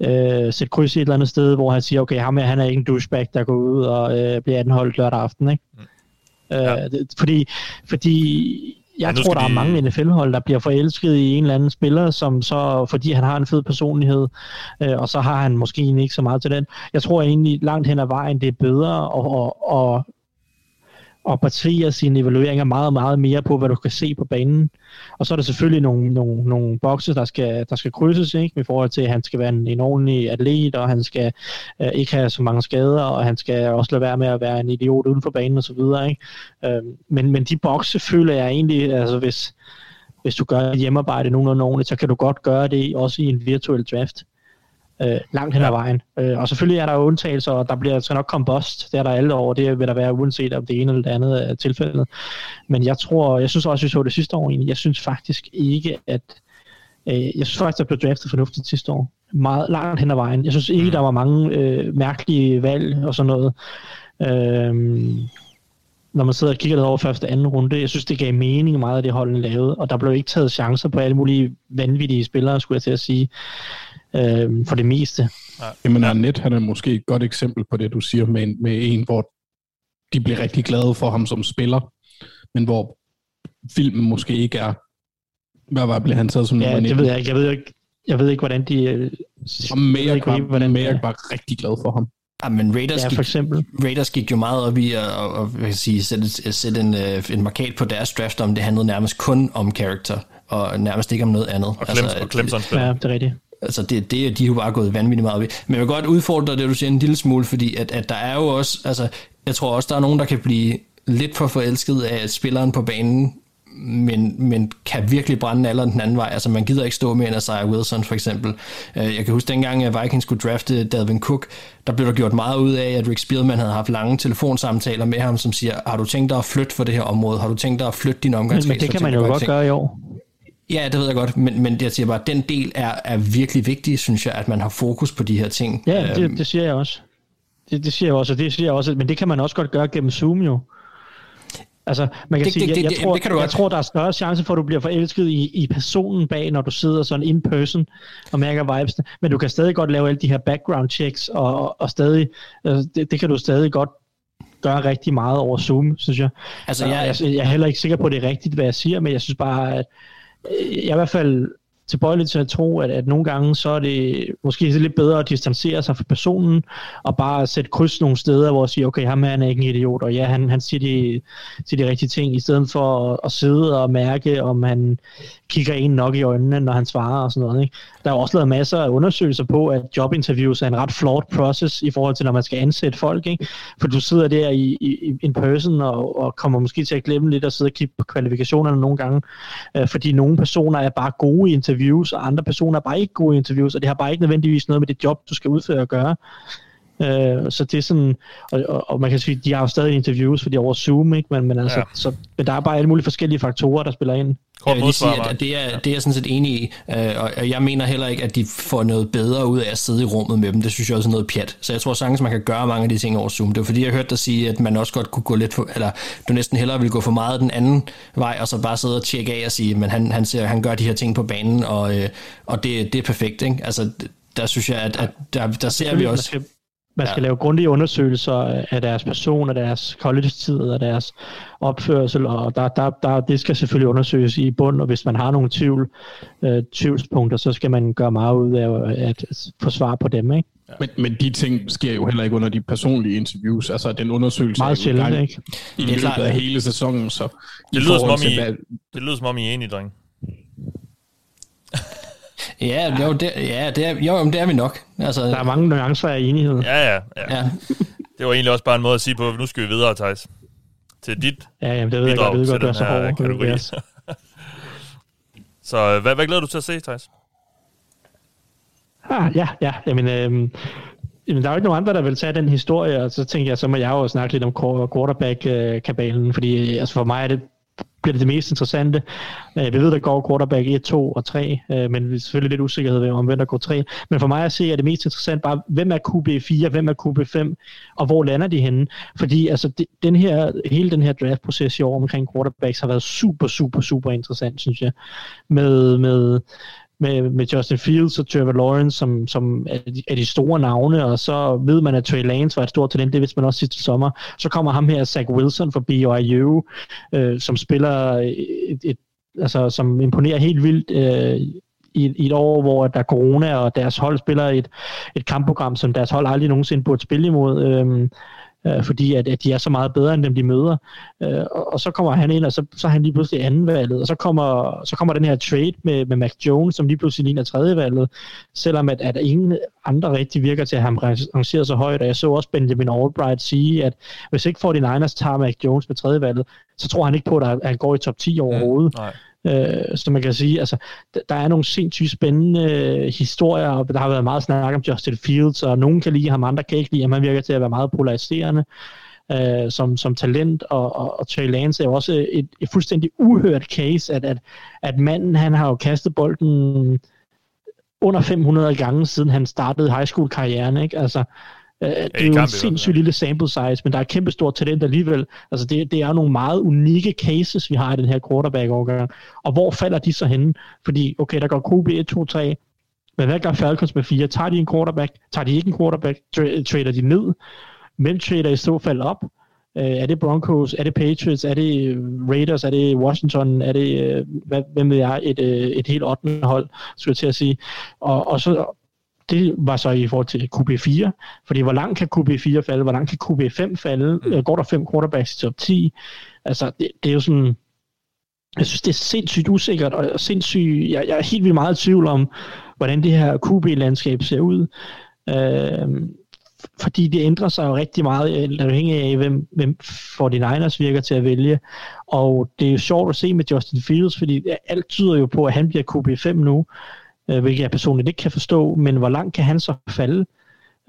øh, sætte kryds i et eller andet sted, hvor han siger, okay, ham her, han er ikke en douchebag, der går ud og øh, bliver anholdt lørdag aften, ikke? Mm. Øh, ja. Øh, det, fordi, fordi jeg tror, der de... er mange NFL-hold, der bliver forelsket i en eller anden spiller, som så, fordi han har en fed personlighed, øh, og så har han måske ikke så meget til den. Jeg tror egentlig langt hen ad vejen, det er bedre at, at, at og basere sine evalueringer meget, meget mere på, hvad du kan se på banen. Og så er der selvfølgelig nogle, nogle, nogle bokse, der skal, der skal krydses, ikke? i forhold til, at han skal være en, en ordentlig atlet, og han skal øh, ikke have så mange skader, og han skal også lade være med at være en idiot uden for banen osv. Øh, men, men de bokse føler jeg egentlig, altså hvis, hvis du gør hjemmearbejde nogenlunde ordentligt, så kan du godt gøre det også i en virtuel draft øh, langt hen ad vejen. Øh, og selvfølgelig er der undtagelser, og der bliver skal nok komme bust. Det er der alle over. Det vil der være uanset om det ene eller det andet er tilfældet. Men jeg tror, jeg synes også, vi så det sidste år egentlig. Jeg synes faktisk ikke, at øh, jeg synes faktisk, der blev draftet fornuftigt sidste år. Meget langt hen ad vejen. Jeg synes ikke, mm. der var mange øh, mærkelige valg og sådan noget. Øh, når man sidder og kigger lidt over første og anden runde. Jeg synes, det gav mening meget af det holdene lavede, og der blev ikke taget chancer på alle mulige vanvittige spillere, skulle jeg til at sige øh, for det meste.
Ja. Jamen Arnett, han er måske et godt eksempel på det, du siger, med en, med en hvor de bliver rigtig glade for ham som spiller, men hvor filmen måske ikke er, hvad var bliver han taget som
Ja,
nummer 19?
det ved jeg ikke. Jeg ved ikke, jeg ved ikke hvordan de... øh,
Og Mayak
ikke,
var,
hvordan-
Mayak var rigtig glad for ham.
Ja, men Raiders,
Ja,
gik,
for eksempel.
Raiders gik jo meget op i at, at, at, sige, sætte, sætte en, øh, en markat på deres draft om, det handlede nærmest kun om character, og nærmest ikke om noget andet.
Og, Clems, og Clemson spiller.
Ja, det er rigtigt.
Altså det, det er de er jo bare gået vanvittigt meget i. Men jeg vil godt udfordre det, du siger en lille smule, fordi at, at der er jo også, altså jeg tror også, der er nogen, der kan blive lidt for forelsket af spilleren på banen, men, men kan virkelig brænde aller den anden vej. Altså man gider ikke stå med en Isaiah Wilson for eksempel. Øh, Jeg kan huske dengang, at Vikings skulle drafte Dalvin Cook, der blev der gjort meget ud af, at Rick Spielman havde haft lange telefonsamtaler med ham, som siger, har du tænkt dig at flytte for det her område? Har du tænkt dig at flytte din omgangskreds?
men det kan man jo godt gøre i år.
Ja, det ved jeg godt, men, men jeg siger bare, at den del er, er virkelig vigtig, synes jeg, at man har fokus på de her ting.
Ja,
Øhm,
det, det siger jeg også. Det, det siger jeg også, og det siger jeg også, men det kan man også godt gøre gennem Zoom jo. Altså, man kan
Det-
sige,
det-
jeg,
det-
jeg,
det-
tror,
det kan du
jeg
godt.
tror, der er større chance for, at du bliver forelsket i, i personen bag, når du sidder sådan in person og mærker vibesene. Men du kan stadig godt lave alle de her background checks, og, og stadig, altså, det, det kan du stadig godt gøre rigtig meget over Zoom, synes jeg.
Altså, jeg-
jeg, jeg er heller ikke sikker på, at det er rigtigt, hvad jeg siger, men jeg synes bare, at jeg er i hvert fald tilbøjelig til at tro, at, at nogle gange så er det måske lidt bedre at distancere sig fra personen, og bare sætte kryds nogle steder, hvor jeg siger, okay, ham er han er ikke en idiot, og ja, han, han siger, de, siger de rigtige ting, i stedet for at, at sidde og mærke, om han kigger en nok i øjnene, når han svarer og sådan noget. Ikke? Der er jo også lavet masser af undersøgelser på, at jobinterviews er en ret flawed process i forhold til, når man skal ansætte folk. Ikke? For du sidder der i, i in person og, og kommer måske til at glemme lidt at sidde og kigge på kvalifikationerne nogle gange, øh, fordi nogle personer er bare gode i interviews, og andre personer er bare ikke gode interviews, og det har bare ikke nødvendigvis noget med det job, du skal udføre at gøre. Øh, så det er sådan, og, og, og man kan sige, de har jo stadig interviews, fordi over Zoom, ikke? Men, men, altså,
Ja.
så, men der er bare alle mulige forskellige faktorer, der spiller ind.
Kort
Jeg vil lige sige, at, det, er, det er jeg sådan set enig i, øh, og- og jeg mener heller ikke, at de får noget bedre ud af at sidde i rummet med dem. Det synes jeg også er noget pjat. Så jeg tror sagtens, man kan gøre mange af de ting over Zoom. Det var fordi, jeg hørte dig sige, at man også godt kunne gå lidt for, eller du næsten hellere ville gå for meget den anden vej, og så bare sidde og tjekke af og sige, men han, han, ser, han gør de her ting på banen, og, øh, og det, det er perfekt. Ikke? Altså, der synes jeg, at, at der, der ser vi
Man
også...
man skal
Ja.
ja. lave grundige undersøgelser af deres person, af deres college-tid, af deres opførsel, og der, der, der, det skal selvfølgelig undersøges i bund, og hvis man har nogle tvivl, øh, tvivlspunkter, så skal man gøre meget ud af at få svar på dem. Ikke?
Men, men de ting sker jo heller ikke under de personlige interviews. Altså, den undersøgelse
Meget
er jo i gang
sjældent, ikke?
i løbet af
ja.
hele sæsonen. Så
Det lyder, som om
til,
I,
hvad-
det lyder som om I er enige, dreng.
Ja, jo, det, ja det, er, jo, det er vi nok. Altså,
Der er mange nuancer af enighed.
Ja, ja, ja.
ja.
Det var egentlig også bare en måde at sige på, at nu skal vi videre, Thijs. Til dit
Ja, jamen, det ved jeg
bidrag
godt, det ved godt, du er
den
så
her
hård.
kategori.
Yes.
Så øh, hvad, hvad glæder du til at se, Thijs?
Ah, ja, ja, jamen, øhm, jamen, der er jo ikke nogen andre, der vil tage den historie, og så tænker jeg, så må jeg jo snakke lidt om quarterback-kabalen, fordi altså for mig er det bliver det det mest interessante. Øh, Vi ved, der går quarterback 1, 2 og 3, øh, men vi er selvfølgelig lidt usikkerhed ved, om hvem der går 3. Men for mig at se, er det mest interessant bare, hvem er QB4, hvem er QB5, og hvor lander de henne? Fordi altså, det, den her, hele den her draft-proces i år omkring quarterbacks har været super, super, super interessant, synes jeg. Med, med, med, med Justin Fields og Trevor Lawrence, som, som er, de, er de store navne, og så ved man, at Trey Lance var et stort talent, det vidste man også sidste sommer. Så kommer ham her, Zach Wilson fra BYU, øh, som spiller et, et, altså, som imponerer helt vildt øh, i, i et år, hvor der er corona, og deres hold spiller et, et kampprogram, som deres hold aldrig nogensinde burde spille imod. Øh, øh, fordi at, at de er så meget bedre end dem, de møder. Øh, og, og så kommer han ind, og så, så er han lige pludselig andenvalget, og så kommer, så kommer den her trade med, med Mac Jones, som lige pludselig ligner tredjevalget, selvom at, at ingen andre rigtig virker til at have ham rangeret så højt, og jeg så også Benjamin Albright sige, at hvis ikke 49ers tager Mac Jones med tredjevalget, så tror han ikke på, at han går i top 10 overhovedet.
Nej.
Øh, så man kan sige, altså, der er nogle sindssygt spændende øh, historier, og der har været meget snak om Justin Fields, og nogen kan lide ham, andre kan ikke lide ham. Han virker til at være meget polariserende øh, som, som talent, og, og, og Trey Lance er jo også et, et fuldstændig uhørt case, at, at, at manden, han har jo kastet bolden under 500 gange, siden han startede high school-karrieren, ikke? Altså, øh, det er jo en sindssygt lille sample size, men der er kæmpe stort talent alligevel. Altså, det, det er nogle meget unikke cases, vi har i den her quarterback-overgang. Og hvor falder de så henne? Fordi, okay, der går QB 1, 2, 3, men hvad gør Falcons med 4? Tager de en quarterback? Tager de ikke en quarterback? Tra- trader de ned? Hvem trader i så fald op? Øh, er det Broncos? Er det Patriots? Er det Raiders? Er det Washington? Er det, øh, hvad, hvem ved jeg, et, øh, et helt 8. hold, skulle jeg til at sige. Og, og så, det var så i forhold til QB4, fordi hvor langt kan QB4 falde, hvor langt kan QB5 falde, mm. går der fem quarterbacks i top 10, altså det, det er jo sådan, jeg synes, det er sindssygt usikkert, og sindssygt, jeg, jeg er helt vildt meget i tvivl om, hvordan det her QB-landskab ser ud. Øh, fordi det ændrer sig jo rigtig meget, afhængig af, hvem, hvem 49ers virker til at vælge. Og det er jo sjovt at se med Justin Fields, fordi alt tyder jo på, at han bliver QB5 nu, øh, hvilket jeg personligt ikke kan forstå, men hvor langt kan han så falde?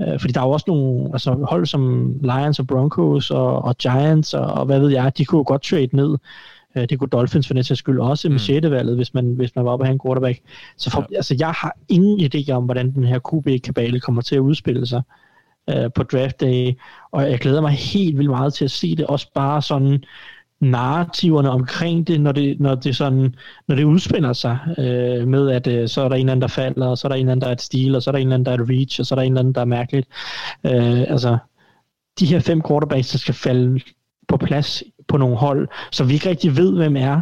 Øh, fordi der er jo også nogle altså hold som Lions og Broncos og, og Giants og, og hvad ved jeg, de kunne jo godt trade ned. Øh, det kunne Dolphins for den sags skyld også med mm. 6. valget, hvis man, hvis man var oppe at have en quarterback. Så for, ja. altså, jeg har ingen idé om, hvordan den her QB-kabale kommer til at udspille sig øh, på draft day, og jeg glæder mig helt vildt meget til at se det, også bare sådan narrativerne omkring det, når det, når det, sådan, når det udspænder sig øh, med, at øh, så er der en eller anden, der falder, og så er der en eller anden, der er et stil, og så er der en eller anden, der er et reach, og så er der en eller anden, der er mærkeligt. Øh, altså, de her fem quarterbacks, der skal falde på plads på nogle hold, som vi ikke rigtig ved, hvem er,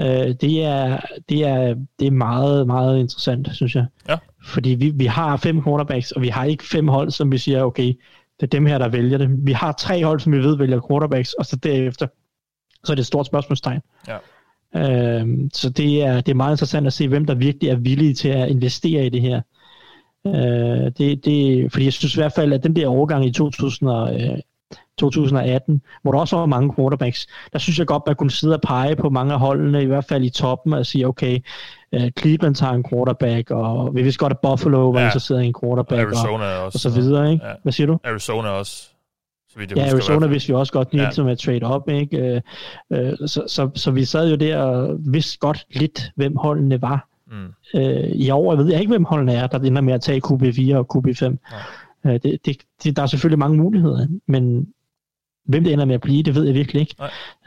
øh, det, er, det, er, det er meget, meget interessant, synes jeg.
Ja.
Fordi vi, vi har fem quarterbacks, og vi har ikke fem hold, som vi siger, okay, det er dem her, der vælger det. Vi har tre hold, som vi ved vælger quarterbacks, og så derefter, så er det et stort spørgsmålstegn.
Ja.
Øhm, så det er, det er meget interessant at se, hvem der virkelig er villige til at investere i det her. Øh, det, det, fordi jeg synes i hvert fald, at den der overgang i 2000 og, øh, 2018, hvor der også var mange quarterbacks, der synes jeg godt, man kunne sidde og pege på mange af holdene, i hvert fald i toppen, og sige, okay, uh, Cleveland tager en quarterback, og vi vidste godt, at Buffalo var ja. interesseret i en quarterback,
Arizona
og,
også,
og så videre, ikke? Ja. Hvad siger du?
Arizona også. Så vidt jeg
ja,
husker,
Arizona vidste vi også godt, ja. med trade up, ikke? Uh, uh, så, så, så vi sad jo der og vidste godt lidt, hvem holdene var. Mm. Uh, I år ved jeg ikke, hvem holdene er, der ender med at tage QB4 og QB5. Ja. Uh, det, det, det, der er selvfølgelig mange muligheder, men Hvem det ender med at blive, det ved jeg virkelig ikke.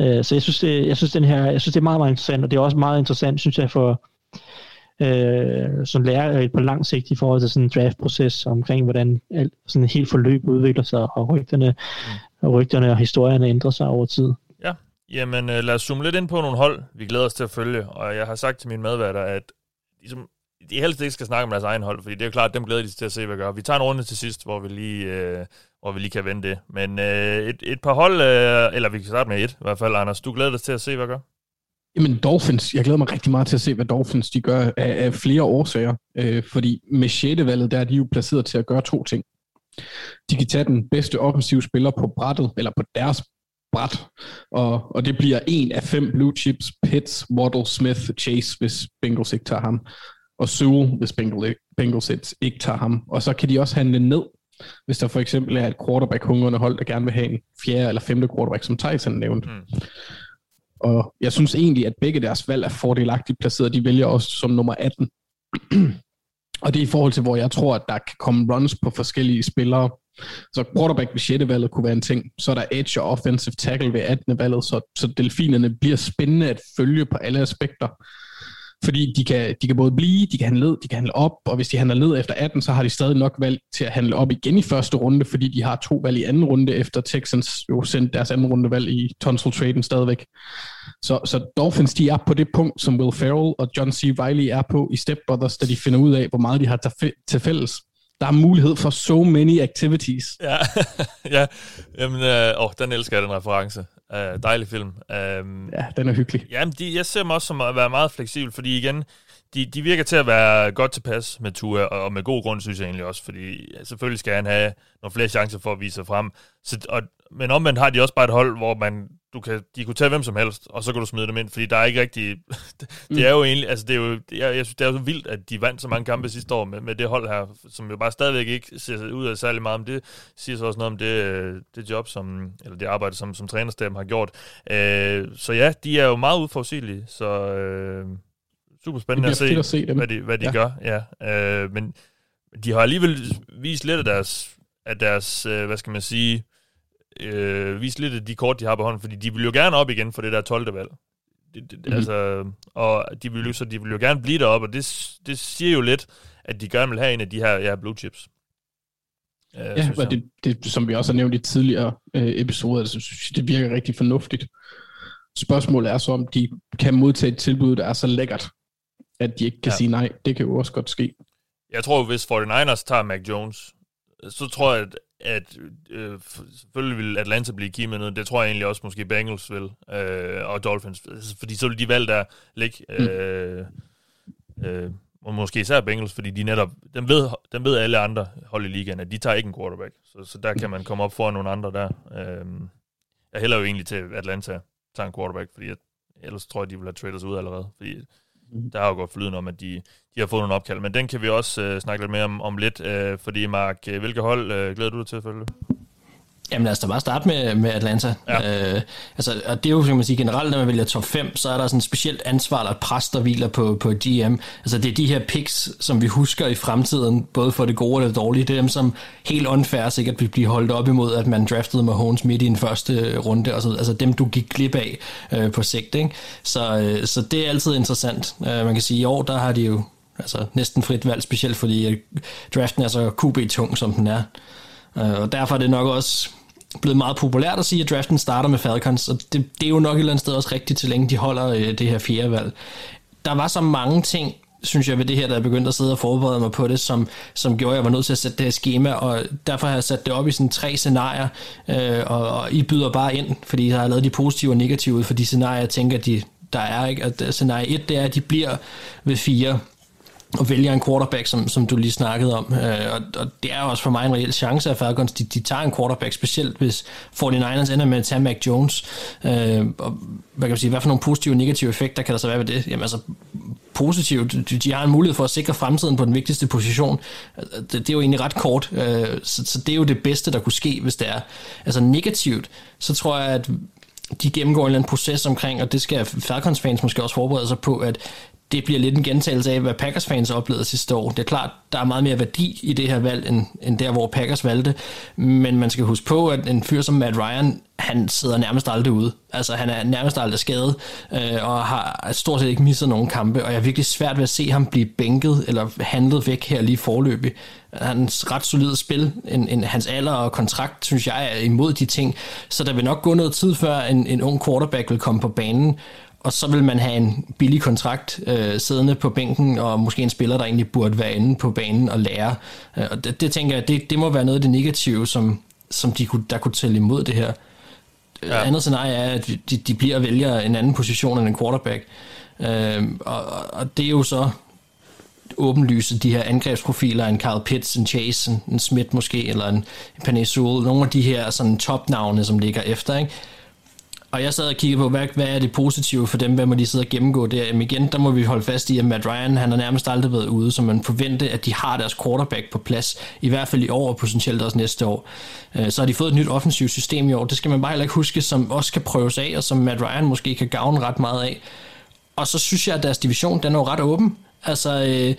Øh, så jeg synes, det, jeg, synes, den her, jeg synes, det er meget, meget interessant, og det er også meget interessant, synes jeg, for øh, som lærer på lang sigt i forhold til sådan en draftproces omkring, hvordan alt, sådan et helt forløb udvikler sig, og rygterne, mm. og rygterne og historierne ændrer sig over tid.
Ja, jamen øh, lad os zoome lidt ind på nogle hold, vi glæder os til at følge, og jeg har sagt til mine medværter, at ligesom, de helst ikke skal snakke om deres egen hold, fordi det er jo klart, at dem glæder de til at se, hvad gør. Vi tager en runde til sidst, hvor vi lige, øh, hvor vi lige kan vende det. Men øh, et, et par hold, øh, eller vi kan starte med et i hvert fald, Anders. Du glæder dig til at se, hvad gør?
Jamen Dolphins, jeg glæder mig rigtig meget til at se, hvad Dolphins de gør af, af flere årsager. Øh, fordi med 6. valget, der er de jo placeret til at gøre to ting. De kan tage den bedste offensive spiller på brættet, eller på deres bræt, og, og det bliver en af fem blue chips, Pitts, Waddle, Smith, Chase, hvis Bengals ikke tager ham og Sewell, hvis Bengals ikke tager ham. Og så kan de også handle ned, hvis der for eksempel er et quarterback-hungrende hold, der gerne vil have en fjerde eller femte quarterback, som Tyson nævnte. Mm. Og jeg synes egentlig, at begge deres valg er fordelagtigt placeret. De vælger også som nummer 18. og det er i forhold til, hvor jeg tror, at der kan komme runs på forskellige spillere. Så quarterback ved 6. valget kunne være en ting. Så er der edge og offensive tackle ved 18. valget, så, så delfinerne bliver spændende at følge på alle aspekter. Fordi de kan, de kan både blive, de kan handle ned, de kan handle op, og hvis de handler ned efter 18, så har de stadig nok valg til at handle op igen i første runde, fordi de har to valg i anden runde, efter Texans jo sendte deres anden runde valg i tonsil traden stadigvæk. Så, så Dolphins, de er på det punkt, som Will Ferrell og John C. Reilly er på i Step Brothers, da de finder ud af, hvor meget de har til fælles der er mulighed for so many activities.
Ja, ja. Jamen, øh, åh, den elsker jeg, den reference. Uh, dejlig film. Uh,
ja, den er hyggelig.
Jamen, de, jeg ser dem også som at være meget fleksibel, fordi igen, de, de virker til at være godt tilpas med Tua, og med god grund, synes jeg egentlig også, fordi ja, selvfølgelig skal han have nogle flere chancer for at vise sig frem. Så, og, men omvendt har de også bare et hold, hvor man du kan, de kunne tage hvem som helst, og så kan du smide dem ind, fordi der er ikke rigtig... det, det er jo egentlig... Altså, det er jo, det er, jeg synes, det er jo så vildt, at de vandt så mange kampe sidste år med, med det hold her, som jo bare stadigvæk ikke ser ud af særlig meget, men det siger så også noget om det, det job, som, eller det arbejde, som, som trænerstaben har gjort. Øh, så ja, de er jo meget udforudsigelige, så øh, super spændende at se,
at se dem.
hvad de, hvad de ja. gør. Ja. Øh, men de har alligevel vist lidt af deres, af deres øh, hvad skal man sige, øh, vise lidt af de kort, de har på hånden, fordi de vil jo gerne op igen for det der 12. valg. Det, det, mm-hmm. altså, og de vil, jo, så de vil jo gerne blive deroppe, og det, det siger jo lidt, at de gerne vil have en af de her ja, blue chips. Øh,
Ja, og det, det, som vi også har nævnt i tidligere øh, episoder, så synes jeg, det virker rigtig fornuftigt. Spørgsmålet er så, om de kan modtage et tilbud, der er så lækkert, at de ikke kan
ja.
sige nej. Det kan jo også godt ske.
Jeg tror, hvis 49ers tager Mac Jones, så tror jeg, at, at øh, selvfølgelig vil Atlanta blive key med noget. Det tror jeg egentlig også måske Bengals vil, øh, og Dolphins. Altså, Fordi så vil de valge der ligge, øh, øh, og måske især Bengals, fordi de netop, dem ved, dem ved alle andre hold i ligaen, at de tager ikke en quarterback. Så, så der kan man komme op foran nogle andre der. Øh, jeg hælder jo egentlig til at Atlanta tager en quarterback, fordi jeg, ellers tror jeg, de vil have traders ud allerede. Fordi der har jo gået flyden om, at de, de har fået nogle opkald. Men den kan vi også øh, snakke lidt mere om, om lidt. Øh, fordi Mark, øh, hvilke hold øh, glæder du dig til at følge?
Jamen lad os da bare starte med, med Atlanta.
Ja.
Øh, altså, og det er jo, kan man sige, generelt, når man vælger top 5, så er der sådan et specielt ansvar eller et pres, der hviler på, på GM. Altså det er de her picks, som vi husker i fremtiden, både for det gode og det dårlige. Det er dem, som helt unfair sikkert vil blive holdt op imod, at man draftede Mahomes midt i en første runde. Og så, videre. altså dem, du gik glip af øh, på sigt. Ikke? Så, øh, så det er altid interessant. Øh, man kan sige, i år, der har de jo altså, næsten frit valg, specielt fordi draften er så QB-tung, som den er. Øh, og derfor er det nok også blevet meget populært at sige, at draften starter med Falcons, og det, det er jo nok et eller andet sted også rigtigt, så længe de holder øh, det her fjerde valg. Der var så mange ting, synes jeg, ved det her, da jeg begyndte at sidde og forberede mig på det, som, som gjorde, at jeg var nødt til at sætte det her schema, og derfor har jeg sat det op i sådan tre scenarier, øh, og, og I byder bare ind, fordi jeg har lavet de positive og negative ud for de scenarier, jeg tænker, de, der er. Ikke? Og scenarie 1, det er, at de bliver ved fire, og vælger en quarterback, som, som du lige snakkede om. Øh, og, og det er også for mig en reel chance, at Falcons de, de tager en quarterback, specielt hvis 49ers ender med at tage Mac Jones. Øh, og hvad kan man sige, hvad for nogle positive og negative effekter kan der så være ved det? Jamen altså, positivt, de, de har en mulighed for at sikre fremtiden på den vigtigste position. Altså, det, det er jo egentlig ret kort, øh, så, så det er jo det bedste, der kunne ske, hvis det er. Altså negativt, så tror jeg, at de gennemgår en eller anden proces omkring, og det skal Falcons fans måske også forberede sig på, at det bliver lidt en gentagelse af, hvad Packers fans oplevede sidste år. Det er klart, der er meget mere værdi i det her valg, end, end der, hvor Packers valgte. Men man skal huske på, at en fyr som Matt Ryan, han sidder nærmest aldrig ude. Altså, han er nærmest aldrig skadet, øh, og har stort set ikke misset nogen kampe, og jeg er virkelig svært ved at se ham blive bænket eller handlet væk her lige forløbig. Hans ret solide spil, en, en, hans alder og kontrakt, synes jeg er imod de ting, så der vil nok gå noget tid før en, en ung quarterback vil komme på banen, og så vil man have en billig kontrakt øh, siddende på bænken, og måske en spiller, der egentlig burde være inde på banen og lære. Øh, og det, det tænker jeg, det, det må være noget af det negative, som, som de kunne, der kunne tælle imod det her. Ja. andet scenarie er, at de, de bliver og vælger en anden position end en quarterback. Øh, og, og det er jo så åbenlyse de her angrebsprofiler, en Carl Pitts, en Chase, en, en Smith måske, eller en, en Penny Sewell, nogle af de her sådan topnavne, som ligger efter, ikke? Og jeg sad og kiggede på, hvad, hvad er det positive for dem, hvad må de sidde og gennemgå der? Jamen igen, der må vi holde fast i, at Matt Ryan, han har nærmest aldrig været ude, så man forventer, at de har deres quarterback på plads, i hvert fald i år og potentielt også næste år. Øh, så har de fået et nyt offensivt system i år, det skal man bare heller ikke huske, som også kan prøves af, og som Matt Ryan måske kan gavne ret meget af. Og så synes jeg, at deres division, den er jo ret åben. Altså, øh,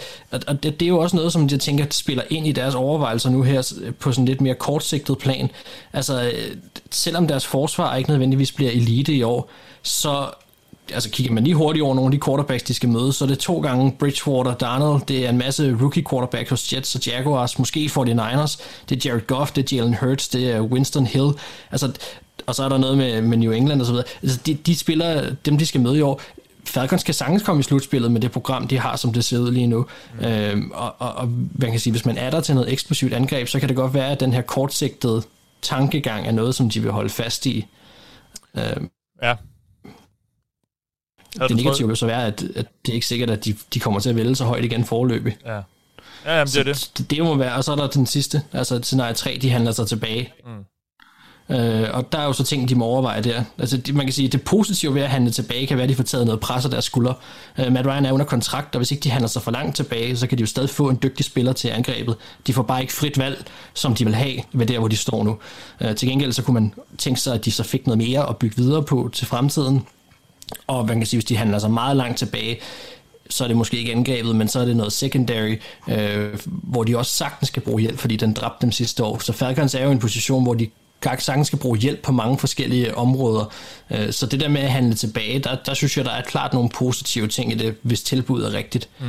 og det, det er jo også noget, som jeg tænker spiller ind i deres overvejelser nu her øh, på sådan lidt mere kortsigtet plan. Altså, øh, selvom deres forsvar ikke nødvendigvis bliver elite i år, så altså kigger man lige hurtigt over nogle af de quarterbacks, de skal møde, så er det to gange Bridgewater, Darnold, det er en masse rookie quarterbacks hos Jets og Jaguars, måske 49ers, det er Jared Goff, det er Jalen Hurts, det er Winston Hill, altså, og så er der noget med, med New England og så videre. Altså, de, de spiller, dem de skal møde i år, Falcons kan sagtens komme i slutspillet med det program, de har, som det ser ud lige nu. Mm. Øhm, og, og, og man kan sige, hvis man er der til noget eksplosivt angreb, så kan det godt være, at den her kortsigtede tankegang er noget, som de vil holde fast i. Øhm,
Ja. Havde
det negative vil så være, at, at det er ikke sikkert, at de, de kommer til at vælge så højt igen forløbig.
Ja. Ja, jamen, det er det.
Så det, det må være, og så er der den sidste, altså scenarie 3, de handler sig tilbage. Mm. Øh, og der er jo så ting, de må overveje der. Altså, de, man kan sige, at det positive ved at handle tilbage, kan være, at de får taget noget pres af deres skuldre. Øh, Matt Ryan er under kontrakt, og hvis ikke de handler sig for langt tilbage, så kan de jo stadig få en dygtig spiller til angrebet. De får bare ikke frit valg, som de vil have ved der, hvor de står nu. Øh, til gengæld så kunne man tænke sig, at de så fik noget mere at bygge videre på til fremtiden. Og man kan sige, hvis de handler sig meget langt tilbage, så er det måske ikke angrebet, men så er det noget secondary, øh, hvor de også sagtens skal bruge hjælp, fordi den dræbte dem sidste år. Så Falcons er jo i en position, hvor de sagtens skal bruge hjælp på mange forskellige områder. Øh, så det der med at handle tilbage, der, der synes jeg, der er klart nogle positive ting i det, hvis tilbuddet er rigtigt. Mm.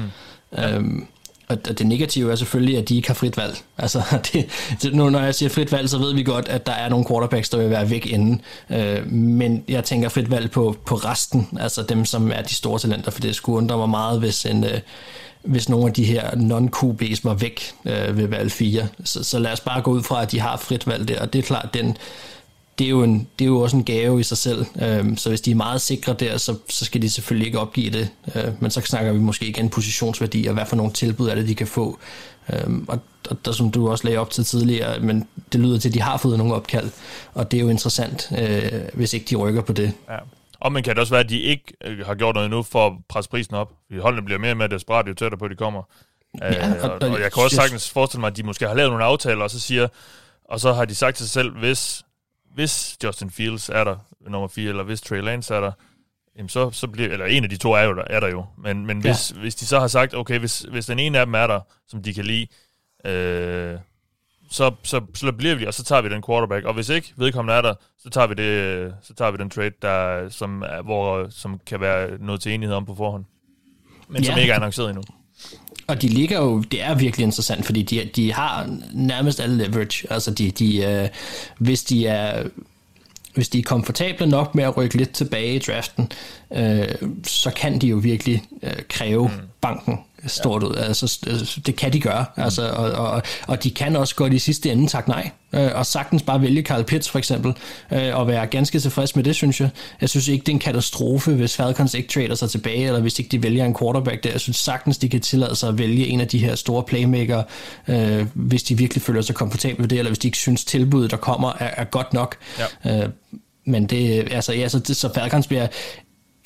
Ja. Øhm, Og det negative er selvfølgelig, at de ikke har frit valg. Altså, det, det, nu når jeg siger frit valg, så ved vi godt, at der er nogle quarterbacks, der vil være væk inden. Øh, men jeg tænker frit valg på, på resten, altså dem, som er de store talenter, for det skulle undre mig meget, hvis en... Øh, hvis nogle af de her non-QB's var væk øh, ved valg 4. Så, så lad os bare gå ud fra, at de har frit valg der, og det er klart, den, det er, jo en, det er jo også en gave i sig selv. Øh, så hvis de er meget sikre der, så, så skal de selvfølgelig ikke opgive det. Øh, men så snakker vi måske igen positionsværdi, og hvad for nogle tilbud er det, de kan få. Øh, og, og der, som du også lagde op til tidligere, men det lyder til, at de har fået nogle opkald, og det er jo interessant, øh, hvis ikke de rykker på det. Ja.
Og man kan det også være, at de ikke øh, har gjort noget endnu for at presse prisen op. Holdene bliver mere og mere desperat, jo tættere på, de kommer. Ja, og, og, og jeg kan også sagtens forestille mig, at de måske har lavet nogle aftaler, og så siger, og så har de sagt til sig selv, hvis hvis Justin Fields er der nummer 4, eller hvis Trey Lance er der, jamen så, så bliver, eller en af de to er, jo der, er der jo, men, men hvis, ja. hvis de så har sagt, okay, hvis, hvis den ene af dem er der, som de kan lide, øh, så, så, så bliver vi, og så tager vi den quarterback, og hvis ikke vedkommende er der, så tager vi, det, så tager vi den trade, der, som, er, hvor, som kan være noget til enighed om på forhånd, men ja. som ikke er annonceret endnu.
Og de ligger jo, det er virkelig interessant, fordi de, de har nærmest alle leverage. Altså de, de, øh, hvis de er hvis de er komfortable nok med at rykke lidt tilbage i draften, øh, så kan de jo virkelig øh, kræve mm. banken stort ud. Altså, det kan de gøre, altså, og, og, og de kan også gå i sidste ende tak nej, øh, og sagtens bare vælge Carl Pitts for eksempel, øh, og være ganske tilfreds med det, synes jeg. Jeg synes ikke, det er en katastrofe, hvis Falcons ikke trader sig tilbage, eller hvis ikke de vælger en quarterback der. Jeg synes sagtens, de kan tillade sig at vælge en af de her store playmaker, øh, hvis de virkelig føler sig komfortable med det, eller hvis de ikke synes, tilbuddet, der kommer, er, er godt nok. Ja. Øh, men det, altså, ja, så, det, så Falcons bliver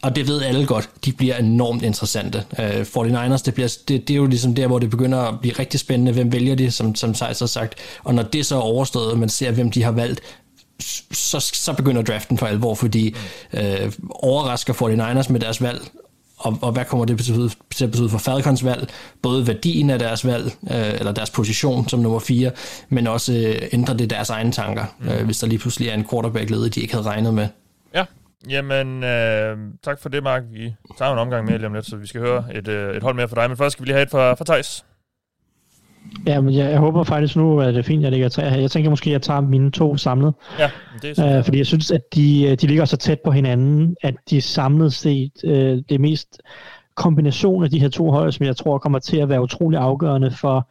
og det ved alle godt, de bliver enormt interessante. Uh, 49ers, det, bliver, det, det er jo ligesom der, hvor det begynder at blive rigtig spændende, hvem vælger de, som, som Sejs har sagt. Og når det så er overstået, og man ser, hvem de har valgt, så, så begynder draften for alvor, fordi uh, overrasker 49ers med deres valg, og, og hvad kommer det betyde, til at betyde for Falcons valg? Både værdien af deres valg, øh, eller deres position som nummer 4, men også øh, ændrer det deres egne tanker, mm. øh, hvis der lige pludselig er en quarterback ledig, de ikke havde regnet med.
Ja, Jamen, øh, tak for det, Mark. Vi tager en omgang mere lige om lidt, så vi skal høre et, øh, et hold mere for dig. Men først skal vi lige have et for, for Thijs.
Ja, men jeg, jeg håber faktisk nu, at det er fint, at jeg ligger tre her. Jeg tænker måske, at jeg tager mine to samlet.
Ja,
det er øh, Fordi jeg synes, at de, de ligger så tæt på hinanden, at de samlet set, øh, det mest kombination af de her to hold, som jeg tror kommer til at være utrolig afgørende for,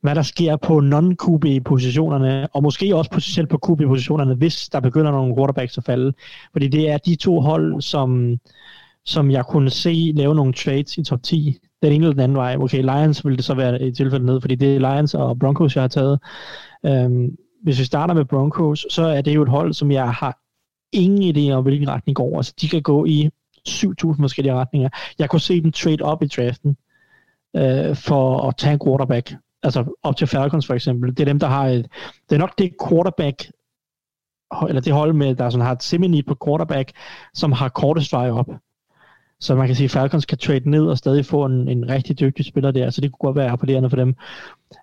hvad der sker på non-QB-positionerne, og måske også potentielt på QB-positionerne, hvis der begynder nogle quarterbacks at falde. Fordi det er de to hold, som, som jeg kunne se lave nogle trades i top 10. Den ene eller den anden vej. Okay, Lions ville det så være i tilfælde ned, fordi det er Lions og Broncos, jeg har taget. Øhm, hvis vi starter med Broncos, så er det jo et hold, som jeg har ingen idé om, hvilken retning går. Altså, de kan gå i 7.000 forskellige retninger. Jeg kunne se dem trade op i draften øh, for at tage en quarterback altså op til Falcons for eksempel, det er dem, der har et, det er nok det quarterback, eller det hold med, der sådan har et semi på quarterback, som har kortest vej op. Så man kan sige, at Falcons kan trade ned og stadig få en, en rigtig dygtig spiller der, så det kunne godt være appellerende for dem.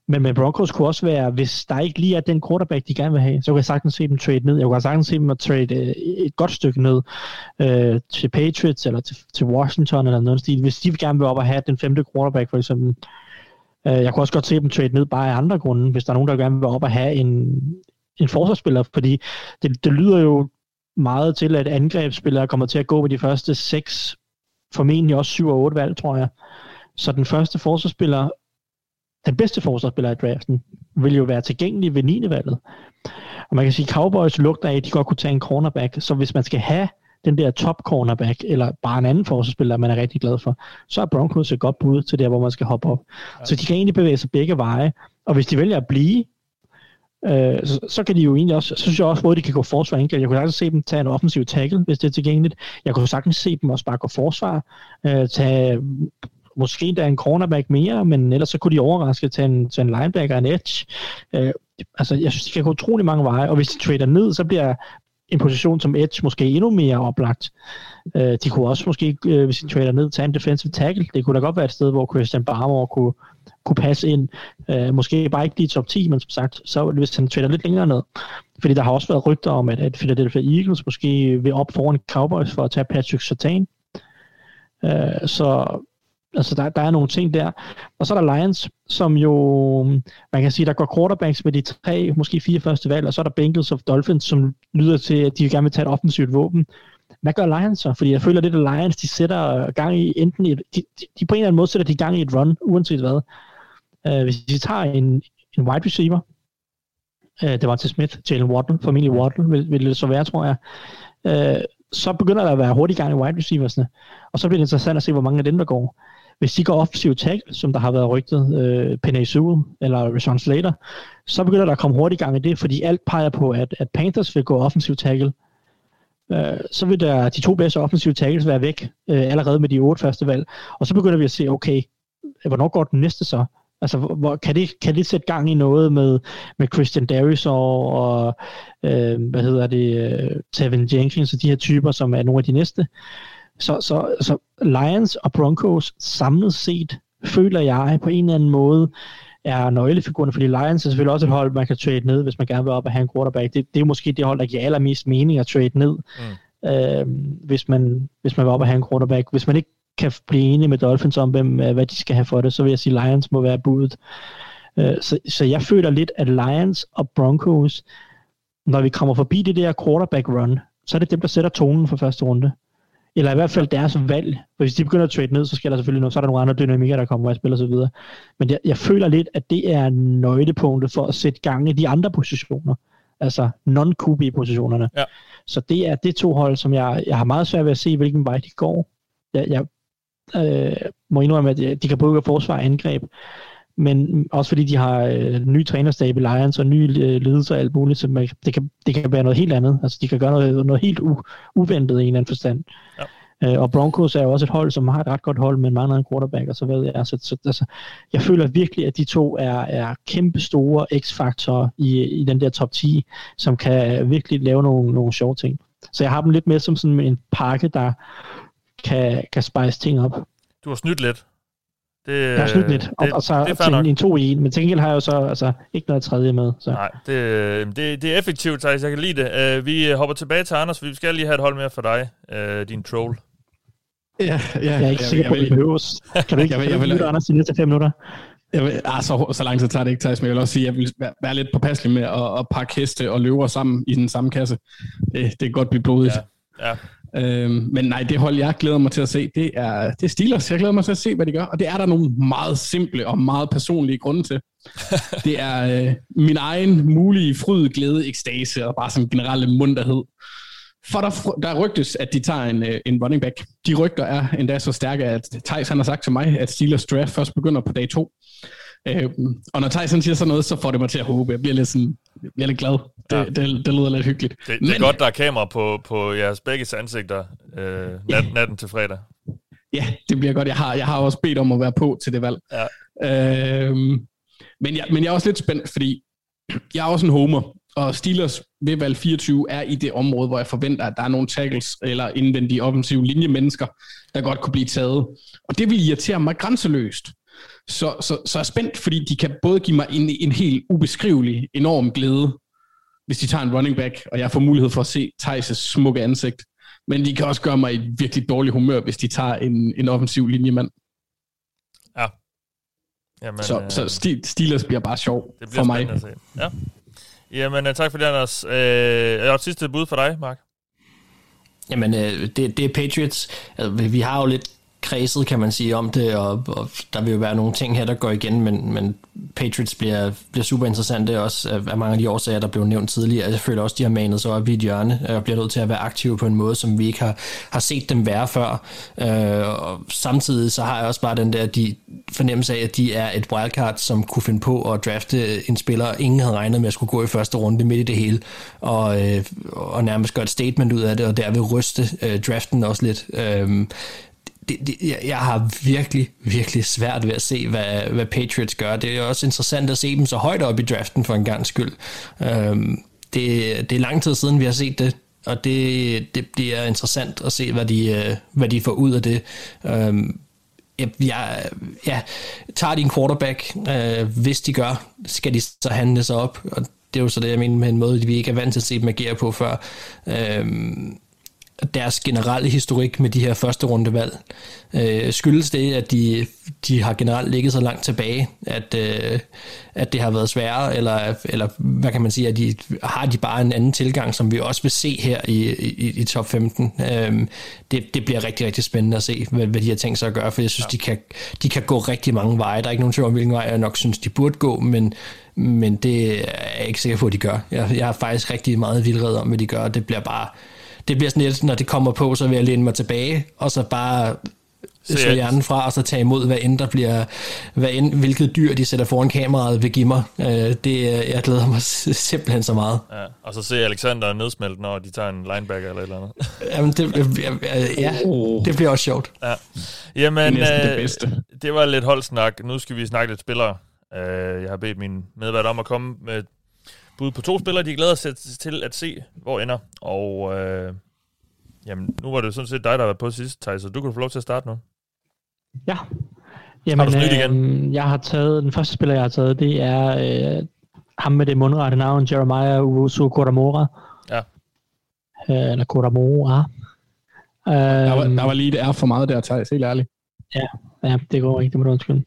Men med Broncos kunne også være, hvis der ikke lige er den quarterback, de gerne vil have, så kan jeg sagtens se dem trade ned. Jeg kunne sagtens se dem at trade øh, et godt stykke ned øh, til Patriots eller til, til Washington eller noget stil. Hvis de gerne vil op og have den femte quarterback for eksempel, Øh, Øh, jeg kunne også godt se dem trade ned bare af andre grunde, hvis der er nogen, der gerne vil op og have en, en forsvarsspiller, fordi det, det lyder jo meget til, at angrebsspillere kommer til at gå med de første seks, formentlig også syv og otte valg, tror jeg. Så den første forsvarsspiller, den bedste forsvarsspiller i draften, vil jo være tilgængelig ved 9. valget. Og man kan sige, at Cowboys lugter af, at de godt kunne tage en cornerback, så hvis man skal have den der top cornerback, eller bare en anden forsvarsspiller, man er rigtig glad for, så er Broncos et godt bud til der, hvor man skal hoppe op. Ja. Så de kan egentlig bevæge sig begge veje, og hvis de vælger at blive, øh, så, så kan de jo egentlig også, så synes jeg også, at de kan gå forsvar enkelt. Jeg kunne sagtens se dem tage en offensiv tackle, hvis det er tilgængeligt. Jeg kunne sagtens se dem også bare gå forsvar, øh, tage måske der en cornerback mere, men ellers så kunne de overraske til en, til en linebacker, en edge. Øh, altså, jeg synes, de kan gå utrolig mange veje, og hvis de trader ned, så bliver en position som edge måske endnu mere oplagt. Øh, de kunne også måske, øh, hvis de trader ned, tage en defensive tackle. Det kunne da godt være et sted, hvor Christian Barmore kunne, kunne passe ind. Øh, måske bare ikke lige top 10, men som sagt, så hvis han trader lidt længere ned. Fordi der har også været rygter om, at, at Philadelphia Eagles måske vil op foran Cowboys for at tage Patrick Sertan. Øh, så Altså, der, der er nogle ting der. Og så er der Lions, som jo, man kan sige, der går quarterbacks med de tre, måske fire første valg, og så er der Bengals og Dolphins, som lyder til, at de gerne vil tage et offensivt våben. Hvad gør Lions så? Fordi jeg føler lidt, at Lions, de sætter gang i enten et, de, de, de på en eller anden måde sætter de gang i et run, uanset hvad. Uh, hvis vi tager en, en wide receiver, uh, det var til Smith, Jalen Waddle, familie Waddle, vil, vil det så være, tror jeg, uh, så begynder der at være hurtig gang i wide receiversne, og så bliver det interessant at se, hvor mange af dem, der går. Hvis de går offensiv tackle, som der har været rygtet, øh, Penny Sewell eller Rashawn Slater, så begynder der at komme hurtigt gang i det, fordi alt peger på, at, at Panthers vil gå offensiv tackle. Øh, så vil der de to bedste offensive tackles være væk øh, allerede med de otte første valg. Og så begynder vi at se, okay, hvornår går den næste så? Altså, hvor, kan, det, kan det sætte gang i noget med, med Christian Darius og, og øh, hvad hedder det, øh, Tevin Jenkins og de her typer, som er nogle af de næste? Så, så, så Lions og Broncos samlet set, føler jeg på en eller anden måde, er nøglefigurerne, fordi Lions er selvfølgelig også et hold, man kan trade ned, hvis man gerne vil op og have en quarterback. Det, det er måske det hold, der giver allermest mening at trade ned, mm. øh, hvis, man, hvis man vil op og have en quarterback. Hvis man ikke kan blive enige med Dolphins om, hvem, øh, hvad de skal have for det, så vil jeg sige, at Lions må være budet. Øh, så, så jeg føler lidt, at Lions og Broncos, når vi kommer forbi det der quarterback run, så er det dem, der sætter tonen for første runde. Eller i hvert fald deres valg. For hvis de begynder at trade ned, så skal der selvfølgelig noget, så er der nogle andre dynamikker, der kommer og spiller osv. Men jeg, jeg føler lidt, at det er nøglepunktet for at sætte gang i de andre positioner. Altså non-QB-positionerne. Ja. Så det er det to hold, som jeg, jeg har meget svært ved at se, hvilken vej de går. Jeg, jeg øh, må indrømme, at de kan både forsvar og angreb men også fordi de har øh, ny trænerstab i Lions og nye øh, ledelser og alt muligt, så man, det, kan, det kan være noget helt andet. Altså, de kan gøre noget, noget helt u, uventet i en eller anden forstand. Ja. Øh, og Broncos er jo også et hold, som har et ret godt hold, men mangler en quarterback, og så ved jeg. Så, så altså, jeg føler virkelig, at de to er, er kæmpe store x-faktorer i, i den der top 10, som kan virkelig lave nogle, nogle sjove ting. Så jeg har dem lidt med som sådan en pakke, der kan, kan spice ting op.
Du har snydt lidt.
Det, jeg har snydt lidt, og, det, og så det er en, en to i en, men til gengæld har jeg jo så altså, ikke noget tredje med. Så.
Nej, det, det, det er effektivt, så jeg kan lide det. Uh, vi hopper tilbage til Anders, for vi skal lige have et hold mere for dig, uh, din troll.
Ja, ja,
jeg er ikke jeg, sikker på, at vi behøver. Kan du ikke jeg, jeg, jeg, jeg, Anders, de næste fem minutter?
Jeg vil, ah, så, så lang tid tager det ikke, Thijs, men jeg vil også sige, at jeg vil være, være lidt påpasselig med at, at pakke heste og løver sammen i den samme kasse. Det, det kan godt blive blodigt. Ja, ja. Øhm, men nej, det hold, jeg glæder mig til at se, det er, det er Steelers. Jeg glæder mig til at se, hvad de gør. Og det er der nogle meget simple og meget personlige grunde til. det er øh, min egen mulige fryd, glæde, ekstase og bare sådan generelle munterhed. For der, der rygtes, at de tager en, øh, en running back. De rygter er endda så stærke, at Thijs han har sagt til mig, at Steelers draft først begynder på dag to. Øh, og når Tyson siger sådan noget, så får det mig til at håbe. Jeg bliver lidt, sådan, jeg bliver lidt glad. Det, ja. det, det, det lyder lidt hyggeligt.
Det, det er godt, der er kamera på, på jeres begge ansigter øh, nat, ja. natten til fredag.
Ja, det bliver godt. Jeg har, jeg har også bedt om at være på til det valg. Ja. Øh, men, jeg, men jeg er også lidt spændt, fordi jeg er også en homer, og Steelers ved valg 24 er i det område, hvor jeg forventer, at der er nogle tackles eller indvendige offensive linjemennesker, der godt kunne blive taget. Og det vil irritere mig grænseløst. Så, så, så er jeg spændt, fordi de kan både give mig en, en helt ubeskrivelig, enorm glæde, hvis de tager en running back, og jeg får mulighed for at se Thijs' smukke ansigt. Men de kan også gøre mig i et virkelig dårligt humør, hvis de tager en, en offensiv linjemand.
Ja.
Jamen, så, øh, så Steelers bliver bare sjov det bliver for mig. At se.
Ja. Jamen, øh, tak for det, Anders. Øh, jeg har et sidste bud for dig, Mark.
Jamen, øh, det, det er Patriots. Altså, vi har jo lidt kredset, kan man sige, om det, og, og der vil jo være nogle ting her, der går igen, men, men Patriots bliver, bliver super interessante også af, mange af de årsager, der blev nævnt tidligere. Jeg føler også, de har manet sig op i et hjørne, øh, og bliver nødt til at være aktive på en måde, som vi ikke har, har set dem være før. Øh, og samtidig så har jeg også bare den der de fornemmelse af, at de er et wildcard, som kunne finde på at drafte en spiller, ingen havde regnet med at skulle gå i første runde midt i det hele, og, øh, og nærmest gøre et statement ud af det, og derved ryste øh, draften også lidt. Øh, det, det, jeg har virkelig, virkelig svært ved at se, hvad, hvad Patriots gør. Det er også interessant at se dem så højt op i draften for en gang skyld. Øhm, det, det er lang tid siden, vi har set det, og det, det, det er interessant at se, hvad de, øh, hvad de får ud af det. Øhm, jeg, ja, tager de en quarterback, øh, hvis de gør, skal de så handle sig op, og det er jo så det, jeg mener med en måde, vi ikke er vant til at se dem agere på før. Øhm, deres generelle historik med de her første rundevalg. Øh, skyldes det, at de, de har generelt ligget så langt tilbage, at, øh, at det har været sværere, eller, eller hvad kan man sige, at de, har de bare en anden tilgang, som vi også vil se her i, i, i top 15. Øh, det, det bliver rigtig, rigtig spændende at se, hvad, hvad de har tænkt sig at gøre, for jeg synes, ja. de, kan, de kan gå rigtig mange veje. Der er ikke nogen tvivl om, hvilken vej jeg nok synes, de burde gå, men men det er jeg ikke sikker på, at de gør. Jeg, jeg har faktisk rigtig meget vildred om, hvad de gør, det bliver bare det bliver sådan lidt, når det kommer på, så vil jeg læne mig tilbage, og så bare så hjernen fra, og så tage imod, hvad end der bliver, hvad end, hvilket dyr de sætter foran kameraet vil give mig. Øh, det, jeg glæder mig simpelthen så meget.
Ja, og så se Alexander nedsmelte, når de tager en linebacker eller et eller andet.
Jamen, det, ja, det bliver også sjovt. Ja.
Jamen, det, er det, bedste. det var lidt holdsnak. Nu skal vi snakke lidt spillere. Øh, jeg har bedt min medvært om at komme med bud på to spillere, de glæder sig til at se, hvor ender. Og øh, jamen, nu var det sådan set dig, der var på sidst, Thijs, så du kan få lov til at starte nu.
Ja. Jamen, har du igen? Øh, jeg har taget, den første spiller, jeg har taget, det er øh, ham med det mundrette navn, Jeremiah Urusu Koramora.
Ja.
Øh, eller Koramora.
Øh, der, var, der var lige det er for meget der, Thijs, helt ærligt.
Ja, ja det går ikke, det må du undskylde.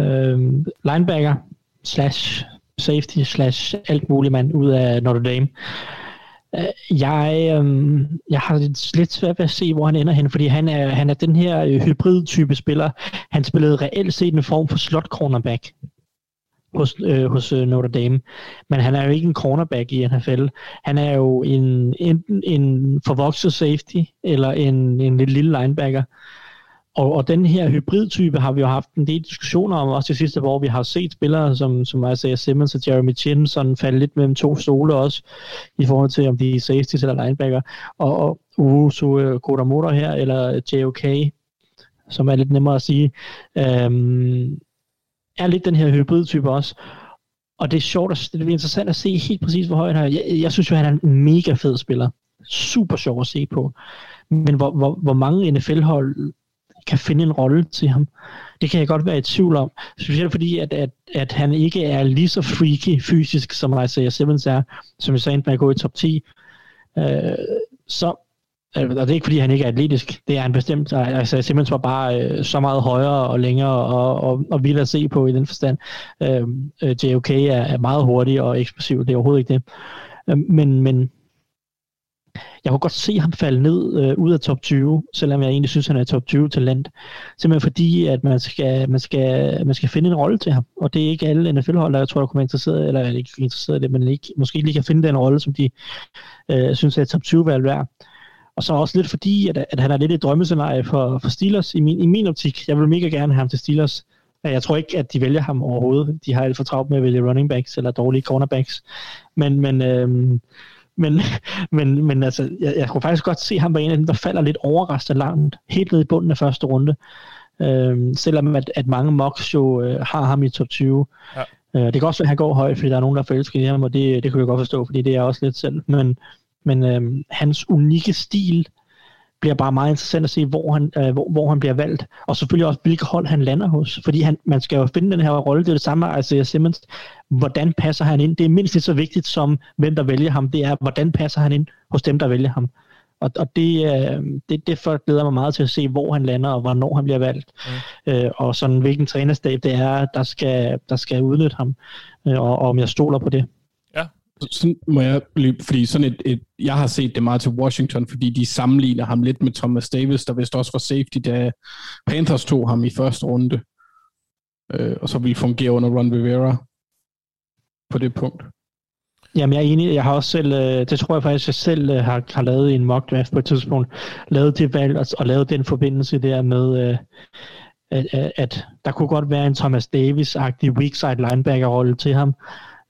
Øh, linebacker slash safety slash alt muligt mand ud af Notre Dame. Øh, jeg, øhm, jeg har lidt svært ved at se, hvor han ender hen, fordi han er, han er den her øh, hybrid-type spiller. Han spillede reelt set en form for slot cornerback hos, øh, hos øh, Notre Dame. Men han er jo ikke en cornerback i NFL. Han er jo en, enten en forvokset safety, eller en, en lidt lille linebacker. Og, og den her hybridtype har vi jo haft en del diskussioner om, også det sidste, hvor vi har set spillere som, som altså Isaiah Simmons og Jeremy Chin sådan falde lidt mellem to stole også, i forhold til om de er safeties eller linebacker. Og, og Uso Kodamoto her, eller JOK, som er lidt nemmere at sige, øhm, er lidt den her hybridtype også. Og det er sjovt, og det er interessant at se helt præcis, hvor højt han er. Jeg, jeg synes jo, han er en mega fed spiller. Super sjov at se på. Men hvor, hvor, hvor mange NFL-hold kan finde en rolle til ham. Det kan jeg godt være i tvivl om. Specielt fordi, at, at, at han ikke er lige så freaky fysisk, som Isaiah Simmons er, som jeg sagde med at gå i top 10. Øh, så øh, og det er ikke fordi, han ikke er atletisk. Det er han bestemt. Altså, Simmons var bare øh, så meget højere og længere og, og, og vild at se på i den forstand. Øh, øh JOK er, er meget hurtig og eksplosiv. Det er overhovedet ikke det. Øh, men, men jeg kunne godt se ham falde ned øh, ud af top 20, selvom jeg egentlig synes, han er top 20 talent. Simpelthen fordi, at man skal, man skal, man skal finde en rolle til ham. Og det er ikke alle NFL-hold, der jeg tror, der kommer interesseret, eller ikke interesseret i det, men ikke, måske lige kan finde den rolle, som de øh, synes er top 20 valg værd. Og så også lidt fordi, at, at han er lidt et drømmescenarie for, for Steelers i min, i min optik. Jeg vil mega gerne have ham til Steelers. Jeg tror ikke, at de vælger ham overhovedet. De har alt for travlt med at vælge running backs eller dårlige cornerbacks. Men, men øh, men, men, men altså, jeg, jeg kunne faktisk godt se ham være en af dem, der falder lidt overraskende langt, helt ned i bunden af første runde. Øhm, selvom at, at mange mocks jo øh, har ham i top 20. Ja. Øh, det kan også være, at han går højt, fordi der er nogen, der forelsker i ham, og det, det kunne jeg godt forstå, fordi det er også lidt selv. Men, men øhm, hans unikke stil bliver bare meget interessant at se, hvor han, øh, hvor, hvor han bliver valgt. Og selvfølgelig også, hvilket hold han lander hos. Fordi han, man skal jo finde den her rolle. Det er det samme med Isaiah Simmons. Hvordan passer han ind? Det er mindst lige så vigtigt som, hvem der vælger ham. Det er, hvordan passer han ind hos dem, der vælger ham. Og, og det, øh, det, det for glæder mig meget til at se, hvor han lander, og hvornår han bliver valgt. Mm. Øh, og sådan, hvilken trænerstab det er, der skal, der skal udnytte ham. Øh, og, og om jeg stoler på det
sådan må jeg blive, fordi sådan et, et, jeg har set det meget til Washington, fordi de sammenligner ham lidt med Thomas Davis, der vist også var safety, da Panthers tog ham i første runde, øh, og så ville fungere under Ron Rivera på det punkt.
Jamen, jeg er enig. Jeg har også selv, øh, det tror jeg faktisk, jeg selv øh, har, har lavet i en mock draft på et tidspunkt, lavet det valg og, og lavet den forbindelse der med, øh, at, at, at der kunne godt være en Thomas Davis-agtig weak side linebacker-rolle til ham,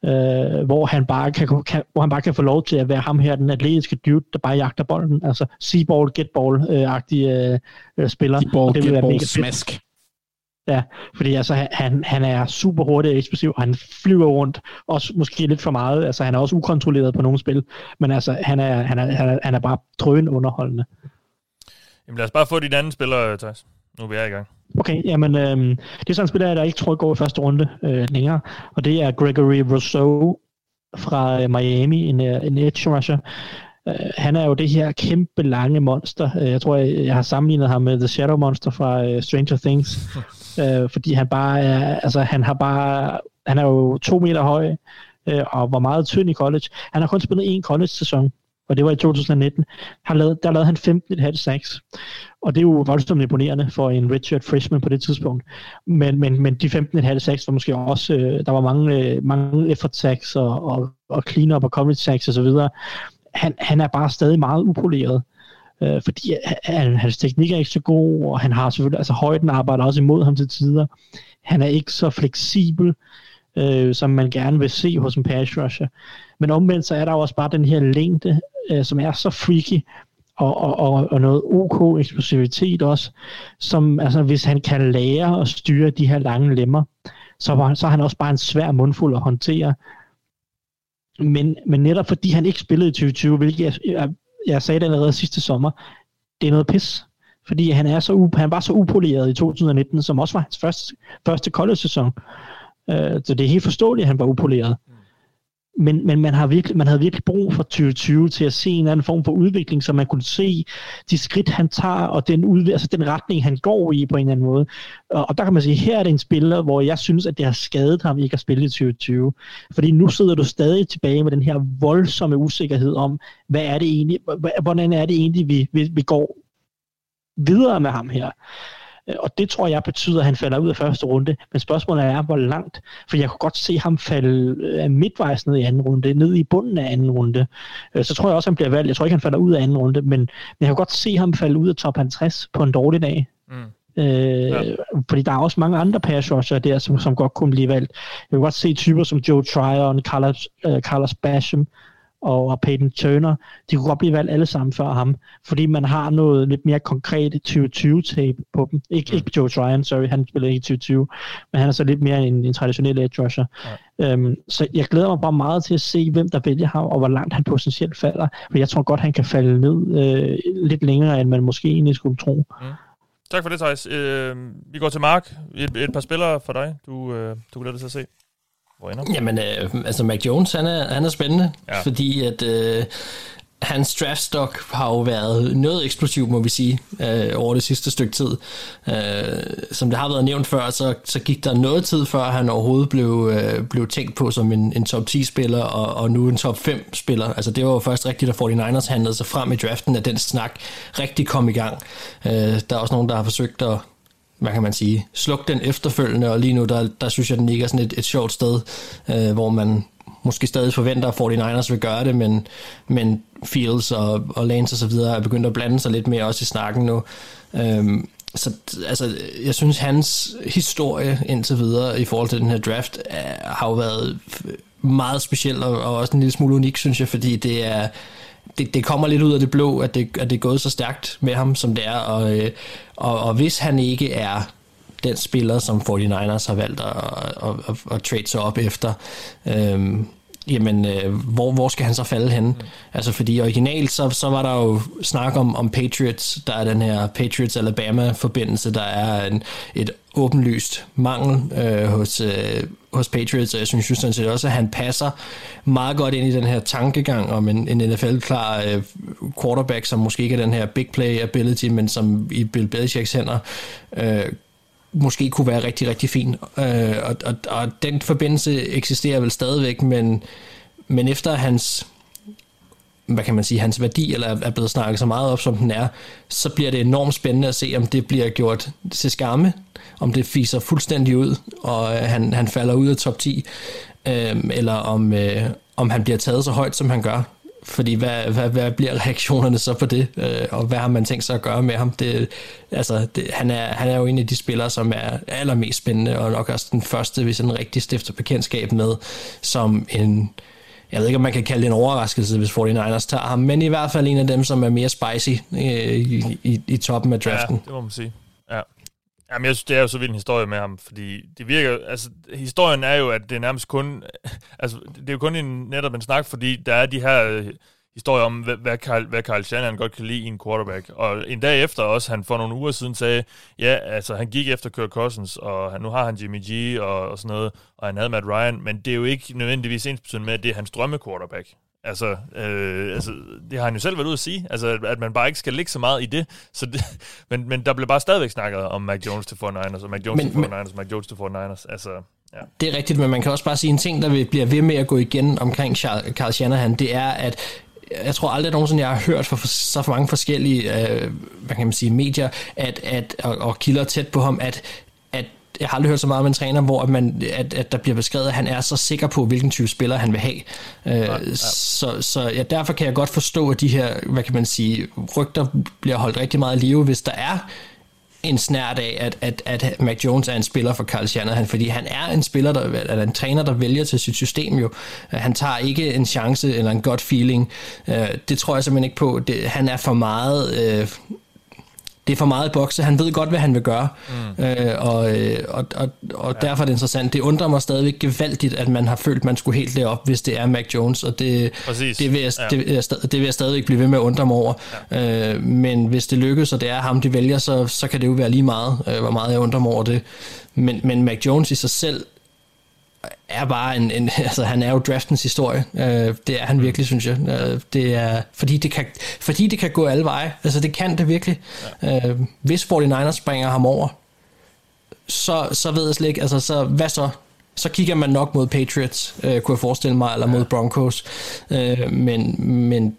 øh, hvor, han bare kan, kan, hvor han bare kan få lov til at være ham her, den atletiske dude, der bare jagter bolden. Altså see-ball, get-ball-agtige øh, øh, spiller.
See-ball, det vil get-ball, mega smask.
Ja, fordi altså, han, han er super hurtig og eksplosiv, og han flyver rundt, også måske lidt for meget. Altså, han er også ukontrolleret på nogle spil, men altså, han er, han er, han er, han er bare drøn underholdende.
Jamen lad os bare få de anden spillere, Thijs. Nu er vi i gang.
Okay, jamen øh, det er sådan en spiller, der ikke tror går i første runde øh, længere, og det er Gregory Rousseau fra øh, Miami, en, øh, en edge rusher. Uh, han er jo det her kæmpe lange monster. Uh, jeg tror, jeg, jeg har sammenlignet ham med The Shadow Monster fra uh, Stranger Things. uh, fordi han bare er, altså han har bare, han er jo to meter høj, uh, og var meget tynd i college. Han har kun spillet en college-sæson, og det var i 2019. Han lavede, der lavede han 15,5 sacks. Og det er jo voldsomt imponerende for en Richard Freshman på det tidspunkt. Men, men, men de 15,5 sacks var måske også, øh, der var mange, øh, mange effort sacks og, og, og clean-up og coverage sacks osv. Han, han er bare stadig meget upoleret. Øh, fordi han, hans teknik er ikke så god, og han har selvfølgelig, altså højden arbejder også imod ham til tider. Han er ikke så fleksibel, øh, som man gerne vil se hos en pass rusher. Men omvendt så er der også bare den her længde, øh, som er så freaky, og, og, og, og noget OK eksplosivitet også, som altså, hvis han kan lære at styre de her lange lemmer, så, var, så er han også bare en svær mundfuld at håndtere. Men, men netop fordi han ikke spillede i 2020, hvilket jeg, jeg, jeg sagde det allerede sidste sommer, det er noget pis. Fordi han, er så, han var så upoleret i 2019, som også var hans første, første college-sæson. Uh, øh, så det er helt forståeligt, at han var upoleret mm men, men man, har virkelig, man havde virkelig brug for 2020 til at se en eller anden form for udvikling, så man kunne se de skridt, han tager, og den, udv- altså den retning, han går i på en eller anden måde. Og, og der kan man sige, her er det en spiller, hvor jeg synes, at det har skadet ham ikke at spille i 2020. Fordi nu sidder du stadig tilbage med den her voldsomme usikkerhed om, hvad er det egentlig, hvordan er det egentlig, vi, vi, vi går videre med ham her. Øh, og det tror jeg betyder, at han falder ud af første runde. Men spørgsmålet er, hvor langt. For jeg kunne godt se ham falde øh, midtvejs ned i anden runde, ned i bunden af anden runde. Øh, så tror jeg også, at han bliver valgt. Jeg tror ikke, han falder ud af anden runde, men, men jeg kan godt se ham falde ud af top 50 på en dårlig dag. Mm. Øh, ja. Fordi der er også mange andre pass der, som, som godt kunne blive valgt. Jeg kan godt se typer som Joe Tryon, Carlos, uh, Carlos Basham, og Peyton Turner, de kunne godt blive valgt alle sammen før ham, fordi man har noget lidt mere konkret 2020-tape på dem. Ik- mm. Ikke Joe Tryon, sorry, han spiller ikke i 2020, men han er så lidt mere en, en traditionel edge rusher. Ja. Øhm, så jeg glæder mig bare meget til at se, hvem der vælger ham, og hvor langt han potentielt falder, for jeg tror godt, han kan falde ned øh, lidt længere, end man måske egentlig skulle tro. Mm.
Tak for det, Thijs. Øh, vi går til Mark. Et, et par spillere for dig, du, øh, du glæder dig til at se.
Hvor ender? Jamen, øh, altså Mac Jones, han er, han er spændende, ja. fordi at øh, hans draftstock har jo været noget eksplosiv, må vi sige, øh, over det sidste stykke tid. Øh, som det har været nævnt før, så, så gik der noget tid før, han overhovedet blev, øh, blev tænkt på som en, en top 10-spiller, og, og nu en top 5-spiller. Altså det var jo først rigtigt, at 49ers handlede sig frem i draften, at den snak rigtig kom i gang. Øh, der er også nogen, der har forsøgt at hvad kan man sige, sluk den efterfølgende, og lige nu, der, der synes jeg, den ligger sådan et, et sjovt sted, øh, hvor man måske stadig forventer, at 49ers vil gøre det, men, men Fields og, og Lance og så videre er begyndt at blande sig lidt mere også i snakken nu. Øhm, så altså, jeg synes, hans historie indtil videre i forhold til den her draft er, har jo været meget speciel og, og også en lille smule unik, synes jeg, fordi det er det, det kommer lidt ud af det blå, at det, at det er gået så stærkt med ham, som det er, og, øh, og, og hvis han ikke er den spiller, som 49ers har valgt at, at, at, at trade sig op efter, øhm, jamen, øh, hvor, hvor skal han så falde hen? Mm. Altså, fordi originalt, så, så var der jo snak om, om Patriots, der er den her Patriots-Alabama-forbindelse, der er en, et åbenlyst mangel øh, hos, øh, hos Patriots, og jeg synes jo sådan set også, at han passer meget godt ind i den her tankegang om en, en NFL-klar øh, quarterback, som måske ikke er den her big play ability, men som i Bill Belichicks hænder øh, måske kunne være rigtig, rigtig fin. Øh, og, og, og den forbindelse eksisterer vel stadigvæk, men, men efter hans hvad kan man sige, hans værdi eller er blevet snakket så meget op, som den er, så bliver det enormt spændende at se, om det bliver gjort til skamme, om det fiser fuldstændig ud, og øh, han, han falder ud af top 10, øh, eller om, øh, om han bliver taget så højt, som han gør. Fordi hvad, hvad, hvad bliver reaktionerne så på det, øh, og hvad har man tænkt sig at gøre med ham? Det, altså, det, han, er, han er jo en af de spillere, som er allermest spændende, og nok også den første, hvis en rigtig stifter bekendtskab med, som en, jeg ved ikke, om man kan kalde det en overraskelse, hvis 49ers tager ham, men i hvert fald en af dem, som er mere spicy øh, i, i, i toppen af draften.
Ja, det må man sige. Ja. Jamen, jeg synes, det er jo så vild en historie med ham, fordi det virker, altså, historien er jo, at det er nærmest kun, altså, det er jo kun en, netop en snak, fordi der er de her historier om, hvad, hvad, Carl, hvad Carl Shanahan godt kan lide i en quarterback. Og en dag efter også, han for nogle uger siden sagde, ja, altså, han gik efter Kirk Cousins, og han, nu har han Jimmy G og, og sådan noget, og han havde Matt Ryan, men det er jo ikke nødvendigvis ens med, at det er hans drømme quarterback. Altså, øh, altså, det har han jo selv været ude at sige, altså, at, at man bare ikke skal ligge så meget i det. Så det men, men der blev bare stadigvæk snakket om Mac Jones til 49ers, og Mac Jones men, til 49ers, og Mac Jones til 49ers. Altså, ja.
Det er rigtigt, men man kan også bare sige en ting, der bliver ved med at gå igen omkring Carl Shanahan, det er, at jeg tror aldrig nogensinde, jeg har hørt fra så mange forskellige øh, hvad kan man sige, medier at, at, og, og kilder tæt på ham, at, at jeg har aldrig hørt så meget om en træner, hvor man, at, at der bliver beskrevet, at han er så sikker på, hvilken type spiller han vil have. Øh, ja, ja. Så, så ja, derfor kan jeg godt forstå, at de her, hvad kan man sige, rygter bliver holdt rigtig meget i live, hvis der er en snært af, at, at, at Mac Jones er en spiller for Carl Shanahan, fordi han er en spiller, der, eller en træner, der vælger til sit system jo. Han tager ikke en chance eller en godt feeling. Øh, det tror jeg simpelthen ikke på. Det, han er for meget... Øh, det er for meget bokse. Han ved godt, hvad han vil gøre, mm. øh, og, øh, og, og, og ja. derfor er det interessant. Det undrer mig stadigvæk gevaldigt, at man har følt, at man skulle helt derop, hvis det er Mac Jones, og det, det, vil jeg, ja. det, det, det vil jeg stadigvæk blive ved med at undre mig over. Ja. Øh, men hvis det lykkes, og det er ham, de vælger, så, så kan det jo være lige meget, øh, hvor meget jeg undrer mig over det. Men, men Mac Jones i sig selv er bare en, en altså han er jo draftens historie. Øh, det er han mm. virkelig, synes jeg. Øh, det er, fordi, det kan, fordi det kan gå alle veje. Altså det kan det virkelig. Ja. Øh, hvis 49ers springer ham over, så, så ved jeg slet ikke, altså så, hvad så? Så kigger man nok mod Patriots, øh, kunne jeg forestille mig, eller ja. mod Broncos. Øh, men, men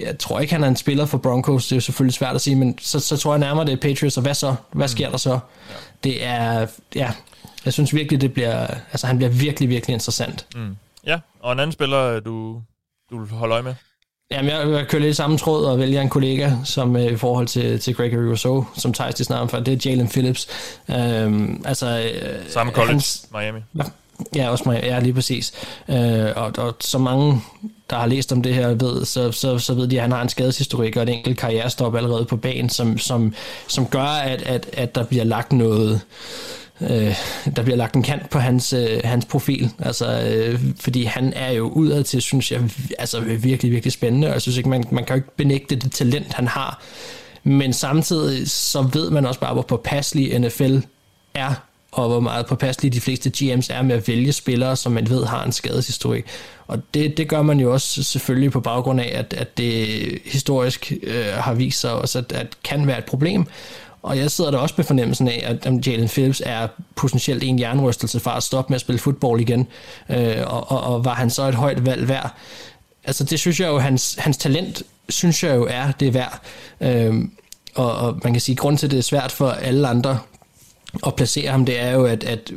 jeg tror ikke, han er en spiller for Broncos, det er jo selvfølgelig svært at sige, men så, så tror jeg nærmere, det er Patriots, og hvad så? Hvad mm. sker der så? Ja. Det er, ja, jeg synes virkelig, det bliver, altså han bliver virkelig, virkelig interessant. Mm.
Ja, og en anden spiller, du, du holder øje med?
Jamen, jeg, jeg kører lidt samme tråd og vælger en kollega, som øh, i forhold til, til Gregory Rousseau, som tager til snart for, det er Jalen Phillips. Øhm, altså,
øh, Samme college, hans, Miami.
Ja, ja, også Miami, ja, lige præcis. Øh, og, og så mange, der har læst om det her, ved, så, så, så ved de, at han har en skadeshistorik og et enkelt karrierestop allerede på banen, som, som, som gør, at, at, at der bliver lagt noget øh, Øh, der bliver lagt en kant på hans, øh, hans profil, altså, øh, fordi han er jo udad til, synes jeg, altså virkelig, virkelig spændende, og jeg synes ikke, man, man kan jo ikke benægte det talent, han har, men samtidig så ved man også bare, hvor påpasselig NFL er, og hvor meget påpasselige de fleste GM's er med at vælge spillere, som man ved har en skadeshistorik. Og det, det gør man jo også selvfølgelig på baggrund af, at, at det historisk øh, har vist sig også, at, at kan være et problem. Og jeg sidder der også med fornemmelsen af, at Jalen Phillips er potentielt en jernrystelse fra at stoppe med at spille fodbold igen. Øh, og, og, og var han så et højt valg værd? Altså det synes jeg jo, hans, hans talent synes jeg jo er det værd. Øh, og, og man kan sige, at grund til, at det er svært for alle andre at placere ham, det er jo, at, at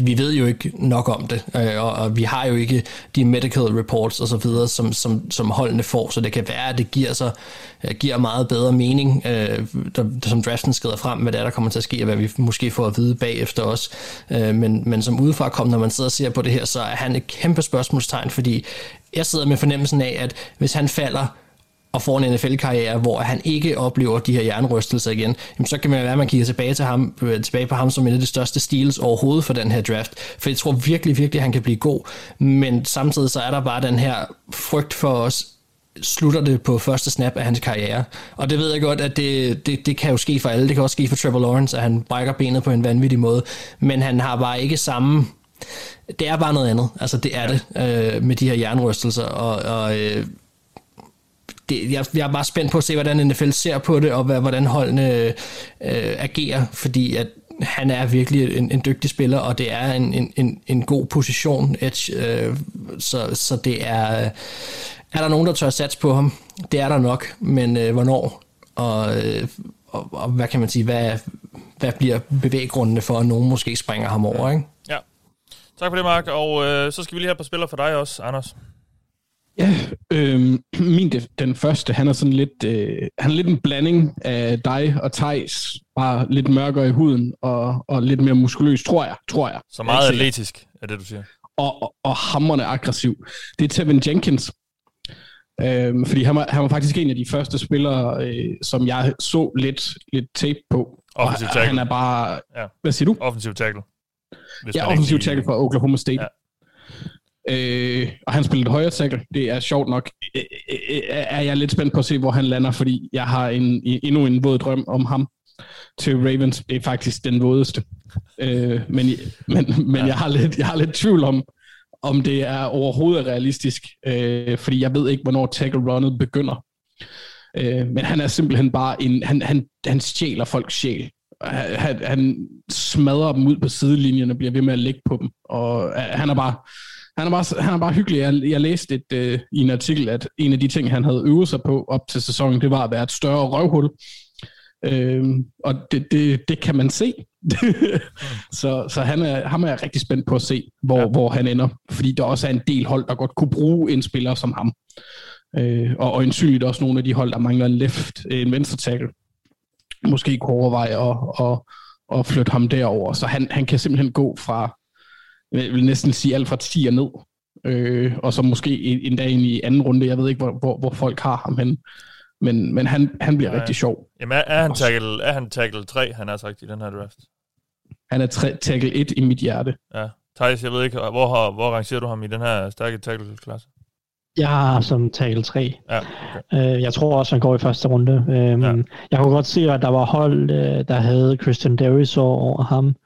vi ved jo ikke nok om det, øh, og, og vi har jo ikke de medical reports og så videre, som, som, som holdene får, så det kan være, at det giver, sig, øh, giver meget bedre mening, øh, der, som draften skrider frem, hvad det er, der kommer til at ske, og hvad vi måske får at vide bagefter os. Øh, men, men som udefra kom, når man sidder og ser på det her, så er han et kæmpe spørgsmålstegn, fordi jeg sidder med fornemmelsen af, at hvis han falder og får en NFL-karriere, hvor han ikke oplever de her jernrystelser igen, jamen så kan man være, at man kigger tilbage, til ham, øh, tilbage på ham som en af de største steals overhovedet for den her draft. For jeg tror virkelig, virkelig, at han kan blive god. Men samtidig så er der bare den her frygt for os, slutter det på første snap af hans karriere. Og det ved jeg godt, at det, det, det kan jo ske for alle. Det kan også ske for Trevor Lawrence, at han brækker benet på en vanvittig måde. Men han har bare ikke samme... Det er bare noget andet. Altså, det er det øh, med de her jernrystelser. Og, og øh, det, jeg, jeg er bare spændt på at se, hvordan NFL ser på det, og hvad, hvordan holdene øh, agerer, fordi at han er virkelig en, en dygtig spiller, og det er en, en, en, god position, Edge, øh, så, så det er... Er der nogen, der tør satse på ham? Det er der nok, men øh, hvornår? Og, øh, og, og hvad kan man sige, hvad, hvad bliver bevæggrundene for, at nogen måske springer ham over, ikke?
Ja. Tak for det, Mark. Og øh, så skal vi lige have et par spillere for dig også, Anders.
Ja, øh, min den første, han er sådan lidt, øh, han er lidt en blanding af dig og Tejs, bare lidt mørkere i huden og, og lidt mere muskuløs, tror jeg. Tror jeg.
Så meget atletisk, er det, du siger.
Og, og, og hammerne aggressiv. Det er Tevin Jenkins. Øh, fordi han var, han var faktisk en af de første spillere, øh, som jeg så lidt, lidt tape på.
Offensiv tackle.
Han er bare... Ja. Hvad siger du?
Offensiv tackle.
Ja, offensiv tackle for Oklahoma State. Ja. Øh, og han spillede højre tackle. Det er sjovt nok. Øh, øh, er jeg lidt spændt på at se, hvor han lander, fordi jeg har en, endnu en våd drøm om ham til Ravens. Det er faktisk den vådeste. Øh, men men, men ja. jeg, har lidt, jeg har lidt tvivl om, om det er overhovedet realistisk, øh, fordi jeg ved ikke, hvornår tackle runnet begynder. Øh, men han er simpelthen bare en, han, han, han stjæler folks sjæl. Han, han smadrer dem ud på sidelinjen og bliver ved med at lægge på dem. Og øh, han er bare, han er bare, han er bare hyggelig. Jeg, jeg læste et, øh, i en artikel, at en af de ting, han havde øvet sig på op til sæsonen, det var at være et større røvhul. Øh, og det, det, det kan man se. så så han er, ham er jeg rigtig spændt på at se, hvor, ja. hvor han ender. Fordi der også er en del hold, der godt kunne bruge en spiller som ham. Øh, og øjensynligt også nogle af de hold, der mangler en left, en venstre tackle. Måske kunne overveje at, at, at flytte ham derover. Så han, han kan simpelthen gå fra, jeg vil næsten sige alt fra 10 og ned, øh, og så måske en dag ind i anden runde. Jeg ved ikke, hvor, hvor, hvor folk har ham hen. Men, men han, han bliver ja. rigtig sjov.
Jamen er, er, han tackle, er han tackle 3, han har sagt i den her draft?
Han er tre, tackle 1 i mit hjerte.
Ja. Thijs, jeg ved ikke, hvor, har, hvor rangerer du ham i den her stærke tackle-klasse?
Jeg har som tackle 3.
Ja, okay.
øh, jeg tror også, han går i første runde. Øhm, ja. Jeg kunne godt se, at der var hold, øh, der havde Christian Darius over ham.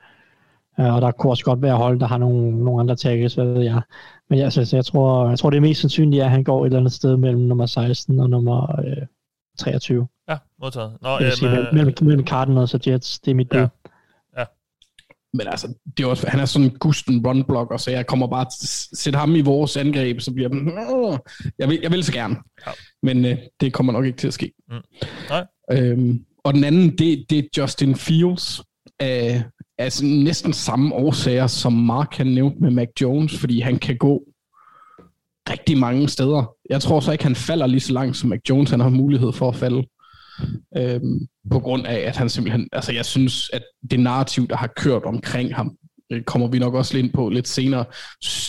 Øh, og der kunne også godt være hold, der har nogle, nogle andre tackles, hvad ved jeg. Men jeg, altså, jeg, tror, jeg tror, det er mest sandsynligt, at han går et eller andet sted mellem nummer 16 og nummer øh, 23.
Ja, modtaget. Nå,
det sige, mellem, mellem, mellem Cardinals og Jets, det er mit bud. Ja.
ja.
Men altså, det er også, han er sådan en gusten runblocker, så jeg kommer bare til at sætte ham i vores angreb, så bliver jeg, jeg vil, jeg vil så gerne. Ja. Men øh, det kommer nok ikke til at ske.
Mm. Nej.
Øhm, og den anden, det, det er Justin Fields af, altså næsten samme årsager, som Mark han nævnte med Mac Jones, fordi han kan gå rigtig mange steder. Jeg tror så ikke, han falder lige så langt, som Mac Jones han har mulighed for at falde. Øhm, på grund af, at han simpelthen, altså jeg synes, at det narrativ, der har kørt omkring ham, øh, kommer vi nok også lidt på lidt senere,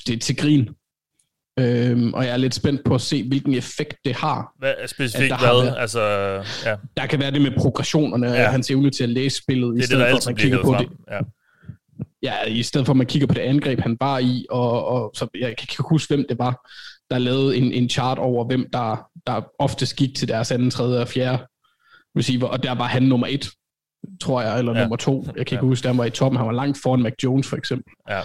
det er til grin. Øhm, og jeg er lidt spændt på at se, hvilken effekt det har.
Hvad, specifikt hvad? Været, altså, ja.
Der kan være det med progressionerne, ja. og hans evne til at læse spillet,
det
i stedet
det,
for at man kigger på
frem.
det.
Ja.
Ja, i stedet for at man kigger på det angreb, han var i, og, og så jeg kan ikke huske, hvem det var, der lavede en, en chart over, hvem der, der oftest gik til deres anden, tredje og fjerde receiver, og der var han nummer et, tror jeg, eller ja. nummer to. Jeg kan ikke ja. huske, der var i toppen. Han var langt foran Mac Jones, for eksempel.
Ja.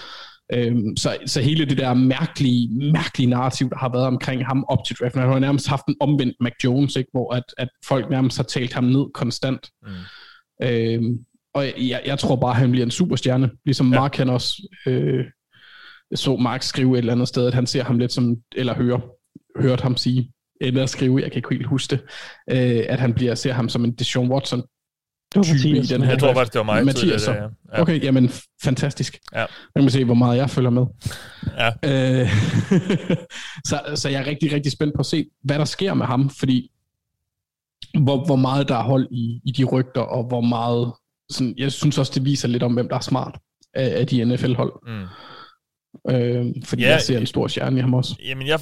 Øhm, så, så hele det der mærkelige, mærkelige narrativ, der har været omkring ham op til draften, han har nærmest haft en omvendt Mac Jones, ikke? hvor at, at folk nærmest har talt ham ned konstant. Mm. Øhm, og jeg, jeg tror bare, at han bliver en superstjerne, ligesom ja. Mark han også, øh, så Mark skrive et eller andet sted, at han ser ham lidt som, eller hører, hørt ham sige, eller skrive, jeg kan ikke helt huske det, øh, at han bliver, ser ham som en Deshaun Watson type i den her.
Jeg tror faktisk, det var mig.
Mathias,
så.
Ja. Ja. Okay, jamen fantastisk.
Ja.
Man må se, hvor meget jeg følger med.
Ja.
Øh, så, så jeg er rigtig, rigtig spændt på at se, hvad der sker med ham, fordi hvor, hvor meget der er hold i, i de rygter, og hvor meget, sådan, jeg synes også, det viser lidt om, hvem der er smart af, af de NFL-hold. Mm. Øh, fordi ja, jeg ser en stor stjerne i ham også.
Jamen, jeg,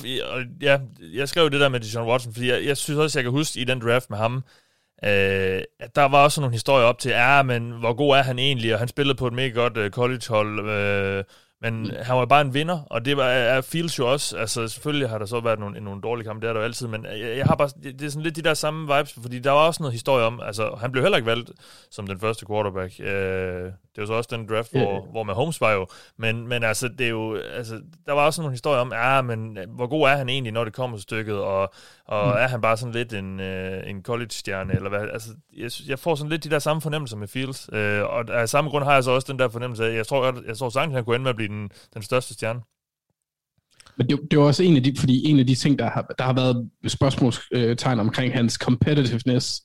ja, jeg skrev det der med Deshaun Watson, fordi jeg, jeg synes også, jeg kan huske i den draft med ham, øh, der var også nogle historier op til, ja, men hvor god er han egentlig, og han spillede på et mega godt øh, collegehold, øh, men mm. han var bare en vinder, og det var, er Fields jo også. Altså, selvfølgelig har der så været nogle, nogle dårlige kampe, det er der jo altid, men jeg, jeg har bare, det, er sådan lidt de der samme vibes, fordi der var også noget historie om, altså, han blev heller ikke valgt som den første quarterback. Øh, det var så også den draft, hvor, yeah. hvor Mahomes var jo, men, men altså, det er jo, altså, der var også nogle historier om, ja, men hvor god er han egentlig, når det kommer til stykket, og, og mm. er han bare sådan lidt en, øh, en college-stjerne, eller hvad, altså, jeg, jeg får sådan lidt de der samme fornemmelser med Fields, øh, og af samme grund har jeg så også den der fornemmelse af, jeg tror, jeg, jeg tror sagtens, han kunne ende med at blive den, den største stjerne.
Men det, det var også en af de, fordi en af de ting, der har, der har været spørgsmålstegn omkring hans competitiveness,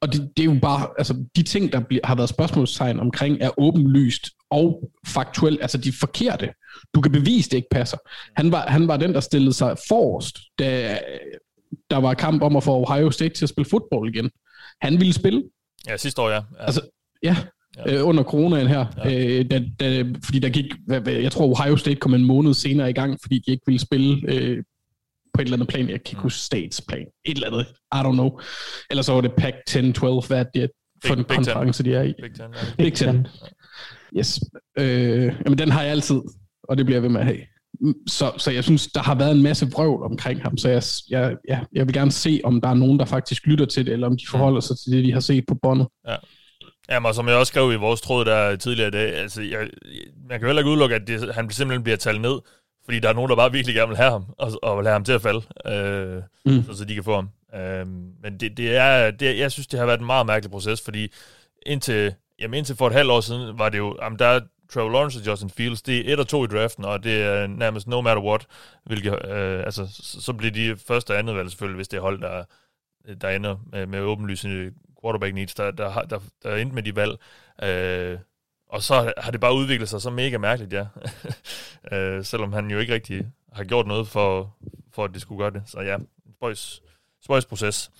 og det, det er jo bare, altså de ting, der bliver, har været spørgsmålstegn omkring, er åbenlyst og faktuelt, altså de forkerte. Du kan bevise, det ikke passer. Han var, han var den, der stillede sig forrest, da der var kamp om at få Ohio State til at spille fodbold igen. Han ville spille.
Ja, sidste år, ja. ja.
Altså, ja, ja. Øh, under coronaen her. Ja. Øh, da, da, fordi der gik, jeg tror Ohio State kom en måned senere i gang, fordi de ikke ville spille øh, på et eller andet plan. Jeg kan ikke huske States plan. Et eller andet. I don't know. Eller så var det Pac 10-12, hvad det er for Big, en konference, de er i.
Big 10. Ja.
Big 10. Yes. Øh, jamen, den har jeg altid, og det bliver jeg ved med at have. Så, så jeg synes, der har været en masse vrøvl omkring ham, så jeg, jeg, ja, jeg vil gerne se, om der er nogen, der faktisk lytter til det, eller om de forholder sig til det, vi har set på båndet.
Ja. Jamen, og som jeg også skrev i vores tråd der tidligere i dag, altså, jeg, man kan heller ikke udelukke, at det, han simpelthen bliver talt ned, fordi der er nogen, der bare virkelig gerne vil have ham, og, og vil have ham til at falde, øh, mm. så, så de kan få ham. Øh, men det, det er, det, jeg synes, det har været en meget mærkelig proces, fordi indtil, jamen indtil for et halvt år siden var det jo, jamen der er Trevor Lawrence og Justin Fields, det er et og to i draften, og det er nærmest no matter what, hvilket, øh, altså, så bliver de første og andet valg selvfølgelig, hvis det er hold, der, der ender med, med åbenlysende quarterback needs, der, der, der, der, der er endt med de valg. Øh, og så har det bare udviklet sig så mega mærkeligt, ja. øh, selvom han jo ikke rigtig har gjort noget for, for at det skulle gøre det. Så ja, spøjs, spøjs proces.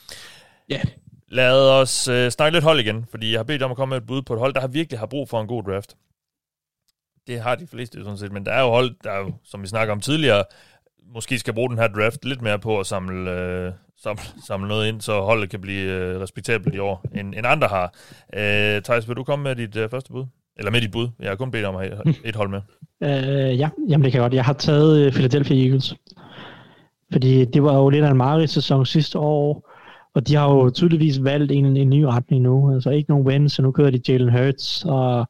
Ja. Yeah.
Lad os øh, snakke lidt hold igen, fordi jeg har bedt om at komme med et bud på et hold, der har virkelig har brug for en god draft. Det har de fleste sådan set, men der er jo hold, der jo, som vi snakker om tidligere, måske skal bruge den her draft lidt mere på at samle, øh, samle, samle noget ind, så holdet kan blive øh, respektabelt i år, end, end andre har. Øh, Thijs, vil du komme med dit øh, første bud? Eller med dit bud? Jeg har kun bedt om at have et hold med.
Øh, ja, jamen det kan godt. Jeg har taget øh, Philadelphia Eagles. Fordi det var jo lidt af en mareridt sæson sidste år, og de har jo tydeligvis valgt en, en ny retning nu. Altså ikke nogen wins, så nu kører de Jalen Hurts, og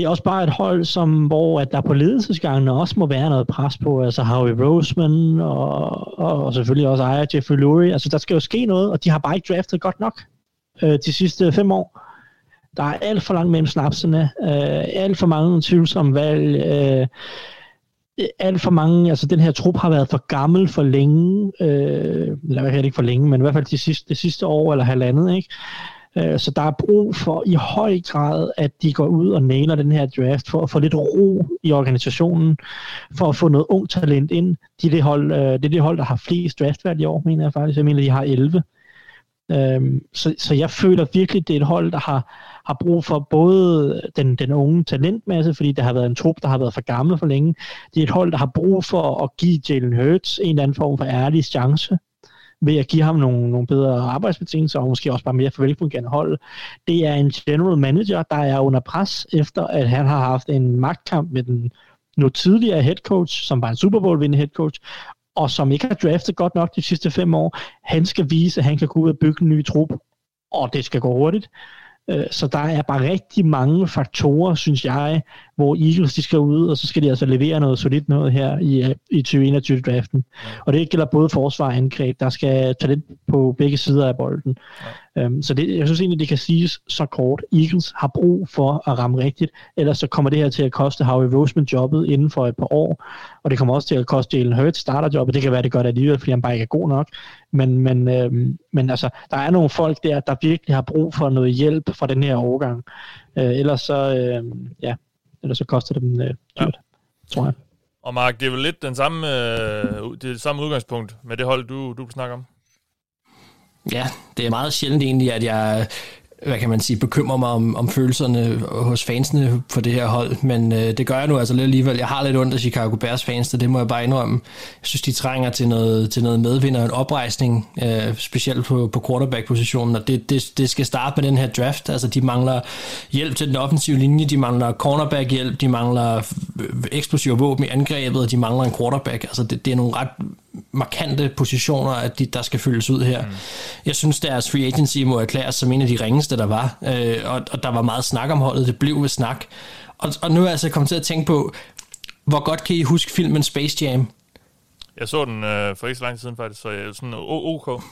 det er også bare et hold, som, hvor at der på ledelsesgangene også må være noget pres på. Altså Howie Roseman og, og, og selvfølgelig også ejer Jeffrey Lurie. Altså der skal jo ske noget, og de har bare ikke draftet godt nok øh, de sidste fem år. Der er alt for langt mellem snapsene, øh, alt for mange tvivlsomme valg, øh, alt for mange, altså den her trup har været for gammel for længe, øh, eller hvad ikke for længe, men i hvert fald de sidste, det sidste år eller halvandet, ikke? Øh, så der er brug for i høj grad, at de går ud og næler den her draft, for at få lidt ro i organisationen, for at få noget ung talent ind. De er det, hold, øh, det er det hold, der har flest draftvalg i år, mener jeg faktisk. Jeg mener, de har 11. Øhm, så, så jeg føler virkelig, det er et hold, der har, har brug for både den, den unge talentmasse, fordi der har været en trup, der har været for gammel for længe. Det er et hold, der har brug for at give Jalen Hurts en eller anden form for ærlig chance ved at give ham nogle, nogle bedre arbejdsbetingelser, og måske også bare mere for velfungerende hold. Det er en general manager, der er under pres, efter at han har haft en magtkamp med den nu tidligere head coach, som var en Super Bowl vindende head coach, og som ikke har draftet godt nok de sidste fem år. Han skal vise, at han kan gå ud og bygge en ny trup, og det skal gå hurtigt. Øh, så der er bare rigtig mange faktorer, synes jeg, hvor Eagles de skal ud, og så skal de altså levere noget solidt noget her i, i 2021-draften. Og det gælder både forsvar og angreb. Der skal talent på begge sider af bolden. Um, så det, jeg synes egentlig, det kan siges så kort. Eagles har brug for at ramme rigtigt, ellers så kommer det her til at koste Howie Roseman jobbet inden for et par år, og det kommer også til at koste Jalen Hurts starterjobbet. Det kan være, det gør det alligevel, fordi han bare ikke er god nok. Men, men, øhm, men altså, der er nogle folk der, der virkelig har brug for noget hjælp fra den her overgang. Øh, ellers så, øh, ja, eller så koster det dem øh, dyrt, ja. tror jeg.
Og Mark, det er vel lidt den samme, øh, det, er det samme udgangspunkt med det hold, du, du snakker om?
Ja, det er meget sjældent egentlig, at jeg hvad kan man sige, bekymrer mig om, om følelserne hos fansene på det her hold, men øh, det gør jeg nu altså lidt alligevel. Jeg har lidt ondt af Chicago Bears fans, det må jeg bare indrømme. Jeg synes, de trænger til noget, til noget medvind og en oprejsning, øh, specielt på, på quarterback-positionen, og det, det, det skal starte med den her draft. Altså, de mangler hjælp til den offensive linje, de mangler cornerback-hjælp, de mangler øh, øh, eksplosive våben i angrebet, og de mangler en quarterback. Altså, det, det er nogle ret markante positioner, at de, der skal fyldes ud her. Mm. Jeg synes, deres free agency må erklæres som en af de ringeste, der var, øh, og, og der var meget snak om holdet, det blev ved snak. Og, og nu er jeg altså kommet til at tænke på, hvor godt kan I huske filmen Space Jam?
Jeg så den øh, for ikke så lang tid siden faktisk, så jeg er sådan OK.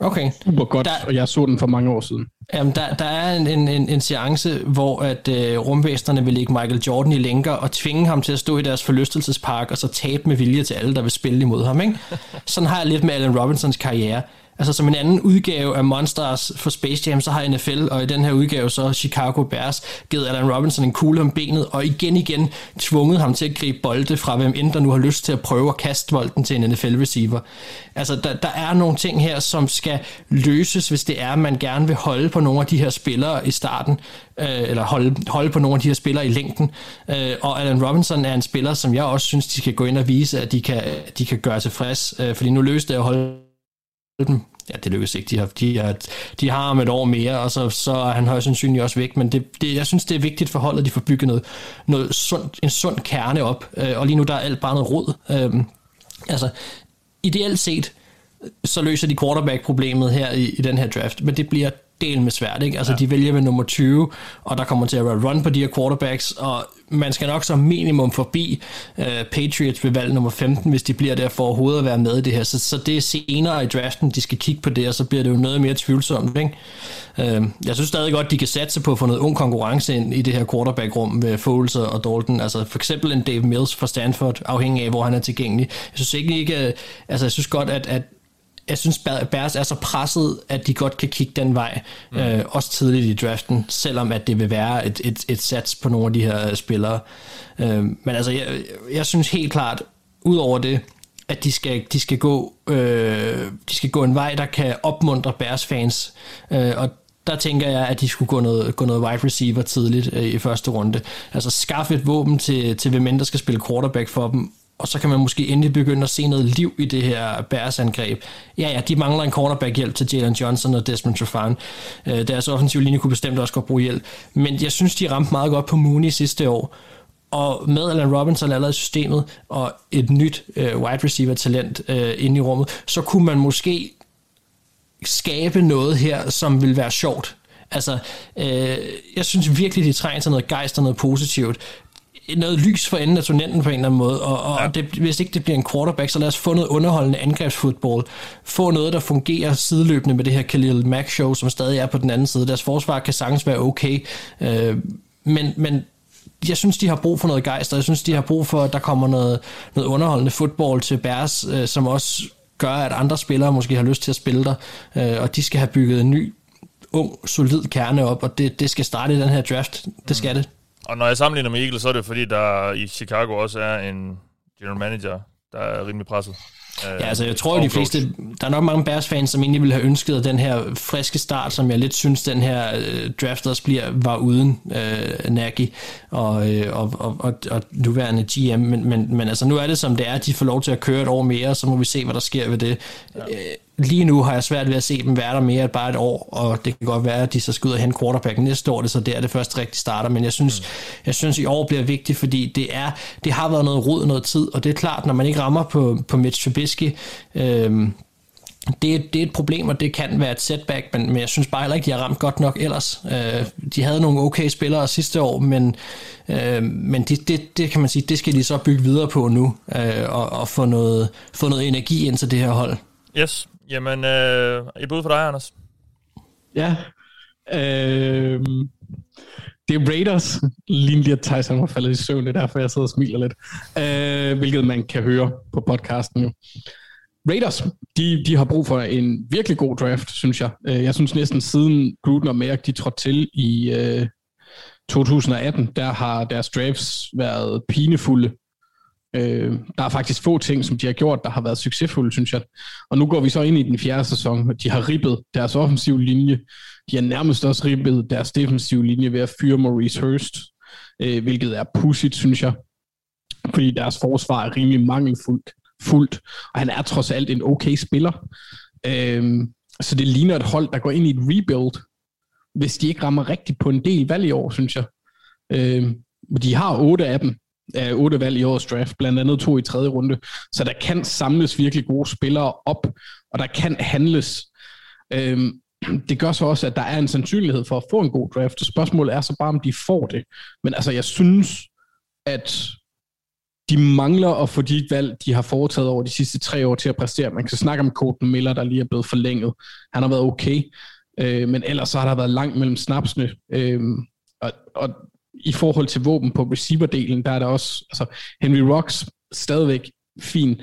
Okay.
Super godt, der, og jeg så den for mange år siden.
Jamen, der, der er en, en, en seance, hvor at øh, rumvæsterne vil lægge Michael Jordan i lænker og tvinge ham til at stå i deres forlystelsespark og så tabe med vilje til alle, der vil spille imod ham. Ikke? Sådan har jeg lidt med Allen Robinsons karriere. Altså som en anden udgave af Monsters for Space Jam, så har NFL, og i den her udgave så Chicago Bears, givet Allen Robinson en kugle om benet, og igen igen tvunget ham til at gribe bolde fra hvem end der nu har lyst til at prøve at kaste bolden til en NFL-receiver. Altså der, der er nogle ting her, som skal løses, hvis det er, at man gerne vil holde på nogle af de her spillere i starten, øh, eller holde, holde på nogle af de her spillere i længden. Øh, og Allen Robinson er en spiller, som jeg også synes, de skal gå ind og vise, at de kan, de kan gøre tilfreds, øh, fordi nu løste det at holde dem. Ja, det lykkedes ikke. De har, de har, de har om et år mere, og så, så er han højst sandsynligt også væk. Men det, det, jeg synes, det er vigtigt for holdet, at de får bygget noget, noget sund, en sund kerne op. Øh, og lige nu der er alt bare noget rod. Øh, altså, ideelt set, så løser de quarterback-problemet her i, i den her draft, men det bliver del med svært. Ikke? Altså, ja. de vælger med nummer 20, og der kommer til at være run på de her quarterbacks, og man skal nok som minimum forbi uh, Patriots ved valg nummer 15, hvis de bliver der for overhovedet at være med i det her. Så, så det er senere i draften, de skal kigge på det, og så bliver det jo noget mere tvivlsomt. Ikke? Uh, jeg synes stadig godt, de kan satse på at få noget ung konkurrence ind i det her quarterback-rum med Foles og Dalton. Altså for eksempel en Dave Mills fra Stanford, afhængig af, hvor han er tilgængelig. Jeg synes ikke, ikke altså jeg synes godt, at, at jeg synes, Bears er så presset, at de godt kan kigge den vej, mm. øh, også tidligt i draften, selvom at det vil være et, et, et sats på nogle af de her spillere. Øh, men altså, jeg, jeg synes helt klart, ud over det, at de skal, de skal, gå, øh, de skal gå en vej, der kan opmuntre Bears fans, øh, og der tænker jeg, at de skulle gå noget, gå noget wide receiver tidligt øh, i første runde. Altså skaffe et våben til, til hvem end der skal spille quarterback for dem, og så kan man måske endelig begynde at se noget liv i det her Bears angreb. Ja, ja, de mangler en cornerback-hjælp til Jalen Johnson og Desmond Trufant. Øh, deres offensive linje kunne bestemt også godt bruge hjælp. Men jeg synes, de ramte meget godt på Mooney sidste år. Og med Alan Robinson allerede i systemet, og et nyt øh, wide receiver-talent øh, inde i rummet, så kunne man måske skabe noget her, som vil være sjovt. Altså, øh, jeg synes virkelig, de trænger til noget gejst og noget positivt noget lys for enden af tunnelen på en eller anden måde, og, og ja. det, hvis ikke det bliver en quarterback, så lad os få noget underholdende angrebsfodbold. Få noget, der fungerer sideløbende med det her Khalil Mack show, som stadig er på den anden side. Deres forsvar kan sagtens være okay, øh, men, men jeg synes, de har brug for noget gejst, og jeg synes, de har brug for, at der kommer noget, noget underholdende fodbold til Bærs, øh, som også gør, at andre spillere måske har lyst til at spille der, øh, og de skal have bygget en ny, ung, solid kerne op, og det, det skal starte i den her draft. Det skal mm. det.
Og når jeg sammenligner med Eagles, så er det fordi, der i Chicago også er en general manager, der er rimelig presset.
Ja, altså jeg tror, at de fleste, der er nok mange Bears-fans, som egentlig ville have ønsket, at den her friske start, som jeg lidt synes, den her uh, draft også bliver, var uden uh, Nagy og, uh, og, og, og, og nuværende GM. Men, men, men altså nu er det som det er, de får lov til at køre et år mere, så må vi se, hvad der sker ved det. Ja. Lige nu har jeg svært ved at se dem være der mere end bare et år, og det kan godt være, at de så skal ud og hente quarterback næste år, det så der det første rigtig starter, men jeg synes, mm. jeg synes i år bliver vigtigt, fordi det er, det har været noget rod noget tid, og det er klart, når man ikke rammer på, på Mitch Trubisky, øh, det, det er et problem, og det kan være et setback, men, men jeg synes bare heller ikke, de har ramt godt nok ellers. Øh, de havde nogle okay spillere sidste år, men, øh, men det, det, det kan man sige, det skal de så bygge videre på nu, øh, og, og få, noget, få noget energi ind til det her hold.
Yes, Jamen, øh, et bud for dig, Anders.
Ja. Øh, det er Raiders. Lige lige at Tyson var faldet i søvn, det er derfor, jeg sidder og smiler lidt. Øh, hvilket man kan høre på podcasten jo. Raiders, de, de har brug for en virkelig god draft, synes jeg. Øh, jeg synes næsten siden Gruden og Merck, de trådte til i øh, 2018, der har deres drafts været pinefulde. Øh, der er faktisk få ting, som de har gjort, der har været succesfulde, synes jeg. Og nu går vi så ind i den fjerde sæson, og de har ribbet deres offensive linje. De har nærmest også ribbet deres defensive linje ved at fyre Maurice Hurst, øh, hvilket er pudsigt, synes jeg. Fordi deres forsvar er rimelig mangelfuldt, fuldt, og han er trods alt en okay spiller. Øh, så det ligner et hold, der går ind i et rebuild, hvis de ikke rammer rigtigt på en del valg i år, synes jeg. Øh, de har otte af dem, af otte valg i årets draft, blandt andet to i tredje runde, så der kan samles virkelig gode spillere op, og der kan handles. Øhm, det gør så også, at der er en sandsynlighed for at få en god draft, spørgsmålet er så bare, om de får det. Men altså, jeg synes, at de mangler at få de valg, de har foretaget over de sidste tre år til at præstere. Man kan snakke om Colton Miller, der lige er blevet forlænget. Han har været okay, øh, men ellers så har der været langt mellem snapsene. Øh, og, og i forhold til våben på receiverdelen, der er der også, altså Henry Rocks stadigvæk fin.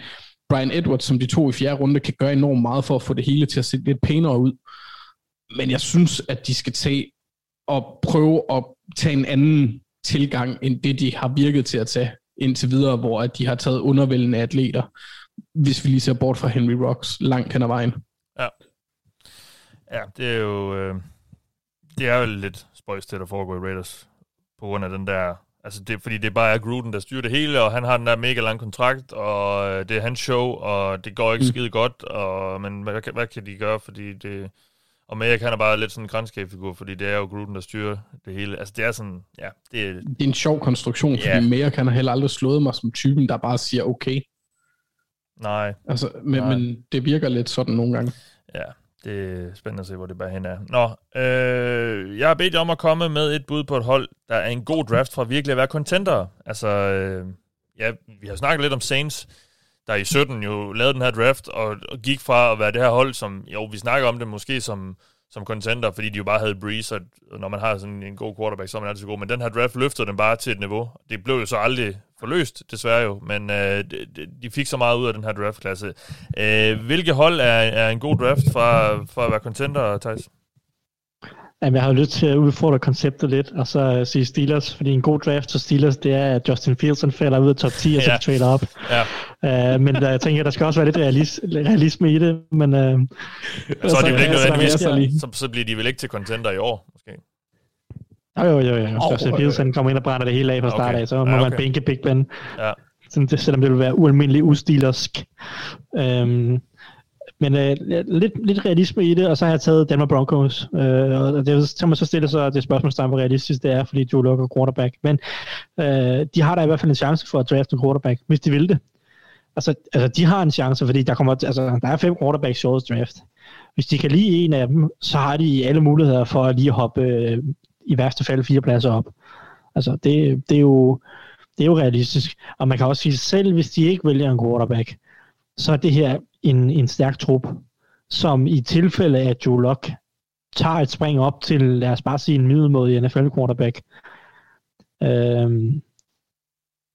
Brian Edwards, som de to i fjerde runde, kan gøre enormt meget for at få det hele til at se lidt pænere ud. Men jeg synes, at de skal tage og prøve at tage en anden tilgang, end det de har virket til at tage indtil videre, hvor at de har taget undervældende atleter, hvis vi lige ser bort fra Henry Rocks langt hen ad vejen.
Ja. Ja, det er jo... Øh, det er jo lidt spøjst, det der foregår i Raiders på grund af den der... Altså, det, fordi det bare er Gruden, der styrer det hele, og han har den der mega lang kontrakt, og øh, det er hans show, og det går ikke mm. skide godt, og, men hvad, hvad kan de gøre, fordi det... Og Mayak, han er bare lidt sådan en grænskabsfigur, fordi det er jo Gruden, der styrer det hele. Altså, det er sådan, ja, det er...
Det er en sjov konstruktion, yeah. fordi Mayak, han har heller aldrig slået mig som typen, der bare siger okay.
Nej.
Altså, men,
Nej.
men det virker lidt sådan nogle gange.
Ja, det er spændende at se, hvor det bare hen er. Nå, øh, jeg har bedt jer om at komme med et bud på et hold, der er en god draft fra virkelig at være contender. Altså, øh, ja, vi har snakket lidt om Saints, der i 17 jo lavede den her draft, og, og gik fra at være det her hold, som, jo, vi snakker om det måske som, som contender, fordi de jo bare havde Breeze, og når man har sådan en god quarterback, så er man altid god. Men den her draft løftede den bare til et niveau. Det blev jo så aldrig forløst, desværre jo, men øh, de, de fik så meget ud af den her draftklasse. Øh, hvilke hold er, er en god draft fra, fra at være contender, Thijs?
Jamen, jeg har lyst til at udfordre konceptet lidt, og så sige Steelers, fordi en god draft til Steelers, det er, at Justin Fields falder ud af top 10, og så ja. trader op. Ja. Uh, men der, jeg tænker, der skal også være lidt realis, realisme i det, men... Uh,
så, så, er de vel ikke nødvendigvis, så, så bliver de vel ikke til contender i år, måske?
Jo, jo, jo, jo. Oh, Justin Fields han kommer ind og brænder det hele af fra start okay. af, så må ja, okay. man bænke Big Ben. Ja. Sådan, det, selvom det vil være ualmindeligt ustilersk. Um, men øh, lidt, lidt realisme i det, og så har jeg taget Denver Broncos. Øh, og det, så man så stille sig det spørgsmålstegn, hvor realistisk det er, fordi Joe Luck er quarterback. Men øh, de har da i hvert fald en chance for at drafte en quarterback, hvis de vil det. Altså, altså de har en chance, fordi der, kommer, altså, der er fem quarterbacks i årets draft. Hvis de kan lide en af dem, så har de alle muligheder for at lige hoppe øh, i værste fald fire pladser op. Altså, det, det, er jo, det er jo realistisk. Og man kan også sige, selv hvis de ikke vælger en quarterback, så er det her en, en stærk trup, som i tilfælde af Joe Luck tager et spring op til, lad os bare sige, en middelmåde NFL quarterback, øhm,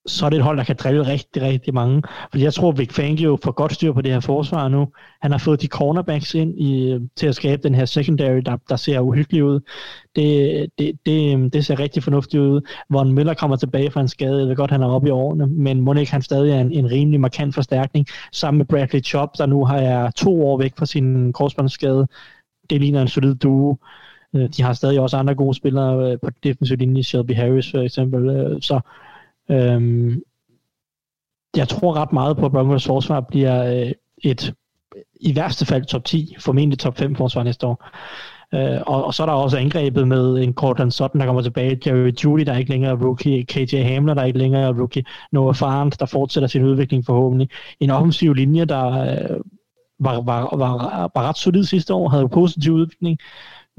så er det et hold, der kan drille rigtig, rigtig mange. Fordi jeg tror, Vic Fangio får godt styr på det her forsvar nu. Han har fået de cornerbacks ind i, øh, til at skabe den her secondary, der, der ser uhyggelig ud. Det, det, det, øhm, det ser rigtig fornuftigt ud. Von Miller kommer tilbage fra en skade. Jeg ved godt, han er oppe i årene, men må ikke han stadig er en, en rimelig markant forstærkning. Sammen med Bradley Chop, der nu har jeg to år væk fra sin korsbåndsskade. Det ligner en solid duo. Øh, de har stadig også andre gode spillere øh, på defensiv linje, Shelby Harris for eksempel. Så Øhm, jeg tror ret meget på, at Broncos forsvar bliver øh, et, i værste fald top 10, formentlig top 5 forsvar næste år. Øh, og, og så er der også angrebet med en Cortland Sutton, der kommer tilbage, Jerry Judy, der er ikke længere rookie, KJ Hamler, der er ikke længere rookie, Noah Farnt, der fortsætter sin udvikling forhåbentlig. En offensiv linje, der øh, var, var, var, var ret solid sidste år, havde positiv udvikling.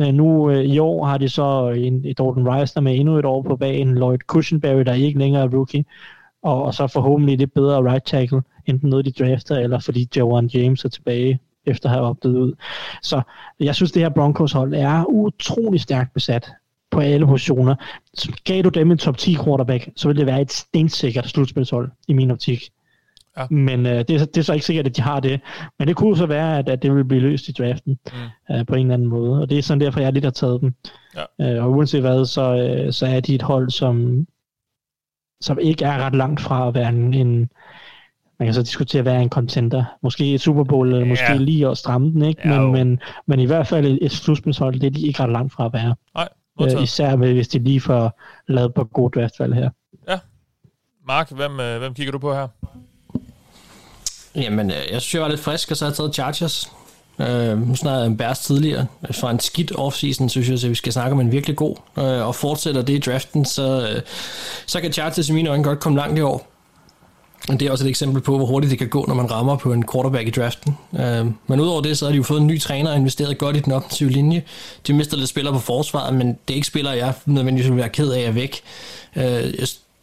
Men nu øh, i år har de så en, et Dalton Reisner med endnu et år på bagen, Lloyd Cushenberry, der ikke længere er rookie, og, og så forhåbentlig lidt bedre right tackle, enten noget de drafter, eller fordi Jawan James er tilbage efter at have opdaget ud. Så jeg synes, det her Broncos hold er utrolig stærkt besat på alle positioner. Gav du dem en top 10 quarterback, så vil det være et stensikkert slutspilshold i min optik. Ja. Men øh, det, er, det er så ikke sikkert, at de har det. Men det kunne så være, at, at det vil blive løst i draften mm. øh, på en eller anden måde. Og det er sådan derfor, jeg lidt har taget dem. Ja. Øh, og uanset hvad, så, øh, så er de et hold, som, som ikke er ret langt fra at være en, en man kan så diskutere, hvad er en contender. Måske et Super Bowl, eller måske lige at stramme den, ikke? Men, men, men i hvert fald et, et slutspilshold, det er de ikke ret langt fra at være.
Nej,
øh, især med, hvis de lige får lavet på god draftvalg her.
Ja. Mark, hvem, øh, hvem kigger du på her?
Jamen, øh, jeg synes, jeg var lidt frisk, og så har jeg taget Chargers. Øh, nu snakkede en Bears tidligere. Fra en skidt offseason, synes jeg, at vi skal snakke om en virkelig god. Øh, og fortsætter det i draften, så, øh, så kan Chargers i mine øjne godt komme langt i år. Det er også et eksempel på, hvor hurtigt det kan gå, når man rammer på en quarterback i draften. Øh, men udover det, så har de jo fået en ny træner og investeret godt i den offensive linje. De mister lidt spillere på forsvaret, men det er ikke spillere, jeg nødvendigvis vil være ked af at væk. Øh,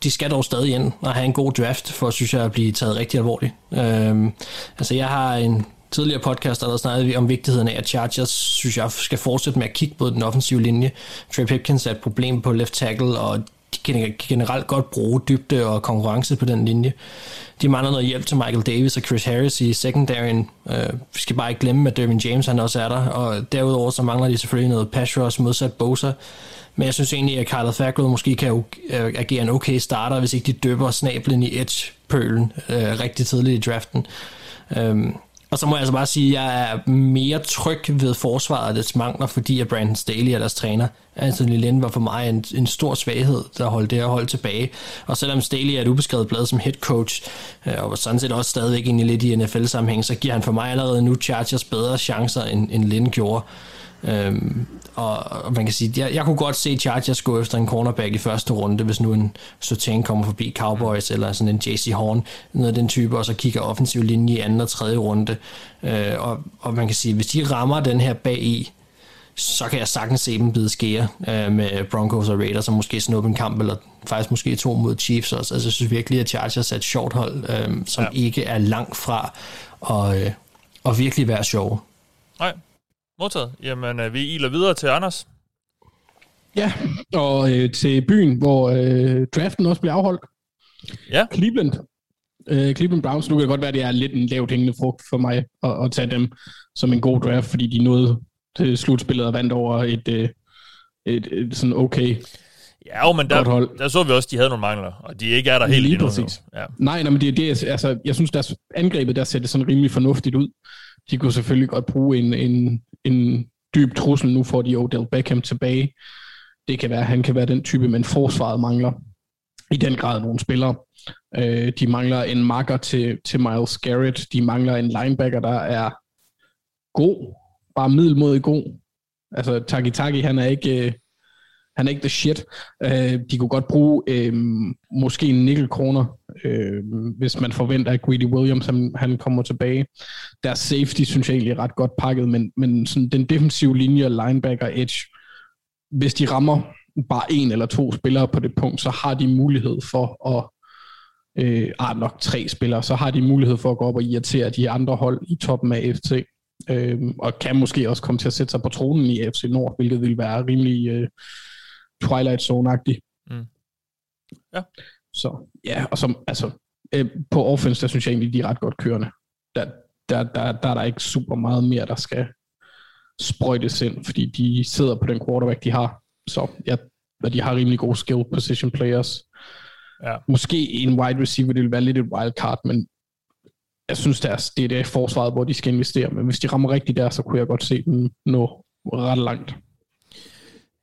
de skal dog stadig ind og have en god draft, for synes jeg at blive taget rigtig alvorligt. Øhm, altså jeg har en tidligere podcast, der snakkede vi om vigtigheden af, at Chargers, synes jeg, skal fortsætte med at kigge på den offensive linje. Trey Pipkins er et problem på left tackle, og de kan generelt godt bruge dybde og konkurrence på den linje. De mangler noget hjælp til Michael Davis og Chris Harris i secondaryen. Uh, vi skal bare ikke glemme, at Dervin James han også er der, og derudover så mangler de selvfølgelig noget pass rush modsat Bosa. Men jeg synes egentlig, at Kyler Thackeray måske kan øh, agere en okay starter, hvis ikke de døber snablen i edge-pølen øh, rigtig tidligt i draften. Um, og så må jeg altså bare sige, at jeg er mere tryg ved forsvaret af dets mangler, fordi at Brandon Staley er deres træner. Anthony Lynn var for mig en, en stor svaghed, der holdt det her hold tilbage. Og selvom Staley er et ubeskrevet blad som head coach, øh, og sådan set også stadigvæk egentlig lidt i NFL-sammenhæng, så giver han for mig allerede nu Chargers bedre chancer, end, end Lynn gjorde. Øhm, og, og man kan sige, jeg, jeg kunne godt se Chargers gå efter en cornerback i første runde, hvis nu en Sotain kommer forbi Cowboys, eller sådan en JC Horn, noget af den type, og så kigger offensiv linje i anden og tredje runde. Øh, og, og man kan sige, hvis de rammer den her bag i, så kan jeg sagtens se dem bide skære øh, med Broncos og Raiders, og måske snuppe en kamp, eller faktisk måske to mod Chiefs også. Altså, jeg synes virkelig, at Chargers er et short hold, øh, som ja. ikke er langt fra at, øh, at virkelig være sjov.
Nej, modtaget. Jamen, øh, vi iler videre til Anders.
Ja, og øh, til byen, hvor øh, draften også bliver afholdt.
Ja.
Cleveland. Øh, Cleveland Browns. Nu kan det godt være, at det er lidt en lavt hængende frugt for mig at, at tage dem som en god draft, fordi de nåede til slutspillet og vandt over et, øh, et, et, et sådan okay
Ja, jo, men der, hold. der så vi også, at de havde nogle mangler, og de ikke er der helt
Lige
endnu.
præcis.
Ja.
Nej, nej, men det, det er, altså, jeg synes, deres angrebet der ser det sådan rimelig fornuftigt ud. De kunne selvfølgelig godt bruge en, en, en dyb trussel. Nu får de Odell Beckham tilbage. Det kan være, han kan være den type, men forsvaret mangler i den grad nogle spillere. Øh, de mangler en marker til, til Miles Garrett. De mangler en linebacker, der er god. Bare middelmodig god. Altså, Taki Taki, han er ikke... Øh, han er ikke the shit. Øh, de kunne godt bruge øh, måske en nickel kroner, øh, hvis man forventer, at Greedy Williams han, han kommer tilbage. Deres safety synes jeg egentlig er ret godt pakket, men, men sådan den defensive linje, linebacker, edge, hvis de rammer bare en eller to spillere på det punkt, så har de mulighed for at øh, ah, nok tre spillere, så har de mulighed for at gå op og irritere de andre hold i toppen af FC. Øh, og kan måske også komme til at sætte sig på tronen i FC Nord, hvilket vil være rimelig øh, Twilight Zone-agtig.
Mm. Ja.
Så ja, og som, altså, øh, på offense, der synes jeg egentlig, de er ret godt kørende. Der, der, der, der er der ikke super meget mere, der skal sprøjtes ind, fordi de sidder på den quarterback, de har. Så ja, og de har rimelig gode skill position players.
Ja.
Måske en wide receiver, det vil være lidt et wildcard, men jeg synes, det er, det er det forsvaret, hvor de skal investere. Men hvis de rammer rigtigt der, så kunne jeg godt se dem nå ret langt.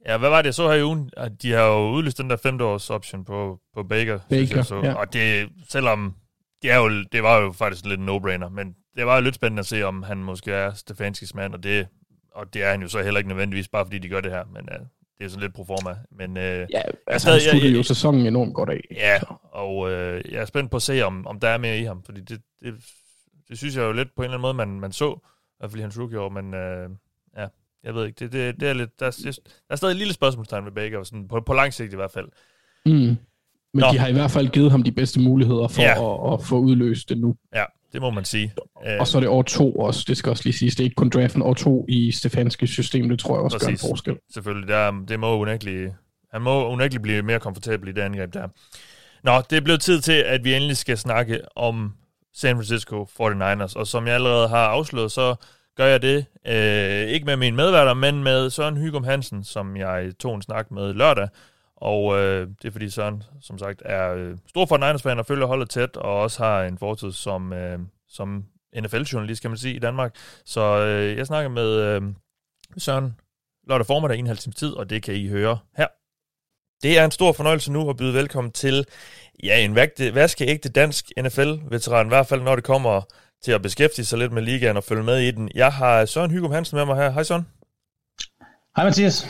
Ja, hvad var det, jeg så her i ugen? At de har jo udlyst den der femte års option på, på Baker.
Baker,
så.
ja.
Og det, selvom det, er jo, det var jo faktisk lidt en no-brainer, men det var jo lidt spændende at se, om han måske er Stefanskis mand, og det, og det er han jo så heller ikke nødvendigvis, bare fordi de gør det her, men uh, det er sådan lidt pro forma. Men, uh,
ja, altså han slutter jo sæsonen enormt godt af.
Ja, og uh, jeg er spændt på at se, om, om der er mere i ham, fordi det, det, det synes jeg jo lidt på en eller anden måde, man, man så, i hvert fald i hans rookie-år, men uh, ja, jeg ved ikke, det, det, det er lidt, der, er, der er stadig et lille spørgsmålstegn ved Baker, sådan på, på lang sigt i hvert fald.
Mm. Men Nå. de har i hvert fald givet ham de bedste muligheder for ja. at, at få udløst det nu.
Ja, det må man sige.
Og så er det år to også, det skal også lige siges. Det er ikke kun draften år to i Stefanskis system, det tror jeg også Præcis. gør en forskel.
Selvfølgelig, der, det må unægteligt, han må unægteligt blive mere komfortabel i det angreb der. Nå, det er blevet tid til, at vi endelig skal snakke om San Francisco 49ers, og som jeg allerede har afsløret, så gør jeg det, øh, ikke med mine medværter, men med Søren Hygum Hansen, som jeg tog en snak med lørdag, og øh, det er fordi Søren, som sagt, er øh, stor for Niners fan og følger holdet tæt, og også har en fortid som, øh, som NFL-journalist, kan man sige, i Danmark. Så øh, jeg snakker med øh, Søren lørdag formiddag, en halv time tid, og det kan I høre her. Det er en stor fornøjelse nu at byde velkommen til ja, en vaskeægte dansk NFL-veteran, i hvert fald når det kommer til at beskæftige sig lidt med ligaen og følge med i den. Jeg har Søren Hygum Hansen med mig her. Hej Søren.
Hej Mathias.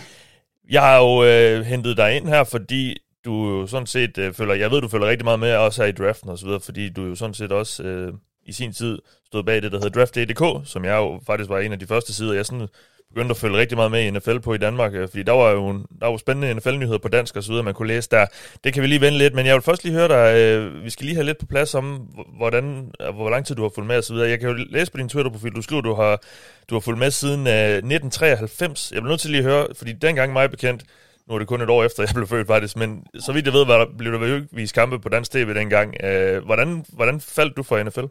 Jeg har jo øh, hentet dig ind her, fordi du jo sådan set øh, følger, jeg ved, du følger rigtig meget med, også her i draften og så videre, fordi du jo sådan set også øh, i sin tid stod bag det, der hedder Draft.dk, som jeg jo faktisk var en af de første sider, jeg sådan begyndte at følge rigtig meget med i NFL på i Danmark, øh, fordi der var jo en, der var spændende NFL-nyheder på dansk og så videre, man kunne læse der. Det kan vi lige vende lidt, men jeg vil først lige høre dig, øh, vi skal lige have lidt på plads om, hvordan, hvor lang tid du har fulgt med og så videre. Jeg kan jo læse på din Twitter-profil, du skriver, du har, du har fulgt med siden øh, 1993. Jeg bliver nødt til lige at høre, fordi dengang mig bekendt, nu er det kun et år efter, jeg blev født faktisk, men så vidt jeg ved, var der, blev der jo vist kampe på dansk tv dengang. Øh, hvordan, hvordan faldt du for NFL?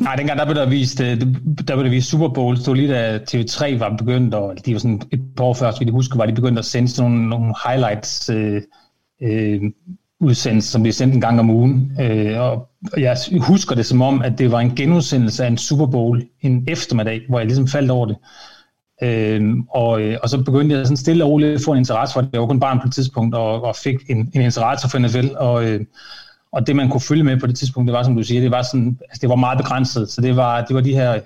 Nej, dengang der blev der vist, øh, der blev der vist Super Bowl, stod lige da TV3 var begyndt, og de var sådan et par år før, så vi husker, var de begyndt at sende sådan nogle, nogle highlights øh, øh, udsendelser, som vi sendte en gang om ugen. Øh, og jeg husker det som om, at det var en genudsendelse af en Super Bowl en eftermiddag, hvor jeg ligesom faldt over det. Øh, og, øh, og så begyndte jeg sådan stille og roligt at få en interesse for det. Jeg var kun barn på et tidspunkt, og, og fik en, en interesse for NFL, og, øh, og det man kunne følge med på det tidspunkt, det var som du siger, det var, sådan, altså det var meget begrænset, så det var, det var de her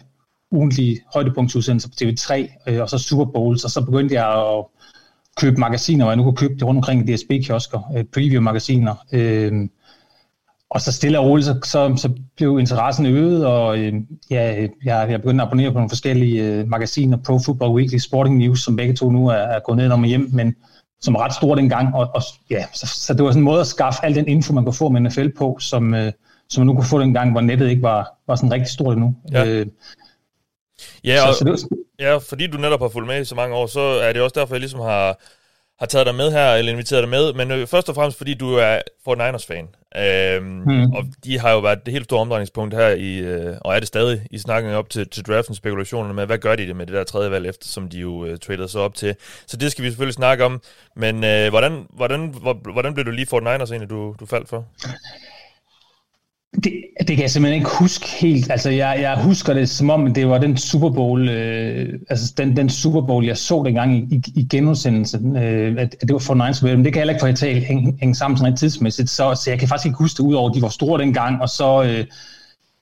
ugentlige højdepunktsudsendelser på TV3, øh, og så Super Bowls, og så begyndte jeg at købe magasiner, og jeg nu kunne købe det rundt omkring i DSB-kiosker, øh, preview-magasiner. Øh, og så stille og roligt, så, så, så blev interessen øget, og øh, ja, jeg, jeg begyndte at abonnere på nogle forskellige øh, magasiner, Pro Football Weekly, Sporting News, som begge to nu er, er gået ned om hjem, men som er ret stor dengang, og, og ja, så, så det var sådan en måde at skaffe al den info, man kunne få med NFL på, som, øh, som man nu kunne få dengang, hvor nettet ikke var, var sådan rigtig stort endnu.
Ja.
Øh,
Ja, og,
så, så det var,
ja, fordi du netop har fulgt med i så mange år, så er det også derfor, jeg ligesom har, har taget dig med her, eller inviteret dig med, men øh, først og fremmest fordi du er 49ers-fan. Øhm,
Mm.
Og de har jo været det helt store omdrejningspunkt her, i, øh, og er det stadig i snakken op til, til draften, spekulationerne med, hvad gør de det med det der tredje valg, efter som de jo øh, tradede sig op til. Så det skal vi selvfølgelig snakke om, men øh, hvordan, hvordan, hvor, hvordan blev du lige 49ers egentlig, du, du faldt for?
Det, det kan jeg simpelthen ikke huske helt. Altså, jeg, jeg husker det som om, det var den Super Bowl, øh, altså den, den Super Bowl, jeg så dengang i, i, i genudsendelsen, øh, at, at det var for Niners, men det kan jeg heller ikke få at tale hænge, hænge sammen sådan tidsmæssigt, så, så jeg kan faktisk ikke huske det, udover at de var store dengang, og så, øh,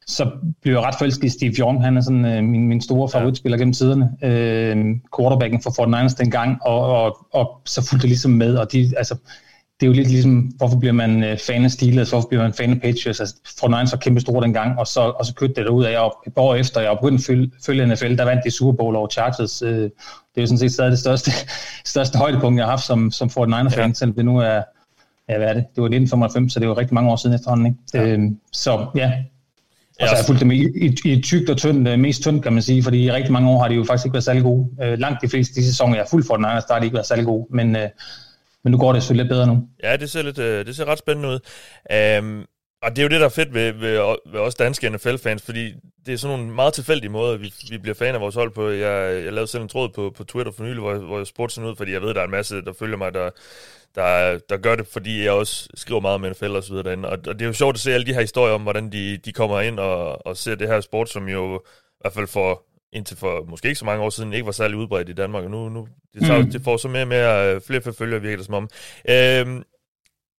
så blev jeg ret forelsket i Steve Young, han er sådan øh, min, min store favoritspiller gennem tiderne, øh, quarterbacken for 49ers dengang, og, og, og så fulgte det ligesom med, og de, altså, det er jo lidt ligesom, hvorfor bliver man øh, fan af Steelers, hvorfor bliver man fan af Patriots? Altså, for Niners var kæmpe store dengang, og så, og så kørte det derud af, og et år efter, jeg var begyndt at følge, følge NFL, der vandt de Super Bowl over Chargers. Øh, det er jo sådan set stadig det største, største højdepunkt, jeg har haft som, som 49er-fan, ja. selvom det nu er, ja, hvad er det? Det var 1995, så det var rigtig mange år siden efterhånden, ikke? Ja. Øh, så ja, og så har jeg fulgt dem i, i, i et tykt og tyndt, øh, mest tyndt kan man sige, fordi i rigtig mange år har de jo faktisk ikke været særlig gode. Øh, langt de fleste af de sæsoner, jeg er fuldt for den der har de ikke været særlig gode, men, øh, men nu går det selvfølgelig lidt bedre nu.
Ja, det ser, lidt, øh, det ser ret spændende ud. Um, og det er jo det, der er fedt ved, ved, ved os danske NFL-fans, fordi det er sådan nogle meget tilfældige måder, vi, vi bliver fan af vores hold på. Jeg, jeg lavede selv en tråd på, på Twitter for nylig, hvor, hvor jeg spurgte sådan ud, fordi jeg ved, der er en masse, der følger mig, der, der, der gør det, fordi jeg også skriver meget om NFL og så videre derinde. Og, og det er jo sjovt at se alle de her historier om, hvordan de, de kommer ind og, og ser det her sport, som jo i hvert fald for indtil for måske ikke så mange år siden ikke var særlig udbredt i Danmark, og nu, nu det, tager, mm. det får så mere og mere flere forfølger, virker det som om. Øhm,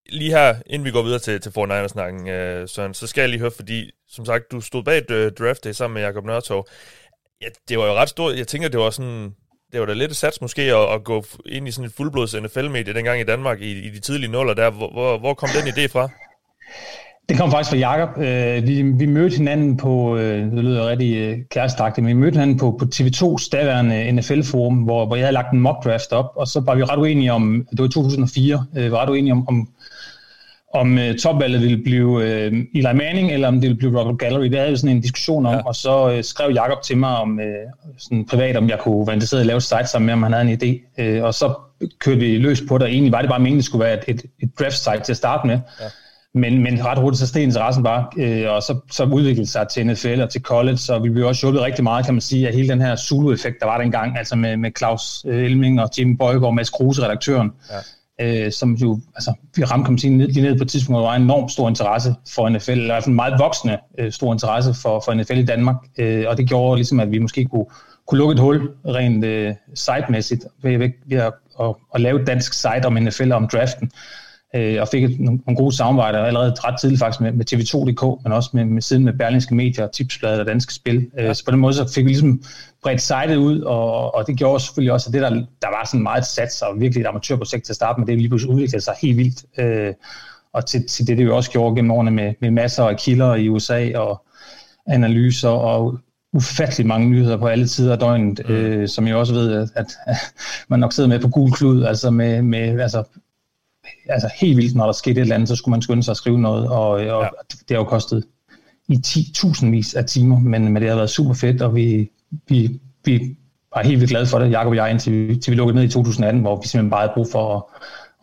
lige her, inden vi går videre til, til 49ers-snakken, øh, Søren, så skal jeg lige høre, fordi som sagt, du stod bag uh, draft day sammen med Jakob Nørtov. Ja, det var jo ret stort. Jeg tænker, det var sådan, det var da lidt et sats måske at, at gå ind i sådan et fuldblods NFL-medie dengang i Danmark i, i de tidlige nuller der. Hvor, hvor, hvor kom den idé fra?
Det kom faktisk fra Jakob. Øh, vi, vi mødte hinanden på, øh, det lyder rigtig øh, kærestagtigt, men vi mødte hinanden på, på TV2's daværende NFL-forum, hvor, hvor jeg havde lagt en mock draft op, og så var vi ret uenige om, det var i 2004, øh, var ret uenige om, om, om uh, topvalget ville blive uh, Eli Manning, eller om det ville blive Robert Gallery. Det havde vi sådan en diskussion om, ja. og så uh, skrev Jakob til mig om uh, sådan privat, om jeg kunne være interesseret i at lave et site sammen med, om han havde en idé. Uh, og så kørte vi løs på det, og egentlig var det bare meningen, det skulle være et, et, et draft site til at starte med. Ja. Men, men ret hurtigt så steg interessen bare, øh, og så, så udviklede sig til NFL og til college, så vi blev også hjulpet rigtig meget, kan man sige, af hele den her Zulu-effekt, der var dengang, altså med, med Claus Elming og Jim Bøjgaard og Mads Kruse, redaktøren, ja. øh, som jo, altså, vi ramte, kan man sige, lige ned på et tidspunkt, hvor der var enormt stor interesse for NFL, eller i hvert fald en meget voksende øh, stor interesse for, for NFL i Danmark, øh, og det gjorde ligesom, at vi måske kunne, kunne lukke et hul rent øh, site-mæssigt ved, ved, ved at, at, at lave et dansk site om NFL og om draften øh, og fik et, nogle, nogle gode samarbejder allerede ret tidligt faktisk med, med TV2.dk, men også med, med siden med Berlingske Medier, Tipsbladet og Danske Spil. Øh, så på den måde så fik vi ligesom bredt sitet ud, og, og det gjorde selvfølgelig også, at det der, der var sådan meget sats og virkelig et amatørprojekt til at starte med, det lige pludselig udviklede sig helt vildt. Øh, og til, til det, det vi også gjorde gennem årene med, med masser af kilder i USA og analyser og ufattelig mange nyheder på alle tider af døgnet, mm. øh, som jeg også ved, at, at, at man nok sidder med på gul klud, altså med, med altså altså helt vildt, når der skete et eller andet, så skulle man skynde sig at skrive noget, og, og ja. det har jo kostet i 10.000 vis af timer, men, men det har været super fedt, og vi, vi, vi var helt vildt glade for det, Jacob og jeg, indtil vi, til vi lukkede ned i 2018, hvor vi simpelthen bare havde brug for at,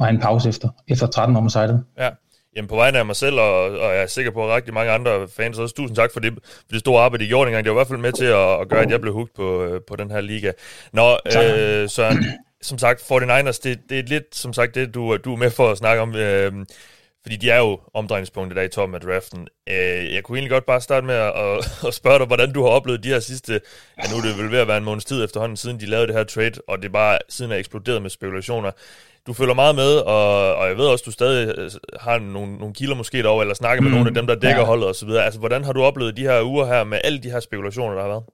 at have en pause efter, efter 13 år med sejlet.
Ja. Jamen på vegne af mig selv, og, og jeg er sikker på, at rigtig mange andre fans også, tusind tak for det, for det store arbejde, I gjorde dengang. Det var i hvert fald med til at, at gøre, at jeg blev hugt på, på den her liga. Nå, øh, Søren, som sagt, 49ers, det, det er lidt, som sagt, det du, du er med for at snakke om, øh, fordi de er jo omdrejningspunktet der i toppen af draften. Øh, jeg kunne egentlig godt bare starte med at, at, at spørge dig, hvordan du har oplevet de her sidste, ja nu er det vel ved at være en måneds tid efterhånden, siden de lavede det her trade, og det bare siden er eksploderet med spekulationer. Du følger meget med, og, og jeg ved også, du stadig øh, har nogle, nogle kilder måske derovre, eller snakker med mm, nogle af dem, der dækker ja. holdet osv. Altså, hvordan har du oplevet de her uger her med alle de her spekulationer, der har været?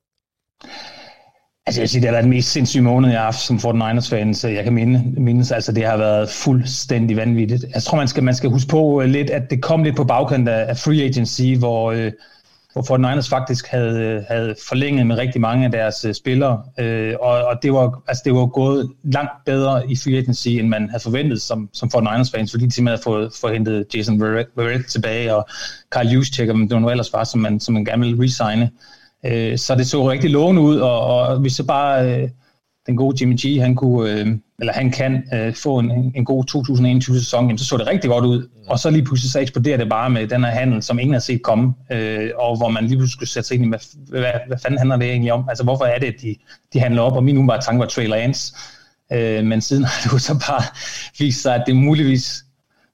Altså jeg vil sige, det har været den mest sindssyge måned, jeg har haft som 49ers-fan, så jeg kan minde, mindes, altså det har været fuldstændig vanvittigt. Jeg tror, man skal, man skal huske på uh, lidt, at det kom lidt på bagkant af, af free agency, hvor, uh, hvor 49ers faktisk havde, øh, havde forlænget med rigtig mange af deres uh, spillere, uh, og, og det, var, altså det var gået langt bedre i free agency, end man havde forventet som, som 49ers-fans, fordi de simpelthen havde fået, fået hentet Jason Verrett tilbage, og Kyle Juszczyk, og det var nu ellers var, som man, som man gerne ville resigne. Øh, så det så rigtig lovende ud, og, og hvis så bare øh, den gode Jimmy G, han kunne, øh, eller han kan øh, få en, en god 2021-sæson, så så det rigtig godt ud. Mm. Og så lige pludselig så eksploderer det bare med den her handel, som ingen har set komme, øh, og hvor man lige pludselig skulle sætte sig ind i, hvad, hvad, hvad fanden handler det egentlig om? Altså hvorfor er det, at de, de handler op? Og min umiddelbare tanke var Trey Lance, øh, men siden har det jo så bare vist sig, at det muligvis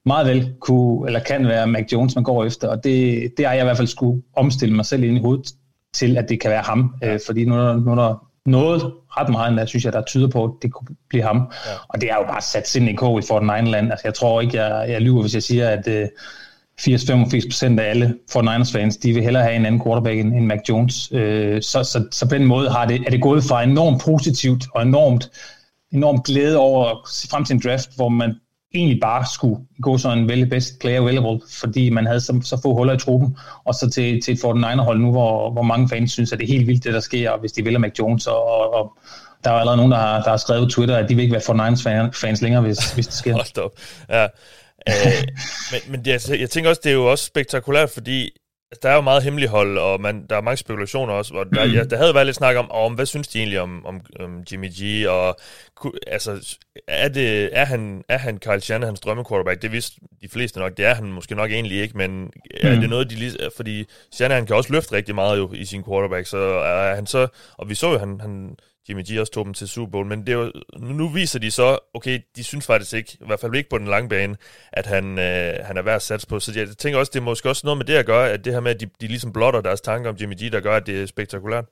meget vel kunne, eller kan være Mac Jones, man går efter, og det, det har jeg i hvert fald skulle omstille mig selv ind i hovedet til, at det kan være ham. Øh, fordi nu er, nu er der noget ret meget, der synes jeg, der tyder på, at det kunne blive ham. Ja. Og det er jo bare sat sind i kog i Fortnite land. Altså, jeg tror ikke, jeg, jeg lyver, hvis jeg siger, at øh, 80-85% af alle Fortnite fans, de vil hellere have en anden quarterback end, end Mac Jones. Øh, så, så, så på den måde har det, er det gået fra enormt positivt og enormt, enormt glæde over at se frem til en draft, hvor man egentlig bare skulle gå sådan en vælge best player available, fordi man havde så, så få huller i truppen, og så til, til et 49er-hold nu, hvor, hvor mange fans synes, at det er helt vildt, det der sker, hvis de vælger Mac Jones, og, og, og der er allerede nogen, der har, der har skrevet på Twitter, at de vil ikke være 49ers fans længere, hvis, hvis det sker.
Hold op. Ja. Øh, men men det, altså, jeg tænker også, det er jo også spektakulært, fordi der er jo meget hemmelighold, og man, der er mange spekulationer også. Og der, ja, der havde været lidt snak om, om, hvad synes de egentlig om, om, om Jimmy G, og altså, er, det, er, han, er han Kyle Shanahan's drømme quarterback? Det vidste de fleste nok, det er han måske nok egentlig ikke, men er mm. det noget, de lige, fordi Shanahan kan også løfte rigtig meget jo i sin quarterback, så er han så, og vi så jo, han, han Jimmy G også tog dem til Super Bowl, men det var, nu viser de så, okay, de synes faktisk ikke, i hvert fald ikke på den lange bane, at han, øh, han er værd at satse på. Så jeg tænker også, det er måske også noget med det at gøre, at det her med, at de, de ligesom blotter deres tanker om Jimmy G, der gør, at det er spektakulært.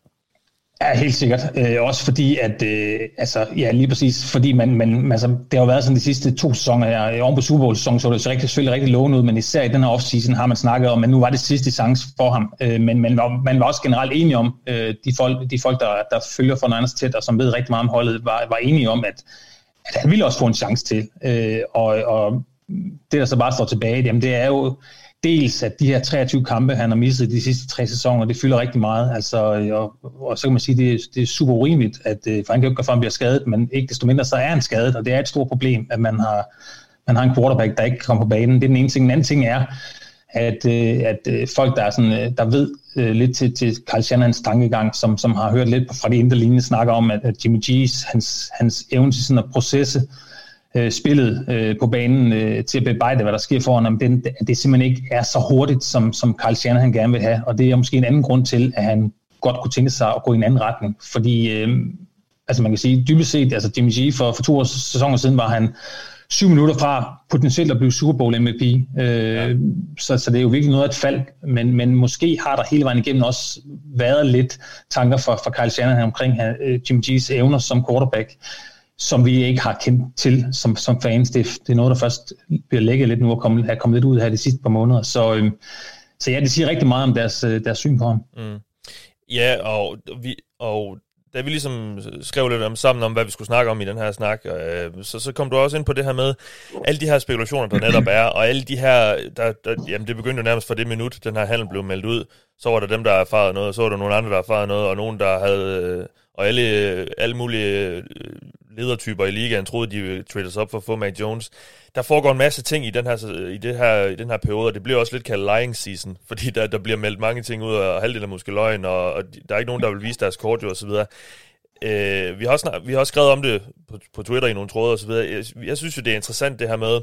Ja, helt sikkert. Øh, også fordi, at, øh, altså, ja, lige præcis, fordi man, man, altså, det har jo været sådan de sidste to sæsoner her, øh, oven på Super Bowl sæsonen, så det så rigtig, selvfølgelig rigtig lovende ud, men især i den her offseason har man snakket om, at nu var det sidste chance for ham, øh, men man var, man var også generelt enige om, øh, de folk, de folk der, der følger for Niners tæt, og som ved rigtig meget om holdet, var, var enige om, at, at han ville også få en chance til, øh, og, og det, der så bare står tilbage, jamen, det er jo, dels at de her 23 kampe, han har misset de sidste tre sæsoner, det fylder rigtig meget. Altså, og, og så kan man sige, det, det er super urimeligt, at, øh, for han kan jo ikke gøre for, at han bliver skadet, men ikke desto mindre, så er han skadet, og det er et stort problem, at man har, man har en quarterback, der ikke kan komme på banen. Det er den ene ting. Den anden ting er, at, øh, at øh, folk, der, er sådan, der ved lidt til, til Carl Shannons tankegang, som, som har hørt lidt fra de indre linje, snakker om, at, at Jimmy G's, hans, hans evne til sådan at processe øh, spillet øh, på banen øh, til at bearbejde, hvad der sker foran ham, det, det simpelthen ikke er så hurtigt, som, som Carl Shanahan gerne vil have. Og det er måske en anden grund til, at han godt kunne tænke sig at gå i en anden retning. Fordi, øh, altså man kan sige, dybest set, altså Jimmy G for, for to år sæsoner siden var han syv minutter fra potentielt at blive Super Bowl MVP. Øh, ja. så, så det er jo virkelig noget af et fald, men, men måske har der hele vejen igennem også været lidt tanker for, for Kyle Shanahan omkring uh, Jimmy G's evner som quarterback som vi ikke har kendt til som, som fans. Det, det er noget, der først bliver lægget lidt nu og komme, er kommet lidt ud her de sidste par måneder. Så, øhm, så ja, det siger rigtig meget om deres, øh, deres syn på ham. Mm.
Ja, og, vi, og da vi ligesom skrev lidt om sammen om, hvad vi skulle snakke om i den her snak, øh, så, så kom du også ind på det her med alle de her spekulationer, der netop er, og alle de her, der, der, jamen det begyndte jo nærmest fra det minut, den her handel blev meldt ud, så var der dem, der erfarede noget, så var der nogle andre, der erfarede noget, og nogen, der havde, øh, og alle, øh, alle mulige øh, ledertyper i ligaen troede, de ville trade op for at få Mac Jones. Der foregår en masse ting i den her, i det her, i den her periode, og det bliver også lidt kaldt lying season, fordi der, der bliver meldt mange ting ud, og halvdelen er måske løgn, og, og der er ikke nogen, der vil vise deres kort, og så videre. Øh, vi, har også, vi har også skrevet om det på, på Twitter i nogle tråde og så videre. Jeg, jeg synes jo, det er interessant det her med,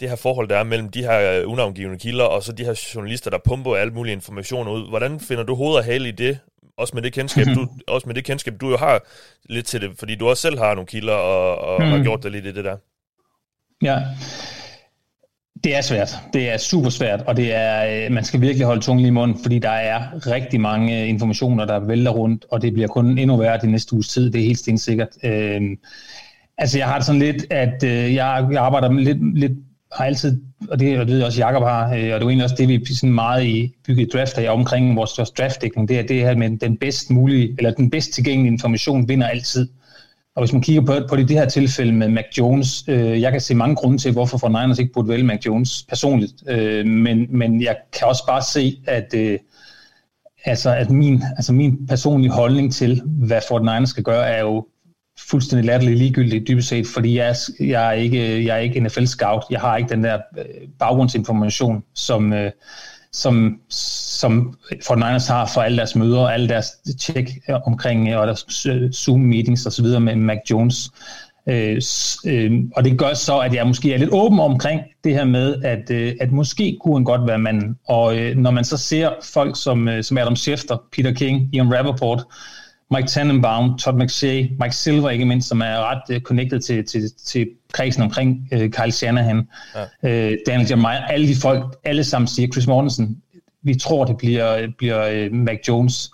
det her forhold, der er mellem de her øh, unavngivende kilder, og så de her journalister, der pumper alle mulige informationer ud. Hvordan finder du hovedet og hale i det, også med det kendskab, du, også med det kendskab, du jo har lidt til det, fordi du også selv har nogle kilder og, og mm. har gjort det lidt i det der.
Ja, det er svært. Det er super svært, og det er, øh, man skal virkelig holde tungen i munden, fordi der er rigtig mange informationer, der vælter rundt, og det bliver kun endnu værre de næste uges tid. Det er helt stensikkert. Øh, altså, jeg har det sådan lidt, at øh, jeg, jeg arbejder lidt, lidt har altid, og det, og det ved jeg også, Jacob har, øh, og det er jo egentlig også det, vi sådan meget i bygget draft her omkring vores, vores draftdækning, det er det her med den bedst mulige, eller den bedst tilgængelige information vinder altid. Og hvis man kigger på, på det, i det her tilfælde med Mac Jones, øh, jeg kan se mange grunde til, hvorfor for Niners ikke burde vælge Mac Jones personligt, øh, men, men jeg kan også bare se, at, øh, altså, at min, altså min personlige holdning til, hvad Fort Niners skal gøre, er jo fuldstændig latterligt ligegyldigt dybest set, fordi jeg, jeg, er ikke, jeg er ikke NFL-scout. Jeg har ikke den der øh, baggrundsinformation, som, øh, som, som for Niners har for alle deres møder, alle deres tjek omkring øh, og deres Zoom-meetings osv. med Mac Jones. Øh, øh, og det gør så, at jeg måske er lidt åben omkring det her med, at, øh, at måske kunne han godt være manden. Og øh, når man så ser folk som, øh, som Adam Schefter, Peter King, Ian Rappaport, Mike Tannenbaum, Todd McShay, Mike Silver ikke mindst, som er ret uh, connected til, til, til kredsen omkring uh, Kyle Shanahan, ja. uh, Daniel Jeremiah, alle de folk, alle sammen siger, Chris Mortensen, vi tror, det bliver, bliver uh, Mac Jones,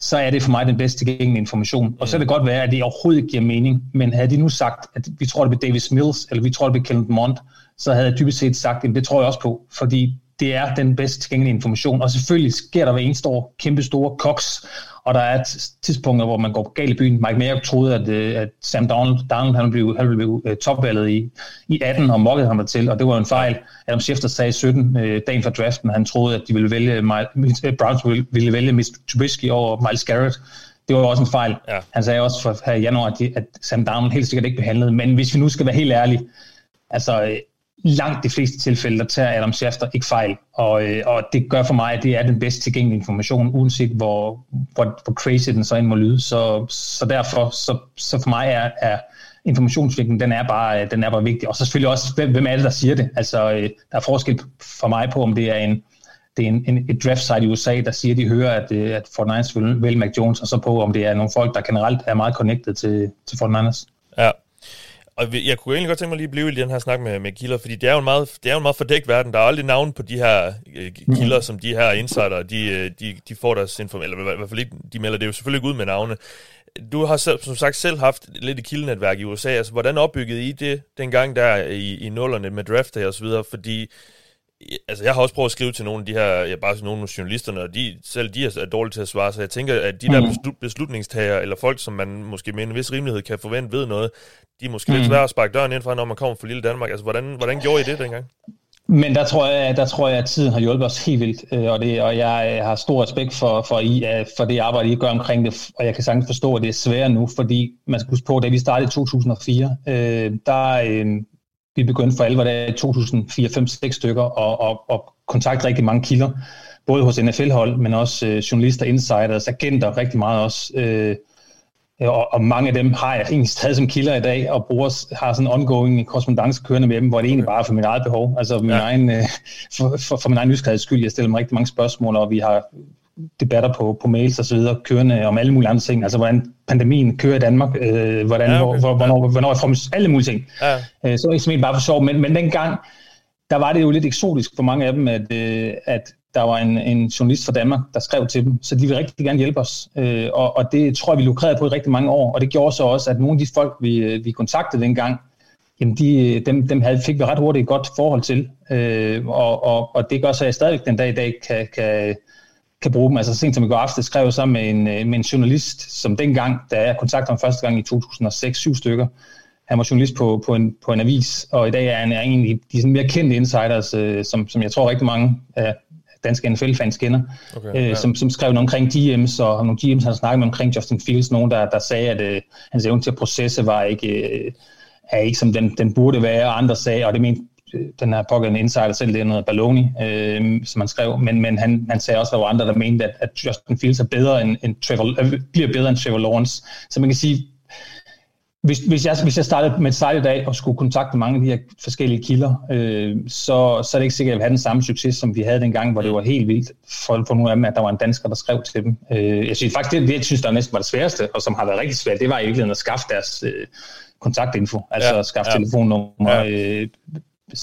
så er det for mig den bedste tilgængelige information. Og så kan det godt være, at det overhovedet ikke giver mening, men havde de nu sagt, at vi tror, det bliver Davis Mills, eller vi tror, det bliver Kellen Mond, så havde jeg dybest set sagt, at det tror jeg også på, fordi det er den bedst tilgængelige information. Og selvfølgelig sker der hver eneste år kæmpe store koks og der er tidspunkter, hvor man går galt i byen. Mike Mayock troede, at, øh, at Sam Donald, Donald han blev, han blev uh, topvalget i, i 18 og mokkede ham til, og det var en fejl. Adam Schefter sagde i 17, uh, øh, dagen for draften, han troede, at de ville vælge, Browns ville, ville vælge Mr. Trubisky over Miles Garrett. Det var også en fejl. Ja. Han sagde også for her i januar, at, de, at Sam Donald helt sikkert ikke behandlede. Men hvis vi nu skal være helt ærlige, altså langt de fleste tilfælde, der tager Adam Schefter ikke fejl. Og, øh, og det gør for mig, at det er den bedst tilgængelige information, uanset hvor, hvor, hvor crazy den så end må lyde. Så, så derfor, så, så for mig er, er informationsvinklen, den er, bare, øh, den er bare vigtig. Og så selvfølgelig også, hvem, hvem er det, der siger det? Altså, øh, der er forskel for mig på, om det er en, det er en, en, et draft site i USA, der siger, at de hører, at, øh, at Fort Niners vil vil Mac Jones, og så på, om det er nogle folk, der generelt er meget connected til, til Fort Niners.
Ja, og jeg kunne egentlig godt tænke mig lige at blive i den her snak med, med kilder, fordi det er jo en meget, det er jo en meget fordækt verden. Der er aldrig navn på de her øh, kilder, mm. som de her insider, de, øh, de, de får deres information, eller i hvert fald ikke, de melder det jo selvfølgelig ud med navne. Du har selv, som sagt selv haft lidt i kildenetværk i USA. Altså, hvordan opbyggede I det dengang der i, i nullerne med draft og så videre? Fordi altså jeg har også prøvet at skrive til nogle af de her, ja, bare nogle af journalisterne, og de, selv de er dårlige til at svare, så jeg tænker, at de der mm. beslutningstager, eller folk, som man måske med en vis rimelighed kan forvente ved noget, de er måske mm. lidt svære at sparke døren ind fra, når man kommer fra lille Danmark. Altså, hvordan, hvordan gjorde I det dengang?
Men der tror jeg, der tror jeg, at tiden har hjulpet os helt vildt, øh, og, det, og jeg øh, har stor respekt for, for, I, øh, for det arbejde, I gør omkring det, og jeg kan sagtens forstå, at det er svært nu, fordi man skal huske på, da vi startede i 2004, øh, der, øh, vi begyndte for alvor der i 2004, 5, 6 stykker og, og, og kontakte rigtig mange kilder, både hos NFL-hold, men også øh, journalister, insiders, agenter, rigtig meget også. Øh, og, og mange af dem har jeg egentlig stadig som kilder i dag, og bruger, har sådan en ongoing korrespondence kørende med dem, hvor det egentlig bare er for mit eget behov, altså min ja. egen, øh, for, for, for min egen nysgerrigheds skyld. Jeg stiller mig rigtig mange spørgsmål, og vi har debatter på, på mails og så videre, kørende om alle mulige andre ting, altså hvordan pandemien kører i Danmark, øh, hvordan, ja, okay. hvor, hvornår, ja. hvornår er frem, alle mulige ting. Ja. Øh, så er det bare for sjov, men, men dengang, der var det jo lidt eksotisk for mange af dem, at, øh, at der var en, en journalist fra Danmark, der skrev til dem, så de ville rigtig gerne hjælpe os, øh, og, og det tror jeg, vi lukrerede på i rigtig mange år, og det gjorde så også, at nogle af de folk, vi, øh, vi kontaktede dengang, jamen de, dem, dem havde, fik vi ret hurtigt et godt forhold til, øh, og, og, og det gør så, at jeg stadigvæk den dag i dag kan, kan, kan bruge dem. Altså sent som i går aftes skrev jeg sammen med en, øh, med en journalist, som dengang, da jeg kontaktede ham første gang i 2006, syv stykker, han var journalist på, på, en, på en avis, og i dag er han egentlig de sådan mere kendte insiders, øh, som, som jeg tror rigtig mange af danske NFL-fans kender, okay, øh, ja. som, som skrev noget omkring GM's, og nogle GM's, han snakket med omkring Justin Fields, nogen, der, der sagde, at øh, hans evne til at processe var ikke, øh, er ikke som den, den burde være, og andre sagde, og det mente den her pågældende insider selv, det er noget Baloney, øh, som han skrev, men, men han, han sagde også, at der var andre, der mente, at, at Justin Fields er bedre end, end Trevor, øh, bliver bedre end Trevor Lawrence. Så man kan sige, hvis, hvis, jeg, hvis jeg startede med et site i dag og skulle kontakte mange af de her forskellige kilder, øh, så, så er det ikke sikkert, at jeg vil have den samme succes, som vi havde dengang, hvor det var helt vildt for, for nogle af dem, at der var en dansker, der skrev til dem. Øh, jeg synes faktisk, det, det jeg synes, der næsten var det sværeste, og som har været rigtig svært, det var i virkeligheden at skaffe deres øh, kontaktinfo, altså ja, skaffe ja. telefonnummer, ja. øh,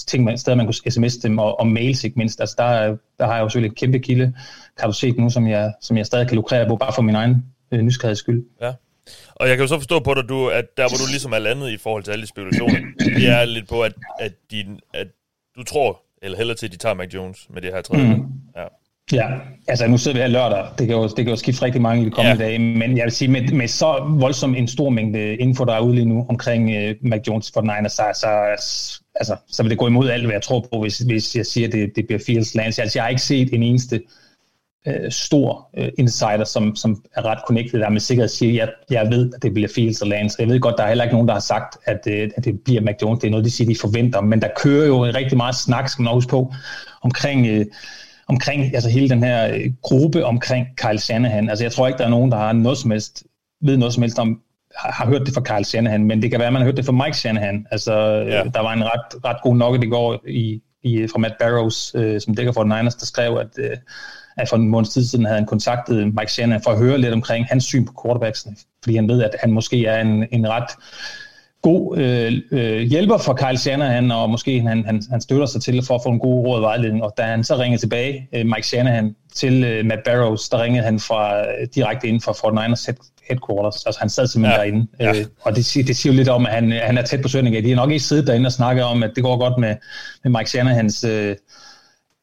ting, man, steder man kunne sms dem, og, og mails ikke mindst. Altså der, der har jeg jo selvfølgelig et kæmpe kilde, kan du se nu, som jeg, som jeg stadig kan lukrere på, bare for min egen øh, nysgerrigheds skyld.
Ja. Og jeg kan jo så forstå på dig, du, at der hvor du ligesom er landet i forhold til alle de spekulationer, det er lidt på, at, at, din, at du tror, eller hellere til, at de tager Mac Jones med det her tredje. Mm. Ja.
Ja, altså nu sidder vi her lørdag. Det kan jo, det kan jo skifte rigtig mange i de kommende ja. dage, men jeg vil sige, med, med så voldsom en stor mængde info, der er ude lige nu omkring uh, Mac Jones for Niners, så, så, altså, så vil det gå imod alt, hvad jeg tror på, hvis, hvis jeg siger, at det, det bliver Fields Lance. Altså, jeg har ikke set en eneste øh, stor øh, insider, som, som er ret connected, der med sikkerhed siger, at jeg, jeg ved, at det bliver Fields og Lance. Jeg ved godt, der er heller ikke nogen, der har sagt, at, øh, at det bliver Mac Jones. Det er noget, de siger, de forventer, men der kører jo rigtig meget snak, skal man huske på, omkring... Øh, omkring altså hele den her øh, gruppe omkring Kyle Shanahan. Altså jeg tror ikke, der er nogen, der har noget som helst, ved noget som helst om, har, har hørt det fra Kyle Shanahan, men det kan være, at man har hørt det fra Mike Shanahan. Altså ja. der var en ret, ret god nok det går i, i, fra Matt Barrows, øh, som dækker for Niners, der skrev, at, øh, at for en måneds tid siden havde han kontaktet Mike Shanahan for at høre lidt omkring hans syn på quarterbacksene, fordi han ved, at han måske er en, en ret god øh, øh, hjælper for Kyle Shanahan, og måske han, han, han støtter sig til for at få en god råd og vejledning. Og da han så ringede tilbage, øh, Mike Shanahan, til øh, Matt Barrows, der ringede han fra, øh, direkte ind fra Fort Niners headquarters. Altså han sad simpelthen ja. derinde. Ja. Øh, og det, det siger jo lidt om, at han, han er tæt på søgningen. De har nok ikke siddet derinde og snakket om, at det går godt med, med Mike Shanahans... Øh,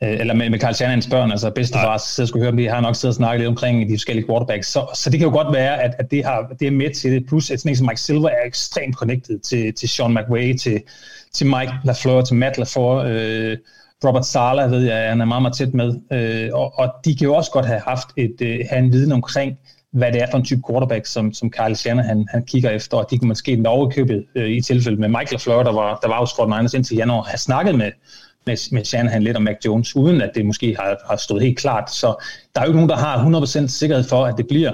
Øh, eller med, med Carl Shannons børn, altså bedstefar, så skulle høre om det, har nok siddet og snakket lidt omkring de forskellige quarterbacks. Så, så det kan jo godt være, at, at det, har, det er med til det. Plus, at sådan en som Mike Silver er ekstremt connected til, til Sean McVay, til, til Mike LaFleur, til Matt LaFleur, øh, Robert Sala, ved jeg, han er meget, meget tæt med. Øh, og, og de kan jo også godt have haft et, øh, have en viden omkring, hvad det er for en type quarterback, som, som Carl Shannon han, kigger efter, og de kunne måske endda overkøbet øh, i tilfælde med Michael LaFleur, der var, der var hos Fort Niners indtil januar, have snakket med, med, med Shanahan lidt om Mac Jones, uden at det måske har, har stået helt klart. Så der er jo ikke nogen, der har 100% sikkerhed for, at det bliver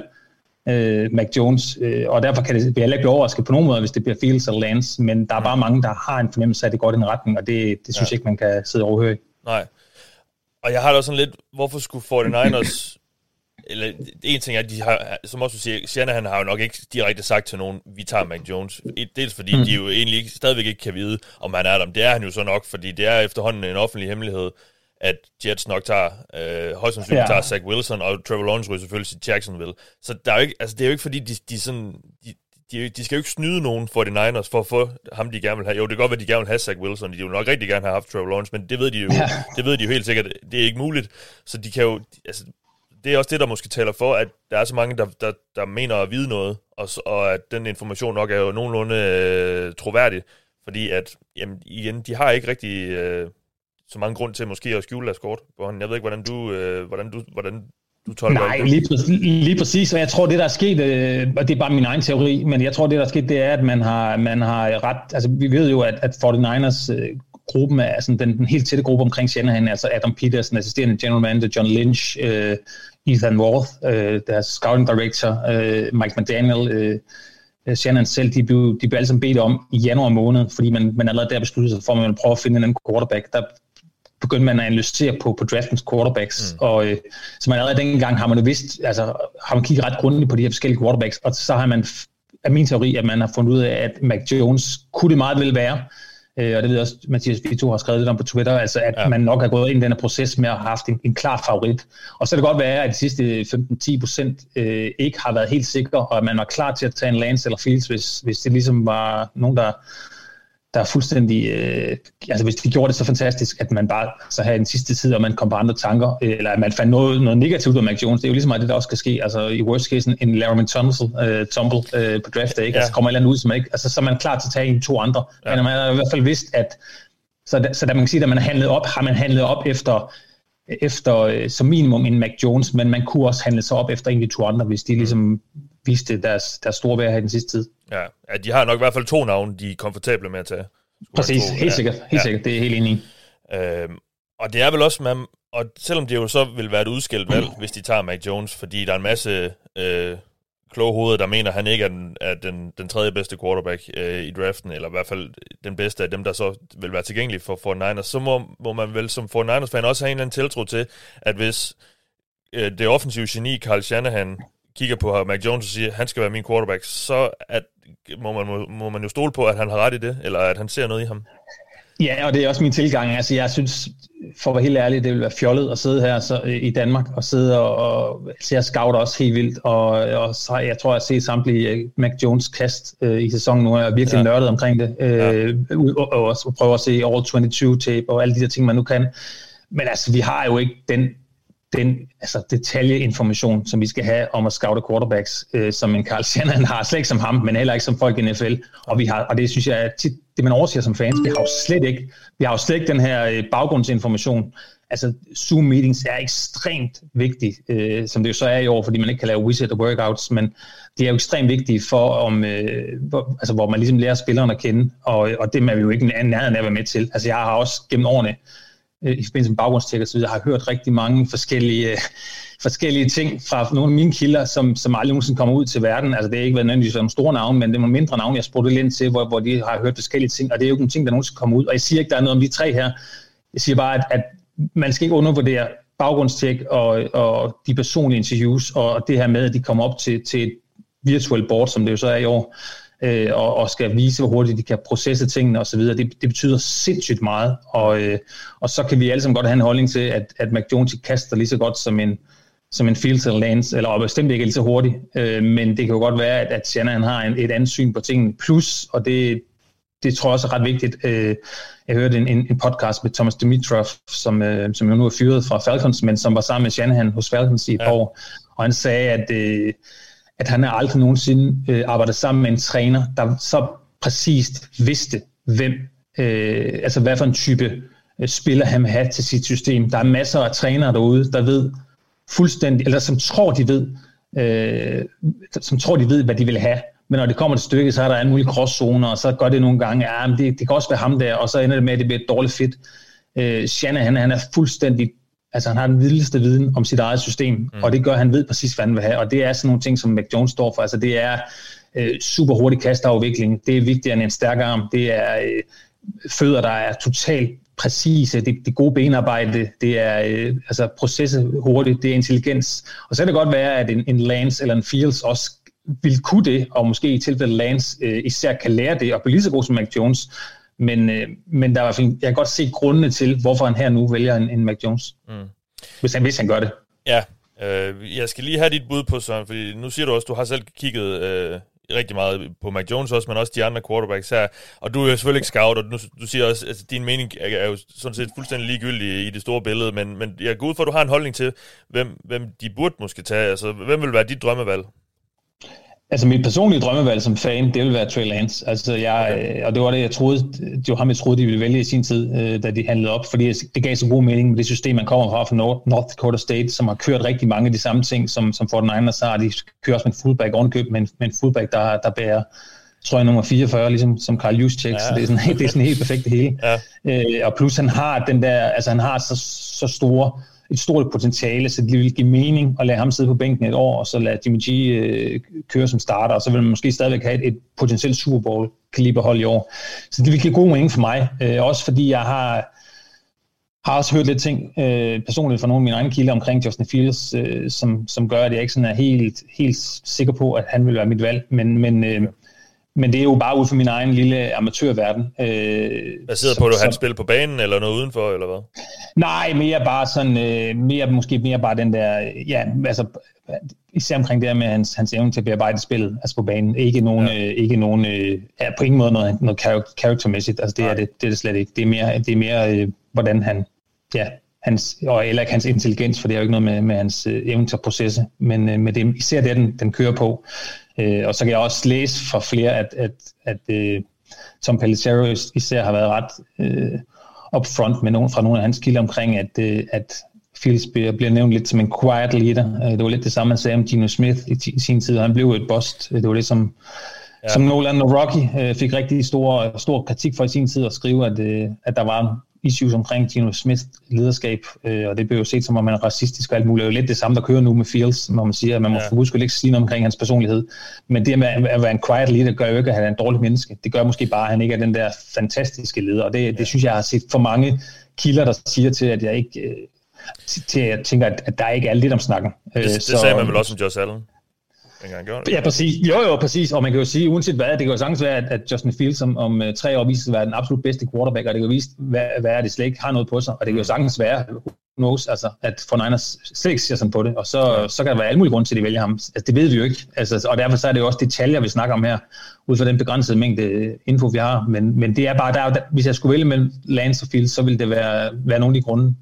øh, Mac Jones, øh, og derfor kan det vi heller ikke blive overrasket på nogen måde, hvis det bliver Fields eller Lance, men der er bare mange, der har en fornemmelse af, at det går i den retning, og det, det synes ja. jeg ikke, man kan sidde og overhøre.
Nej. Og jeg har da også sådan lidt, hvorfor skulle 49ers eller en ting er, at de har, som også siger, Shanahan har jo nok ikke direkte sagt til nogen, vi tager Mac Jones. Dels fordi mm. de jo egentlig ikke, stadigvæk ikke kan vide, om han er der. Det er han jo så nok, fordi det er efterhånden en offentlig hemmelighed, at Jets nok tager, øh, højst sandsynligt ja. tager Zach Wilson, og Trevor Lawrence ryger selvfølgelig til Jacksonville. Så der er jo ikke, altså, det er jo ikke fordi, de, de, sådan, de, de, de skal jo ikke snyde nogen for de Niners for at få ham, de gerne vil have. Jo, det kan godt være, de gerne vil have Zach Wilson. De vil nok rigtig gerne have haft Trevor Lawrence, men det ved de jo, ja. det ved de jo helt sikkert. Det er ikke muligt. Så de kan jo, altså, det er også det, der måske taler for, at der er så mange, der, der, der mener at vide noget, og, og at den information nok er jo nogenlunde øh, troværdig, fordi at, jamen, igen, de har ikke rigtig øh, så mange grund til måske at skjule deres kort på hånden. Jeg ved ikke, hvordan du, øh, hvordan du, hvordan du tolker
Nej, lige, præcis, lige præcis, og jeg tror, det der er sket, øh, og det er bare min egen teori, men jeg tror, det der er sket, det er, at man har, man har ret, altså vi ved jo, at, at 49ers øh, gruppen er sådan den, den helt tætte gruppe omkring Shanahan, altså Adam Peterson, assisterende general manager, John Lynch, øh, Ethan Worth, øh, deres scouting director, øh, Mike McDaniel, øh, Shannon selv, de blev, de blev alle sammen bedt om i januar måned, fordi man, man allerede der besluttede sig for, at man ville prøve at finde en anden quarterback. Der begyndte man at analysere på, på draftens quarterbacks, mm. og øh, så man allerede dengang har man jo vidst, altså har man kigget ret grundigt på de her forskellige quarterbacks, og så har man, af min teori, at man har fundet ud af, at Mac Jones kunne det meget vel være, øh, og det ved jeg også, Mathias Vito har skrevet lidt om på Twitter, altså at ja. man nok har gået ind i den her proces med at have haft en, en klar favorit. Og så kan det godt være, at de sidste 15-10 procent øh, ikke har været helt sikre, og at man var klar til at tage en Lance eller Fields, hvis, hvis det ligesom var nogen, der der er fuldstændig, øh, altså hvis de gjorde det så fantastisk, at man bare så havde en sidste tid, og man kom på andre tanker, øh, eller at man fandt noget, noget negativt af Mac Jones, det er jo ligesom meget det, der også kan ske, altså i worst case, en Larry Tunsil, øh, tumble øh, på draft day, ikke? Ja. altså kommer et eller andet ud, som ikke, altså så er man klar til at tage en to andre, ja. men man har i hvert fald vidst, at så, da, så da man kan sige, at man har handlet op, har man handlet op efter, efter øh, som minimum en Mac Jones, men man kunne også handle sig op efter en af de to andre, hvis de ligesom viste deres, deres store værd her i den sidste tid.
Ja, ja, de har nok i hvert fald to navne, de er komfortable med at tage.
Præcis, to, helt sikkert, helt ja. sikkert, det er helt enig i.
Øhm, og det er vel også, man, og selvom det jo så vil være et udskilt valg, hvis de tager Mac Jones, fordi der er en masse øh, kloge hoveder, der mener, at han ikke er den, er den, den tredje bedste quarterback øh, i draften, eller i hvert fald den bedste af dem, der så vil være tilgængelige for 49ers, så må, må man vel som 49ers-fan også have en eller anden tiltro til, at hvis øh, det offensive geni, Carl Shanahan, kigger på Mac Jones og siger, at han skal være min quarterback, så at, må, man, må, må man jo stole på, at han har ret i det, eller at han ser noget i ham.
Ja, og det er også min tilgang. Altså, jeg synes, for at være helt ærlig, det vil være fjollet at sidde her så, i Danmark og sidde og, og se at scout også helt vildt. Og, og så, jeg tror, jeg har set samtlige uh, Mac Jones kast uh, i sæsonen nu, og jeg er virkelig ja. nørdet omkring det. Uh, ja. og, og også prøve at se All 22 tape og alle de der ting, man nu kan. Men altså, vi har jo ikke den den altså, detaljeinformation, som vi skal have om at scoute quarterbacks, øh, som en Carl Shannon har, slet ikke som ham, men heller ikke som folk i NFL. Og, vi har, og det synes jeg er tit, det man overser som fans, vi har jo slet ikke, vi har jo slet ikke den her øh, baggrundsinformation. Altså Zoom-meetings er ekstremt vigtige, øh, som det jo så er i år, fordi man ikke kan lave wizard workouts, men det er jo ekstremt vigtige for, om, øh, hvor, altså, hvor man ligesom lærer spillerne at kende, og, og det er vi jo ikke nærheden af at være med til. Altså jeg har også gennem årene Øh, i forbindelse med baggrundstjek og så videre, har hørt rigtig mange forskellige, øh, forskellige ting fra nogle af mine kilder, som, som aldrig nogensinde kommer ud til verden. Altså det er ikke været nødvendigvis nogle store navne, men det er nogle mindre navne, jeg spurgte lidt ind til, hvor, hvor de har hørt forskellige ting, og det er jo ikke nogle ting, der nogensinde kommer ud. Og jeg siger ikke, der er noget om de tre her. Jeg siger bare, at, at man skal ikke undervurdere baggrundstjek og, og de personlige interviews, og det her med, at de kommer op til, til et virtuelt board, som det jo så er i år, øh, og, og skal vise, hvor hurtigt de kan processe tingene osv. Det, det betyder sindssygt meget, og, øh, og så kan vi alle sammen godt have en holdning til, at, at McJones kaster lige så godt som en, som en Fields eller Lance, eller bestemt ikke lige så hurtigt, øh, men det kan jo godt være, at, at Shanahan har en, et andet syn på tingene. Plus, og det, det tror jeg også er ret vigtigt, øh, jeg hørte en, en, en podcast med Thomas Dimitrov, som, øh, som jo nu er fyret fra Falcons, men som var sammen med Shanahan hos Falcons i et ja. år, og han sagde, at øh, at han har aldrig nogensinde øh, arbejdet sammen med en træner, der så præcist vidste, hvem, øh, altså hvad for en type øh, spiller han vil have til sit system. Der er masser af trænere derude, der ved fuldstændig, eller som tror, de ved, øh, som tror, de ved, hvad de vil have. Men når det kommer til stykket, så er der alle mulige crosszoner, og så gør det nogle gange, ja, men det, det kan også være ham der, og så ender det med, at det bliver et dårligt fit. Øh, Shanna, han, han er fuldstændig Altså han har den vildeste viden om sit eget system, mm. og det gør, at han ved præcis, hvad han vil have. Og det er sådan nogle ting, som Mac Jones står for. Altså det er øh, super hurtig kastafvikling, det er vigtigere end en stærk arm, det er øh, fødder, der er totalt præcise, det, det gode benarbejde, det er øh, altså processe hurtigt, det er intelligens. Og så kan det godt være, at en, en Lance eller en Fields også vil kunne det, og måske i tilfælde Lance øh, især kan lære det, og blive lige så god som Mac Jones. Men, øh, men der er, jeg kan godt se grundene til, hvorfor han her nu vælger en, en Mac Jones. Mm. Hvis, han, hvis han gør det.
Ja, øh, jeg skal lige have dit bud på sådan, fordi nu siger du også, du har selv kigget øh, rigtig meget på Mac Jones også, men også de andre quarterbacks her. Og du er jo selvfølgelig ikke scout, og du, du siger også, at altså, din mening er, er jo sådan set fuldstændig ligegyldig i det store billede, men, men jeg går ud for, at du har en holdning til, hvem, hvem de burde måske tage. Altså, hvem vil være dit drømmevalg?
Altså mit personlige drømmevalg som fan, det vil være Trey Lance. Altså jeg, okay. Øh, og det var det, jeg troede, det var ham, jeg troede, de ville vælge i sin tid, øh, da de handlede op, fordi det gav så god mening med det system, man kommer fra fra North Dakota State, som har kørt rigtig mange af de samme ting, som, som Fortnite har. De kører også med en fullback ovenkøb, men med en fullback, der, der bærer tror jeg, nummer 44, ligesom som Carl Juszczyk, ja. så det er, sådan, det er sådan helt perfekt det hele. Ja. Øh, og plus han har den der, altså han har så, så store et stort potentiale, så det vil give mening at lade ham sidde på bænken et år, og så lade Jimmy G øh, køre som starter, og så vil man måske stadigvæk have et, et potentielt Super Bowl kaliberhold i år. Så det vil give god mening for mig, øh, også fordi jeg har har også hørt lidt ting øh, personligt fra nogle af mine egne kilder omkring Justin Fields, øh, som, som gør, at jeg ikke sådan er helt, helt sikker på, at han vil være mit valg. Men, men øh, men det er jo bare ud fra min egen lille amatørverden.
Øh, Baseret på, at han spiller på banen, eller noget udenfor, eller hvad?
Nej, mere bare sådan, øh, mere, måske mere bare den der, ja, altså, især omkring det her med hans, hans evne til at bearbejde spillet, altså på banen. Ikke nogen, ja. øh, ikke nogen øh, ja, på ingen måde noget, noget charactermæssigt, altså det er det, det er det slet ikke. Det er mere, det er mere øh, hvordan han, ja, hans, og eller ikke hans intelligens, for det er jo ikke noget med, med hans øh, evne til at processe, men øh, med det, især det, den, den kører på. Øh, og så kan jeg også læse fra flere, at, at, at øh, Tom Pellicero især har været ret øh, upfront med nogen, fra nogle af hans kilder omkring, at, øh, at Fields bliver, bliver nævnt lidt som en quiet leader. Øh, det var lidt det samme, man sagde om Gino Smith i, i sin tid, han blev et bust. Det var det, som, ja. som Nolan og Rocky øh, fik rigtig stor, stor kritik for i sin tid at skrive, at, øh, at der var issues omkring Gino Smith lederskab, øh, og det blev jo set som om man er racistisk og alt muligt. Det er jo lidt det samme, der kører nu med Fields, når man siger, at man må ja. for huske ikke sige noget omkring hans personlighed. Men det med at være en quiet leader gør jo ikke, at han er en dårlig menneske. Det gør måske bare, at han ikke er den der fantastiske leder, og det, ja. det synes jeg, jeg har set for mange kilder, der siger til, at jeg ikke... Øh, til at jeg tænker, at, at der ikke er lidt om snakken.
Det, det så, sagde man vel også om Josh Allen? Dengang, gjorde det?
Ja, præcis. Jo, jo, præcis. Og man kan jo sige, uanset hvad, det kan jo sagtens være, at, at Justin Fields om, om uh, tre år viser sig at være den absolut bedste quarterback, og det kan jo vise, hvad, hvad er det slet ikke har noget på sig. Og det kan jo sagtens være, knows, altså, at for Niners slet ikke ser sådan på det, og så, så kan der være alle mulige grunde til, at de vælger ham. Altså, det ved vi jo ikke. Altså, og derfor så er det jo også detaljer, vi snakker om her, ud fra den begrænsede mængde info, vi har. Men, men det er bare, der, der, hvis jeg skulle vælge mellem Lance og Fields, så ville det være, være nogle af de grunde,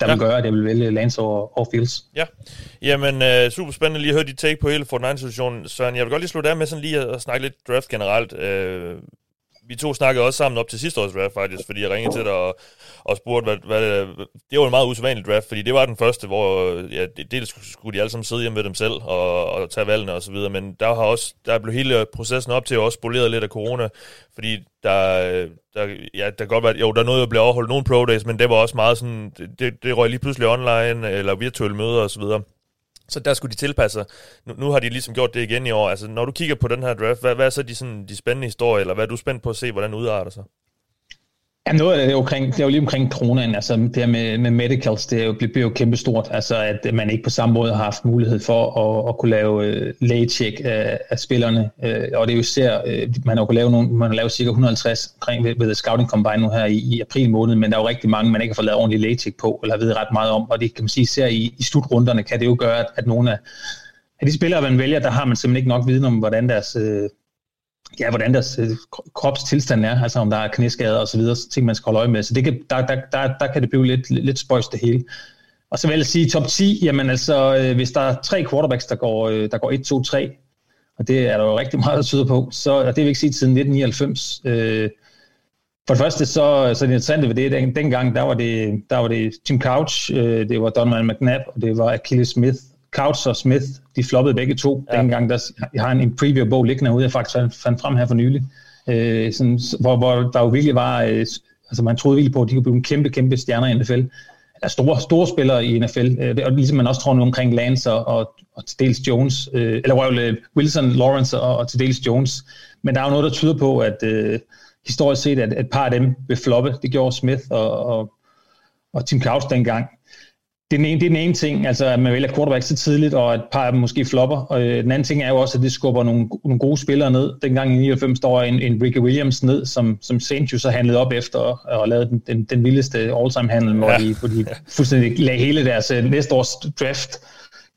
der ja. vil gøre, at jeg vil vælge Lance over, over Fields.
Ja, jamen uh, super spændende lige at høre dit take på hele Fortnite-situationen. Søren, jeg vil godt lige slutte af med sådan lige at, at snakke lidt draft generelt. Uh, vi to snakkede også sammen op til sidste års draft faktisk, fordi jeg ringede til dig og, og spurgte, hvad, hvad, det var en meget usædvanlig draft, fordi det var den første, hvor ja, dels skulle de alle sammen sidde hjemme ved dem selv og, og tage valgene og så videre, men der har også, der blev hele processen op til også spoleret lidt af corona, fordi der, der, ja, der kan godt være, jo, der nåede at blive overholdt nogle pro days, men det var også meget sådan, det, det røg lige pludselig online, eller virtuelle møder og så videre. Så der skulle de tilpasse sig. Nu, nu har de ligesom gjort det igen i år. Altså, når du kigger på den her draft, hvad, hvad er så de, sådan, de spændende historier, eller hvad er du spændt på at se, hvordan udarter sig?
Ja, noget af det er omkring, det er jo lige omkring coronaen, altså det her med, med medicals, det er jo, bliver jo kæmpestort, altså at man ikke på samme måde har haft mulighed for at, at kunne lave øh, uh, lægecheck af, af spillerne, uh, og det er jo især, uh, man har jo lave nogle, man har lavet cirka 150 omkring ved, ved Scouting Combine nu her i, i april måned, men der er jo rigtig mange, man ikke har fået lavet ordentlig lægecheck på, eller ved ret meget om, og det kan man sige, især i, i slutrunderne kan det jo gøre, at, at nogle af, af de spillere, man vælger, der har man simpelthen ikke nok viden om, hvordan deres, uh, ja, hvordan deres øh, kropstilstand er, altså om der er knæskader og så videre, så ting man skal holde øje med. Så det kan, der, der, der, der kan det blive lidt, lidt spøjst det hele. Og så vil jeg sige top 10, jamen altså, øh, hvis der er tre quarterbacks, der går, øh, der går 1, 2, 3, og det er der jo rigtig meget, der tyder på, så og det vil ikke sige siden 1999. Øh, for det første, så, så det interessante ved det, den, dengang, der var det, der var det Tim Couch, øh, det var Donovan McNabb, og det var Achilles Smith, Couch og Smith, de floppede begge to. Ja. Dengang, der, jeg har en, en preview-bog liggende herude, jeg faktisk fandt frem her for nylig, øh, sådan, hvor, hvor der jo virkelig var, øh, altså man troede virkelig på, at de kunne blive en kæmpe, kæmpe stjerner i NFL. Eller store, store spillere i NFL, øh, og ligesom man også tror nu omkring Lance og, og, og til dels Jones, øh, eller well, Wilson, Lawrence og, og til dels Jones. Men der er jo noget, der tyder på, at øh, historisk set, at et par af dem vil floppe. Det gjorde Smith og, og, og Tim Couch dengang det er, den ene, det er den ene ting, altså at man vælger quarterback så tidligt, og et par af dem måske flopper. Og øh, den anden ting er jo også, at det skubber nogle, nogle gode spillere ned. Dengang i 99 står en, en Ricky Williams ned, som, som Saint jo så handlede op efter, og lavede den, den, den vildeste all-time handel, hvor, ja. de, hvor de fuldstændig lagde hele deres uh, næste års draft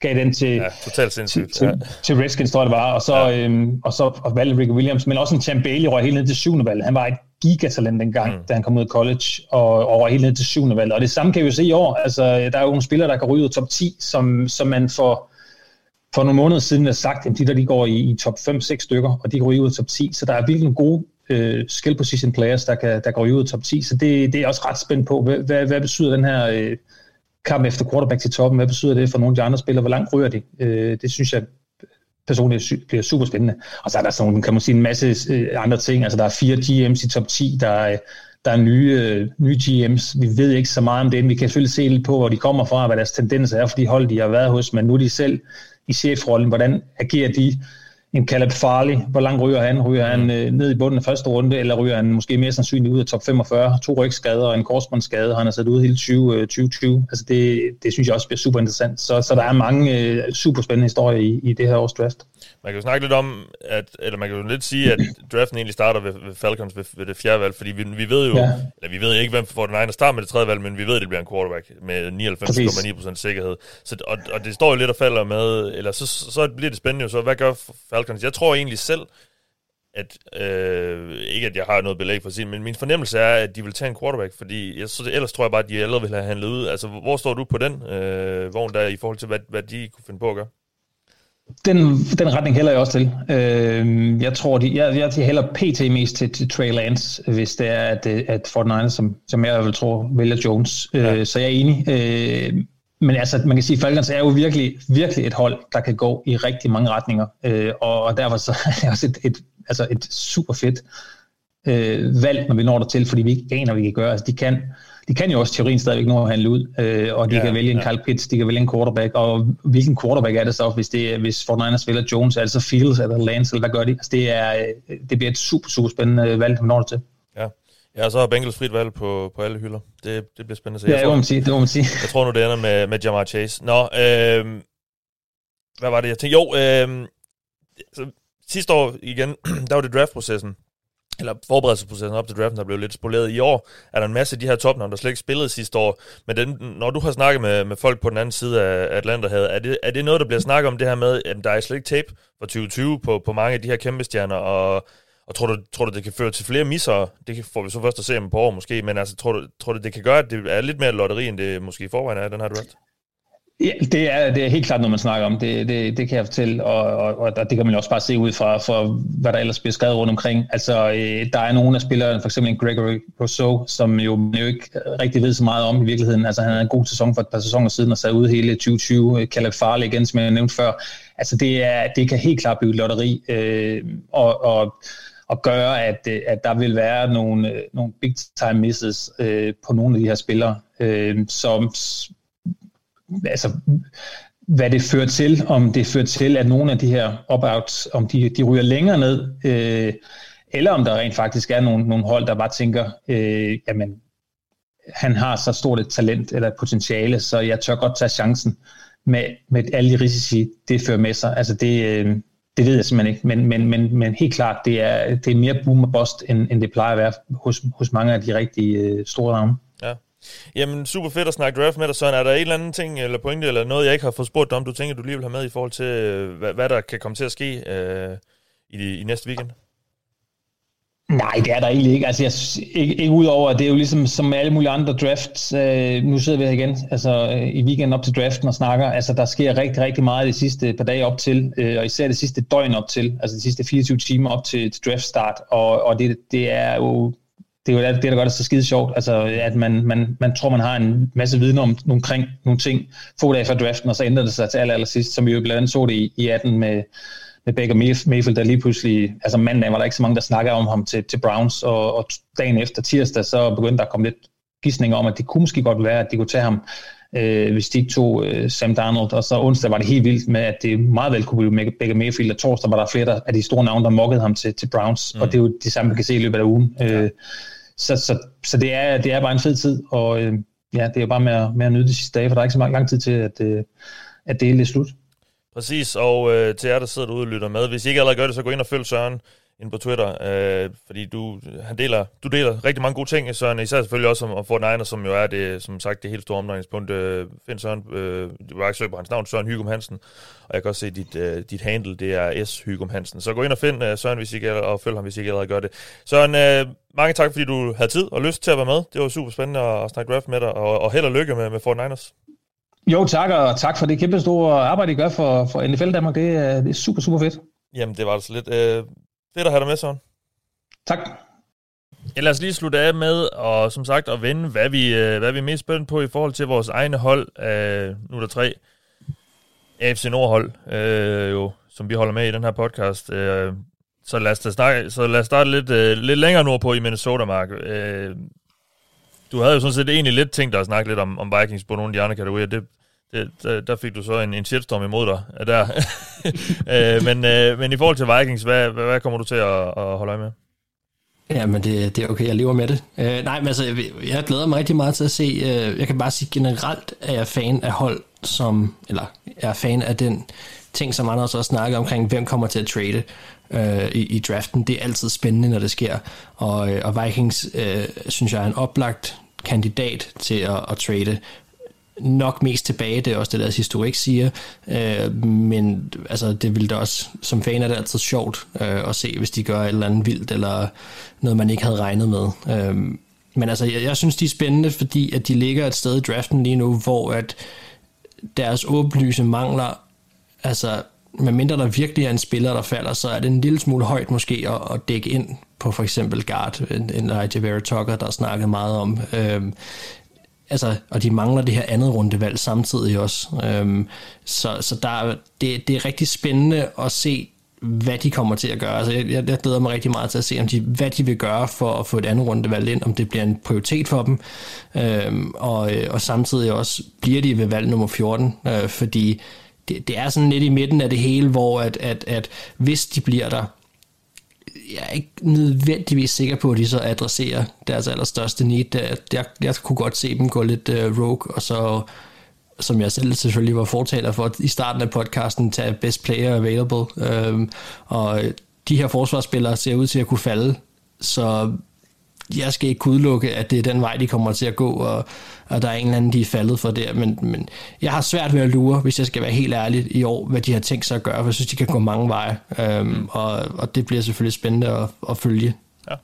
gav den til, ja,
totalt
til, til, ja. til Redskins, tror jeg det var, og så, ja. øhm, og så og valgte Rick Williams, men også en Champ Bailey røg helt ned til syvende valg. Han var et gigatalent dengang, mm. da han kom ud af college, og, og røg helt ned til syvende valg. Og det samme kan vi jo se i år. Altså, der er jo nogle spillere, der kan ryge ud af top 10, som, som man for, for nogle måneder siden har sagt, at de der de går i, i top 5-6 stykker, og de går ud af top 10. Så der er virkelig nogle gode øh, skill position players, der, kan, der går ud af top 10. Så det, det er også ret spændt på, hvad, hvad, hvad betyder den her... Øh, kamp efter quarterback til toppen. Hvad betyder det for nogle af de andre spillere? Hvor langt ryger de? Øh, det synes jeg personligt bliver super spændende. Og så er der sådan kan man sige, en masse øh, andre ting. Altså der er fire GM's i top 10, der er, der er nye, øh, nye GM's. Vi ved ikke så meget om det. Vi kan selvfølgelig se lidt på, hvor de kommer fra, hvad deres tendenser er for de hold, de har været hos, men nu er de selv i chefrollen. Hvordan agerer de? En Caleb Farley. Hvor langt ryger han? Ryger han mm. øh, ned i bunden af første runde, eller ryger han måske mere sandsynligt ud af top 45? To rygskader og en korsbåndsskade, han har sat ud hele 20, øh, 2020. Altså det, det synes jeg også bliver super interessant. Så, så der er mange øh, super spændende historier i, i det her års draft.
Man kan jo snakke lidt om, at, eller man kan jo lidt sige, at draften egentlig starter ved, ved Falcons ved, ved det fjerde valg, fordi vi, vi ved jo, ja. eller vi ved ikke, hvem får den egen start med det tredje valg, men vi ved, at det bliver en quarterback med 99,9% sikkerhed. Så, og, og det står jo lidt og falder med, eller så, så bliver det spændende jo så, hvad gør Falcons? Jeg tror egentlig selv, at, øh, ikke at jeg har noget belæg for at sige, men min fornemmelse er, at de vil tage en quarterback, fordi jeg, så ellers tror jeg bare, at de allerede vil have handlet ud. Altså, hvor står du på den øh, vogn der, i forhold til, hvad, hvad de kunne finde på at gøre?
Den, den retning hælder jeg også til. Øh, jeg tror, de, jeg, jeg hælder pt. mest til, til Trey Lance, hvis det er, at, at Fortnite, som, som jeg vil tro, vælger Jones. Øh, ja. Så jeg er enig. Øh, men altså, man kan sige, at Falcons er jo virkelig, virkelig et hold, der kan gå i rigtig mange retninger. Øh, og, og derfor så er det også et, et, altså et super fedt øh, valg, når vi når der til, fordi vi ikke aner, hvad vi kan gøre. Altså, de kan de kan jo også teorien stadigvæk nå at handle ud, øh, og de ja, kan vælge en ja. Kyle Pitts, de kan vælge en quarterback, og hvilken quarterback er det så, hvis, det, hvis 49ers vælger Jones, altså Fields eller Lance, eller hvad gør de? Altså, det, er, øh, det bliver et super, super spændende valg, når til.
Ja. Ja, så har Bengals frit valg på, på alle hylder. Det, det bliver spændende at se.
Ja, det må man sige. Det må man sige.
Jeg tror nu, det ender med, med Jamar Chase. Nå, øh, hvad var det, jeg tænkte? Jo, øh, så, sidste år igen, der var det draftprocessen, eller forberedelsesprocessen op til draften, der blev lidt spoleret. I år er der en masse af de her topnavne, der slet ikke spillede sidste år. Men den, når du har snakket med, med folk på den anden side af Atlanterhavet, er det, er det noget, der bliver snakket om det her med, at der er slet ikke tape for 2020 på, på mange af de her kæmpe stjerner, og, og tror, du, tror du, det kan føre til flere misser? Det får vi så først at se om på år måske, men altså, tror, du, tror du, det kan gøre, at det er lidt mere lotteri, end det måske i forvejen er, den her draft?
Ja, det er, det er helt klart noget, man snakker om. Det, det, det kan jeg fortælle, og, og, og det kan man også bare se ud fra, for, hvad der ellers bliver skrevet rundt omkring. Altså, øh, der er nogle af spillerne, for eksempel Gregory Rousseau, som jo, man jo ikke rigtig ved så meget om i virkeligheden. Altså, han havde en god sæson for et par sæsoner siden og sad ude hele 2020. Caleb Farley igen, som jeg nævnte før. Altså, det, er, det kan helt klart blive lotteri, øh, og, og og gøre, at, øh, at der vil være nogle, øh, nogle big time misses øh, på nogle af de her spillere, øh, som altså, hvad det fører til, om det fører til, at nogle af de her opouts, om de, de ryger længere ned, øh, eller om der rent faktisk er nogle, nogle hold, der bare tænker, øh, jamen, han har så stort et talent eller et potentiale, så jeg tør godt tage chancen med, med alle de risici, det fører med sig. Altså det, øh, det ved jeg simpelthen ikke, men, men, men, men helt klart, det er, det er mere boom og bust, end, end det plejer at være hos, hos mange af de rigtig øh, store navne.
Ja. Jamen, super fedt at snakke draft med dig, Søren. Er der en eller anden ting, eller pointe, eller noget, jeg ikke har fået spurgt dig om, du tænker, du lige vil have med i forhold til, øh, hvad, hvad der kan komme til at ske øh, i, i næste weekend?
Nej, det er der egentlig ikke. Altså, jeg, ikke, ikke udover, det er jo ligesom som alle mulige andre drafts. Øh, nu sidder vi her igen altså, øh, i weekenden op til draften og snakker. Altså, der sker rigtig, rigtig meget de sidste par dage op til, øh, og især det sidste døgn op til, altså de sidste 24 timer op til, til draft start. Og, og det, det er jo det er jo det, der gør det så skide sjovt, altså at man, man, man tror, man har en masse viden om nogle, kring, nogle ting få dage før draften, og så ændrer det sig til aller, aller sidst, som vi jo blandt andet så det i, i 18 med, med Baker Mayfield, der lige pludselig, altså mandag var der ikke så mange, der snakkede om ham til, til Browns, og, og dagen efter tirsdag, så begyndte der at komme lidt gissninger om, at det kunne måske godt være, at de kunne tage ham, øh, hvis de ikke tog øh, Sam Darnold, og så onsdag var det helt vildt med, at det meget vel kunne blive Baker Mayfield, og torsdag var der flere af de store navne, der mokkede ham til, til Browns, mm. og det er jo det samme, vi kan se i løbet af ugen. Ja. Øh, så, så, så det, er, det er bare en fed tid, og øh, ja, det er jo bare med at, med at nyde de sidste dage, for der er ikke så meget lang tid til, at, øh, at det er slut.
Præcis, og øh, til jer, der sidder derude og lytter med, hvis I ikke allerede gør det, så gå ind og følg Søren ind på Twitter, øh, fordi du, han deler, du deler rigtig mange gode ting, Søren, især selvfølgelig også om, om Fortnite, som jo er det, som sagt, det helt store omdrejningspunkt. Øh, find Søren, øh, du har ikke søgt på hans navn, Søren Hygum Hansen, og jeg kan også se, dit, øh, dit handle, det er S. Hygum Hansen. Så gå ind og find øh, Søren, hvis I ikke, og følg ham, hvis I ikke allerede gør det. Søren, øh, mange tak, fordi du havde tid og lyst til at være med. Det var super spændende at, at snakke draft med dig, og, og held og lykke med, med Fortnite.
Jo, tak, og tak for det kæmpe store arbejde, I gør for, for NFL Danmark. Det er, det er super, super fedt.
Jamen, det var altså lidt øh, fedt at have dig med, Søren.
Tak.
Ja, lad os lige slutte af med, og som sagt, at vende, hvad vi, øh, hvad vi er mest spændt på i forhold til vores egne hold. Øh, nu er der tre AFC Nordhold, øh, jo, som vi holder med i den her podcast. Øh, så lad os, snakke, så lad os starte lidt, øh, lidt længere nordpå i Minnesota, Mark. Øh, du havde jo sådan set egentlig lidt tænkt dig at snakke lidt om, om Vikings på nogle af de andre kategorier. Det, det, der, der fik du så en, en shitstorm imod dig der. øh, men, øh, men i forhold til Vikings, hvad, hvad, hvad kommer du til at, at holde øje med?
Ja, men det, det er okay, jeg lever med det. Øh, nej, men altså, jeg, jeg glæder mig rigtig meget til at se, øh, jeg kan bare sige generelt, at jeg er fan af hold, som, eller er fan af den ting, som andre også snakker omkring, hvem kommer til at trade øh, i, i draften. Det er altid spændende, når det sker. Og, øh, og Vikings, øh, synes jeg, er en oplagt kandidat til at, at trade nok mest tilbage, det er også det, deres historik siger, øh, men altså, det vil da også, som fan er det altid sjovt øh, at se, hvis de gør et eller andet vildt, eller noget, man ikke havde regnet med. Øh, men altså, jeg, jeg synes, de er spændende, fordi at de ligger et sted i draften lige nu, hvor at deres åbenlyse mangler, altså, medmindre der virkelig er en spiller, der falder, så er det en lille smule højt måske at, at dække ind på for eksempel guard, en, en Elijah Tucker, der snakkede meget om. Øh, altså, og de mangler det her andet rundevalg samtidig også. Øhm, så så der, det, det er rigtig spændende at se, hvad de kommer til at gøre. Altså, jeg, jeg glæder mig rigtig meget til at se, om de, hvad de vil gøre for at få et andet rundevalg ind, om det bliver en prioritet for dem, øhm, og, øh, og samtidig også bliver de ved valg nummer 14, øh, fordi det, det er sådan lidt i midten af det hele, hvor at, at, at hvis de bliver der, jeg er ikke nødvendigvis sikker på, at de så adresserer deres allerstørste need. Jeg, jeg kunne godt se dem gå lidt uh, rogue, og så som jeg selv selvfølgelig var fortaler for i starten af podcasten, tage best player available. Øhm, og de her forsvarsspillere ser ud til at kunne falde, så jeg skal ikke udelukke, at det er den vej, de kommer til at gå, og, og der er en eller anden, de er faldet for der. Men, men jeg har svært ved at lure, hvis jeg skal være helt ærlig i år, hvad de har tænkt sig at gøre, for jeg synes, de kan gå mange veje, øhm, og, og det bliver selvfølgelig spændende at, at følge.
Ja.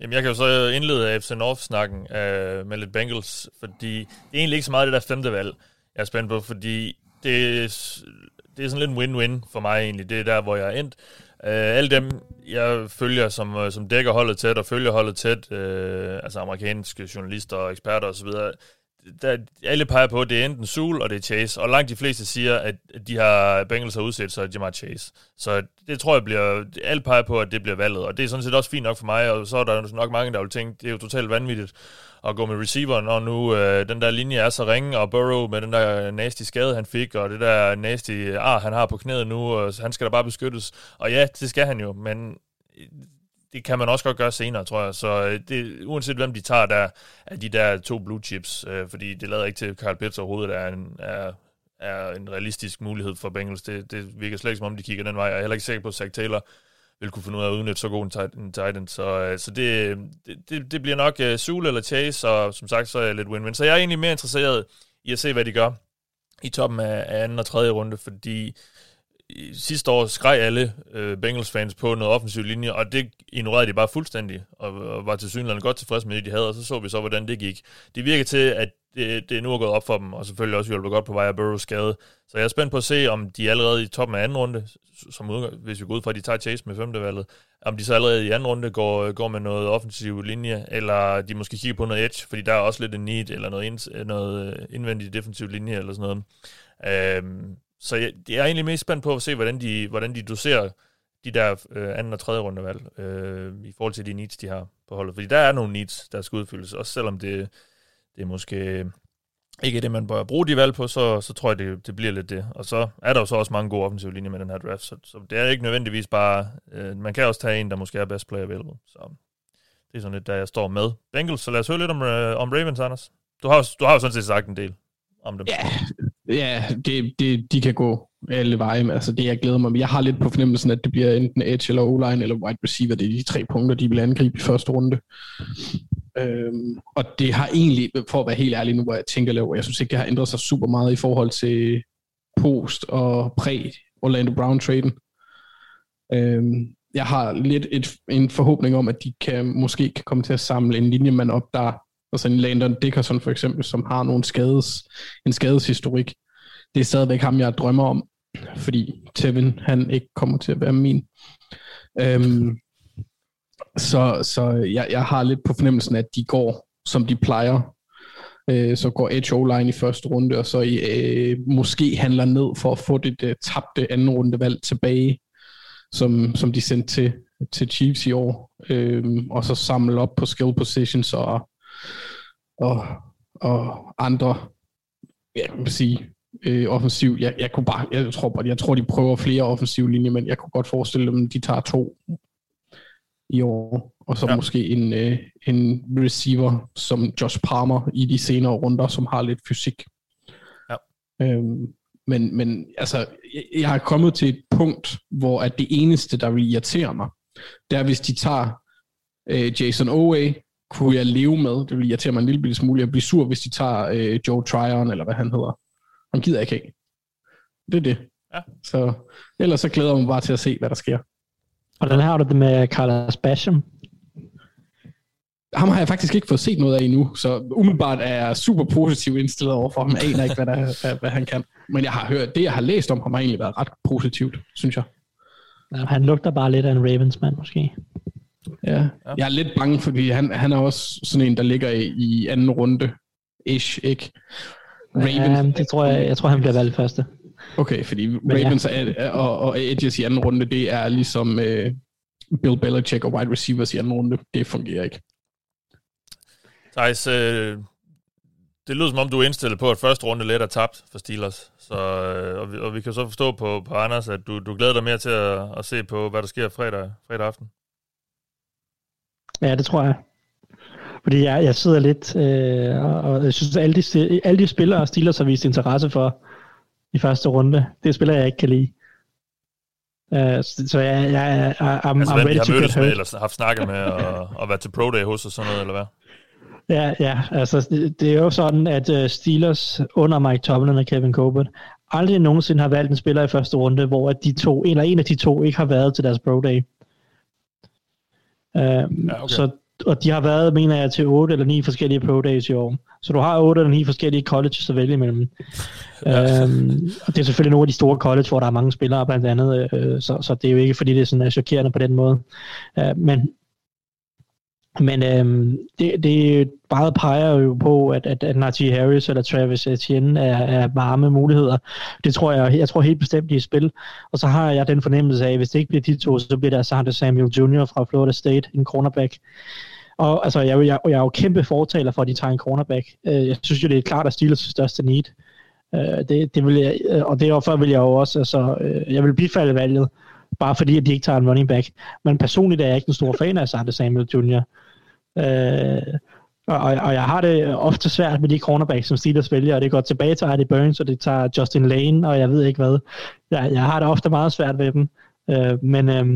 Jamen, jeg kan jo så indlede AFC North-snakken øh, med lidt Bengals, fordi det er egentlig ikke så meget det der femte valg, jeg er spændt på, fordi det, det er sådan lidt en win-win for mig egentlig. Det er der, hvor jeg er endt. Uh, alle dem, jeg følger, som, øh, som dækker holdet tæt og følger holdet tæt, uh, altså amerikanske journalister og eksperter osv., der, alle peger på, at det er enten Sul og det er Chase, og langt de fleste siger, at de har Bengals har udsat sig Jamar Chase. Så det tror jeg bliver, alle peger på, at det bliver valget, og det er sådan set også fint nok for mig, og så er der nok mange, der vil tænke, det er jo totalt vanvittigt at gå med receiver, og nu øh, den der linje er så ringe, og Burrow med den der øh, nasty skade, han fik, og det der nasty øh, ar, han har på knæet nu, øh, og han skal da bare beskyttes. Og ja, det skal han jo, men det kan man også godt gøre senere, tror jeg. Så det, uanset hvem de tager der, af de der to blue chips, øh, fordi det lader ikke til, Carl Pitts overhovedet er en, er, er en realistisk mulighed for Bengals. Det, det virker slet ikke, som om de kigger den vej. Jeg er heller ikke sikker på, at Zach Taylor vil kunne finde ud af at udnytte så god en, tight, en tight end. Så, øh, så det, øh, det, det bliver nok øh, uh, Sule eller Chase, og som sagt, så er jeg lidt win-win. Så jeg er egentlig mere interesseret i at se, hvad de gør i toppen af, af anden og tredje runde, fordi sidste år skreg alle øh, Bengals-fans på noget offensiv linje, og det ignorerede de bare fuldstændig, og, og var til synligheden godt tilfreds med det, de havde, og så så vi så, hvordan det gik. Det virker til, at det, det nu er gået op for dem, og selvfølgelig også hjulpet godt på vej af Burrows skade. Så jeg er spændt på at se, om de allerede i toppen af anden runde, som udgang, hvis vi går ud fra, at de tager Chase med femte valget, om de så allerede i anden runde går, går med noget offensiv linje, eller de måske kigger på noget edge, fordi der er også lidt en need, eller noget, ind, noget øh, indvendig defensiv linje, eller sådan noget. Øhm, så jeg, jeg er egentlig mest spændt på at se, hvordan de, hvordan de doserer de der øh, anden og tredje rundevalg øh, i forhold til de needs, de har på holdet. Fordi der er nogle needs, der skal udfyldes, også selvom det, det er måske ikke det, man bør bruge de valg på, så, så tror jeg, det, det bliver lidt det. Og så er der jo så også mange gode offensive linjer med den her draft, så, så det er ikke nødvendigvis bare... Øh, man kan også tage en, der måske er best player available. Så det er sådan lidt, der jeg står med. Bengals, så lad os høre lidt om, øh, om Ravens, Anders. Du har, du har jo sådan set sagt en del om dem.
Ja, ja det, det, de kan gå alle veje. Altså det, jeg glæder mig Jeg har lidt på fornemmelsen, at det bliver enten edge eller o-line eller wide receiver. Det er de tre punkter, de vil angribe i første runde. Øhm, og det har egentlig, for at være helt ærlig nu, hvor jeg tænker lidt jeg synes ikke, det har ændret sig super meget i forhold til post og præ Orlando Brown-traden. Øhm, jeg har lidt et, en forhåbning om, at de kan måske kan komme til at samle en linjemand op, der Altså en Landon Dickerson for eksempel, som har nogle skades, en skadeshistorik. Det er stadigvæk ham, jeg drømmer om, fordi Tevin, han ikke kommer til at være min. Øhm, så så jeg, jeg har lidt på fornemmelsen, at de går, som de plejer. Øh, så går Edge line i første runde, og så i, øh, måske handler ned for at få det øh, tabte anden runde valg tilbage, som, som de sendte til, til Chiefs i år. Øh, og så samle op på skill positions og og, og andre, ja, man kan sige, øh, offensiv. Jeg, jeg, kunne bare, jeg, tror, jeg tror, de prøver flere offensive linjer, men jeg kunne godt forestille dem, at de tager to i år, og så ja. måske en, øh, en receiver som Josh Palmer i de senere runder, som har lidt fysik. Ja. Øhm, men, men altså, jeg, jeg har kommet til et punkt, hvor at det eneste, der vil irritere mig, det er, hvis de tager øh, Jason Owe kunne jeg leve med. Det vil irritere mig en lille smule. Jeg bliver sur, hvis de tager øh, Joe Tryon, eller hvad han hedder. Han gider jeg ikke have. Det er det. Ja. Så ellers så glæder jeg mig bare til at se, hvad der sker.
Og den har du det med Carlos Basham?
Ham har jeg faktisk ikke fået set noget af endnu, så umiddelbart er jeg super positiv indstillet over for ham. Jeg aner ikke, hvad, der, hvad, hvad han kan. Men jeg har hørt, det jeg har læst om ham har egentlig været ret positivt, synes jeg.
Ja, han lugter bare lidt af en Ravens-mand, måske.
Ja. ja. Jeg er lidt bange, fordi han, han er også sådan en, der ligger i, i anden runde. Ish, ikke?
Ravens, ja, det tror jeg, jeg tror, han bliver valgt første.
Okay, fordi Men Ravens ja. og, og Edges i anden runde, det er ligesom uh, Bill Belichick og wide receivers i anden runde. Det fungerer ikke.
Thijs, øh, det lyder som om, du er indstillet på, at første runde let er tabt for Steelers. Så, øh, og, vi, og vi kan så forstå på, på Anders, at du, du glæder dig mere til at, at se på, hvad der sker fredag, fredag aften.
Ja, det tror jeg. Fordi jeg, jeg sidder lidt, øh, og, og jeg synes, at alle de, alle de spillere, Steelers har vist interesse for i første runde, det er spillere, jeg ikke kan lide. Uh, så, så jeg, jeg, jeg I'm,
altså,
I'm ready to get
mødtes med,
hurt.
eller haft snakket med, og, og været til Pro Day hos og sådan noget, eller hvad?
Ja, ja, altså det, er jo sådan, at uh, Steelers under Mike Tomlin og Kevin Colbert aldrig nogensinde har valgt en spiller i første runde, hvor at de to, en eller en af de to ikke har været til deres Pro Day. Uh, ja, okay. så, og de har været, mener jeg, til otte eller ni forskellige Pro Days i år. Så du har otte eller ni forskellige colleges at vælge imellem. Ja. Øhm, og det er selvfølgelig nogle af de store college, hvor der er mange spillere blandt andet, øh, så, så det er jo ikke fordi, det er sådan er chokerende på den måde. Øh, men men øhm, det, det meget peger jo på, at, at, at Najee Harris eller Travis Etienne er, er varme muligheder. Det tror jeg, jeg tror helt bestemt, de er i spil. Og så har jeg den fornemmelse af, at hvis det ikke bliver de to, så bliver det altså Asante Samuel Jr. fra Florida State, en cornerback. Og altså, jeg, jeg, jeg er jo kæmpe fortaler for, at de tager en cornerback. Øh, jeg synes jo, det er klart at Steelers største need. Øh, det, det vil jeg, og derfor vil jeg jo også, altså, øh, jeg vil bifalde valget, bare fordi, at de ikke tager en running back. Men personligt er jeg ikke en stor fan af Asante Samuel Jr. Øh, og, og jeg har det ofte svært med de cornerbacks, som Steelers vælger, og det går tilbage til Eddie Burns, og det tager Justin Lane, og jeg ved ikke hvad. Jeg, jeg har det ofte meget svært ved dem. Øh, men, øh,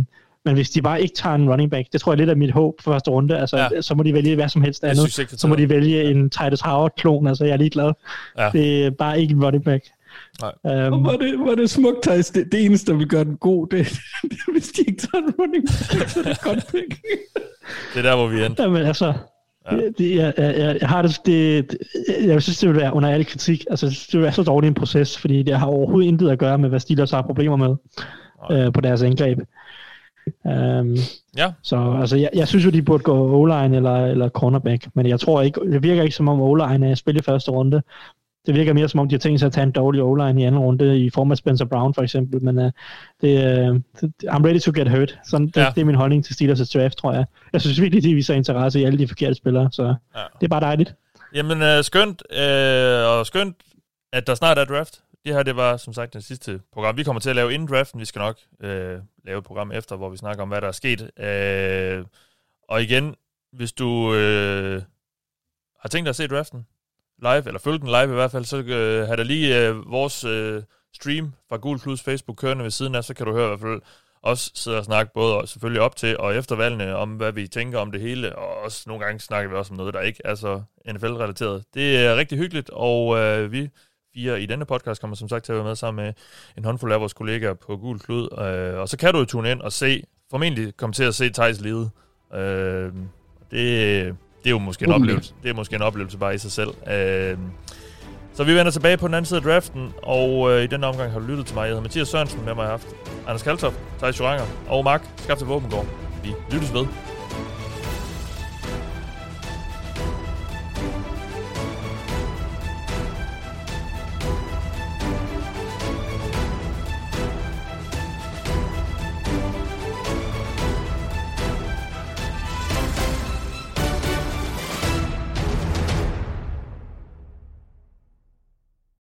men hvis de bare ikke tager en running back, det tror jeg lidt er mit håb for første runde, altså, ja. så må de vælge hvad som helst andet.
synes ikke,
så må de vælge en Titus Howard-klon, altså jeg er ligeglad.
Ja.
Det er bare ikke en running back.
Nej.
Um,
er det, er det smukt, Thijs. Det, det eneste, der vil gøre den god, det, det er, hvis de ikke tager en running back, så er det et godt pick.
Det er der, hvor vi endte.
Jamen altså, ja. det, jeg, jeg, jeg har det, det, jeg synes, det vil være under al kritik. Altså, det vil være så dårlig en proces, fordi det har overhovedet intet at gøre med, hvad Steelers har problemer med øh, på deres angreb. Um,
Ja.
Så altså, jeg, jeg synes jo, de burde gå O-line eller, eller cornerback, men jeg tror ikke, det virker ikke som om O-line er spil i første runde. Det virker mere som om, de har tænkt sig at tage en dårlig O-line i anden runde, i form af Spencer Brown for eksempel, men uh, det, uh, I'm ready to get hurt. Sådan, det,
Ja.
ja. det er min holdning til Steelers' draft, tror jeg. Jeg synes virkelig, de viser interesse i alle de forkerte spillere, så
Ja.
det er bare dejligt.
Jamen, øh, skønt, øh, og skønt, at der snart er draft. Det her, det var som sagt det sidste program. Vi kommer til at lave inden draften. Vi skal nok øh, lave et program efter, hvor vi snakker om, hvad der er sket. Øh, og igen, hvis du øh, har tænkt dig at se draften live, eller følge den live i hvert fald, så øh, har der lige øh, vores øh, stream fra Gul Plus Facebook kørende ved siden af, så kan du høre i hvert fald også sidde og snakke både og selvfølgelig op til og efter valgene om, hvad vi tænker om det hele, og også nogle gange snakker vi også om noget, der ikke er så NFL-relateret. Det er rigtig hyggeligt, og øh, vi fire i denne podcast kommer som sagt til at være med sammen med en håndfuld af vores kollegaer på Gul Klud, øh, og så kan du jo tune ind og se, formentlig komme til at se Thijs lede. Øh, det, det er jo måske en
Forhåbentlig.
oplevelse. Det er måske en oplevelse bare i sig selv. Øh, så vi vender tilbage på den anden side af draften, og øh, i den omgang har du lyttet til mig. Jeg hedder Mathias Sørensen, med mig har haft Anders Kaltoff, Thijs Joranger og Mark Skafte Våbengård. Vi lyttes ved.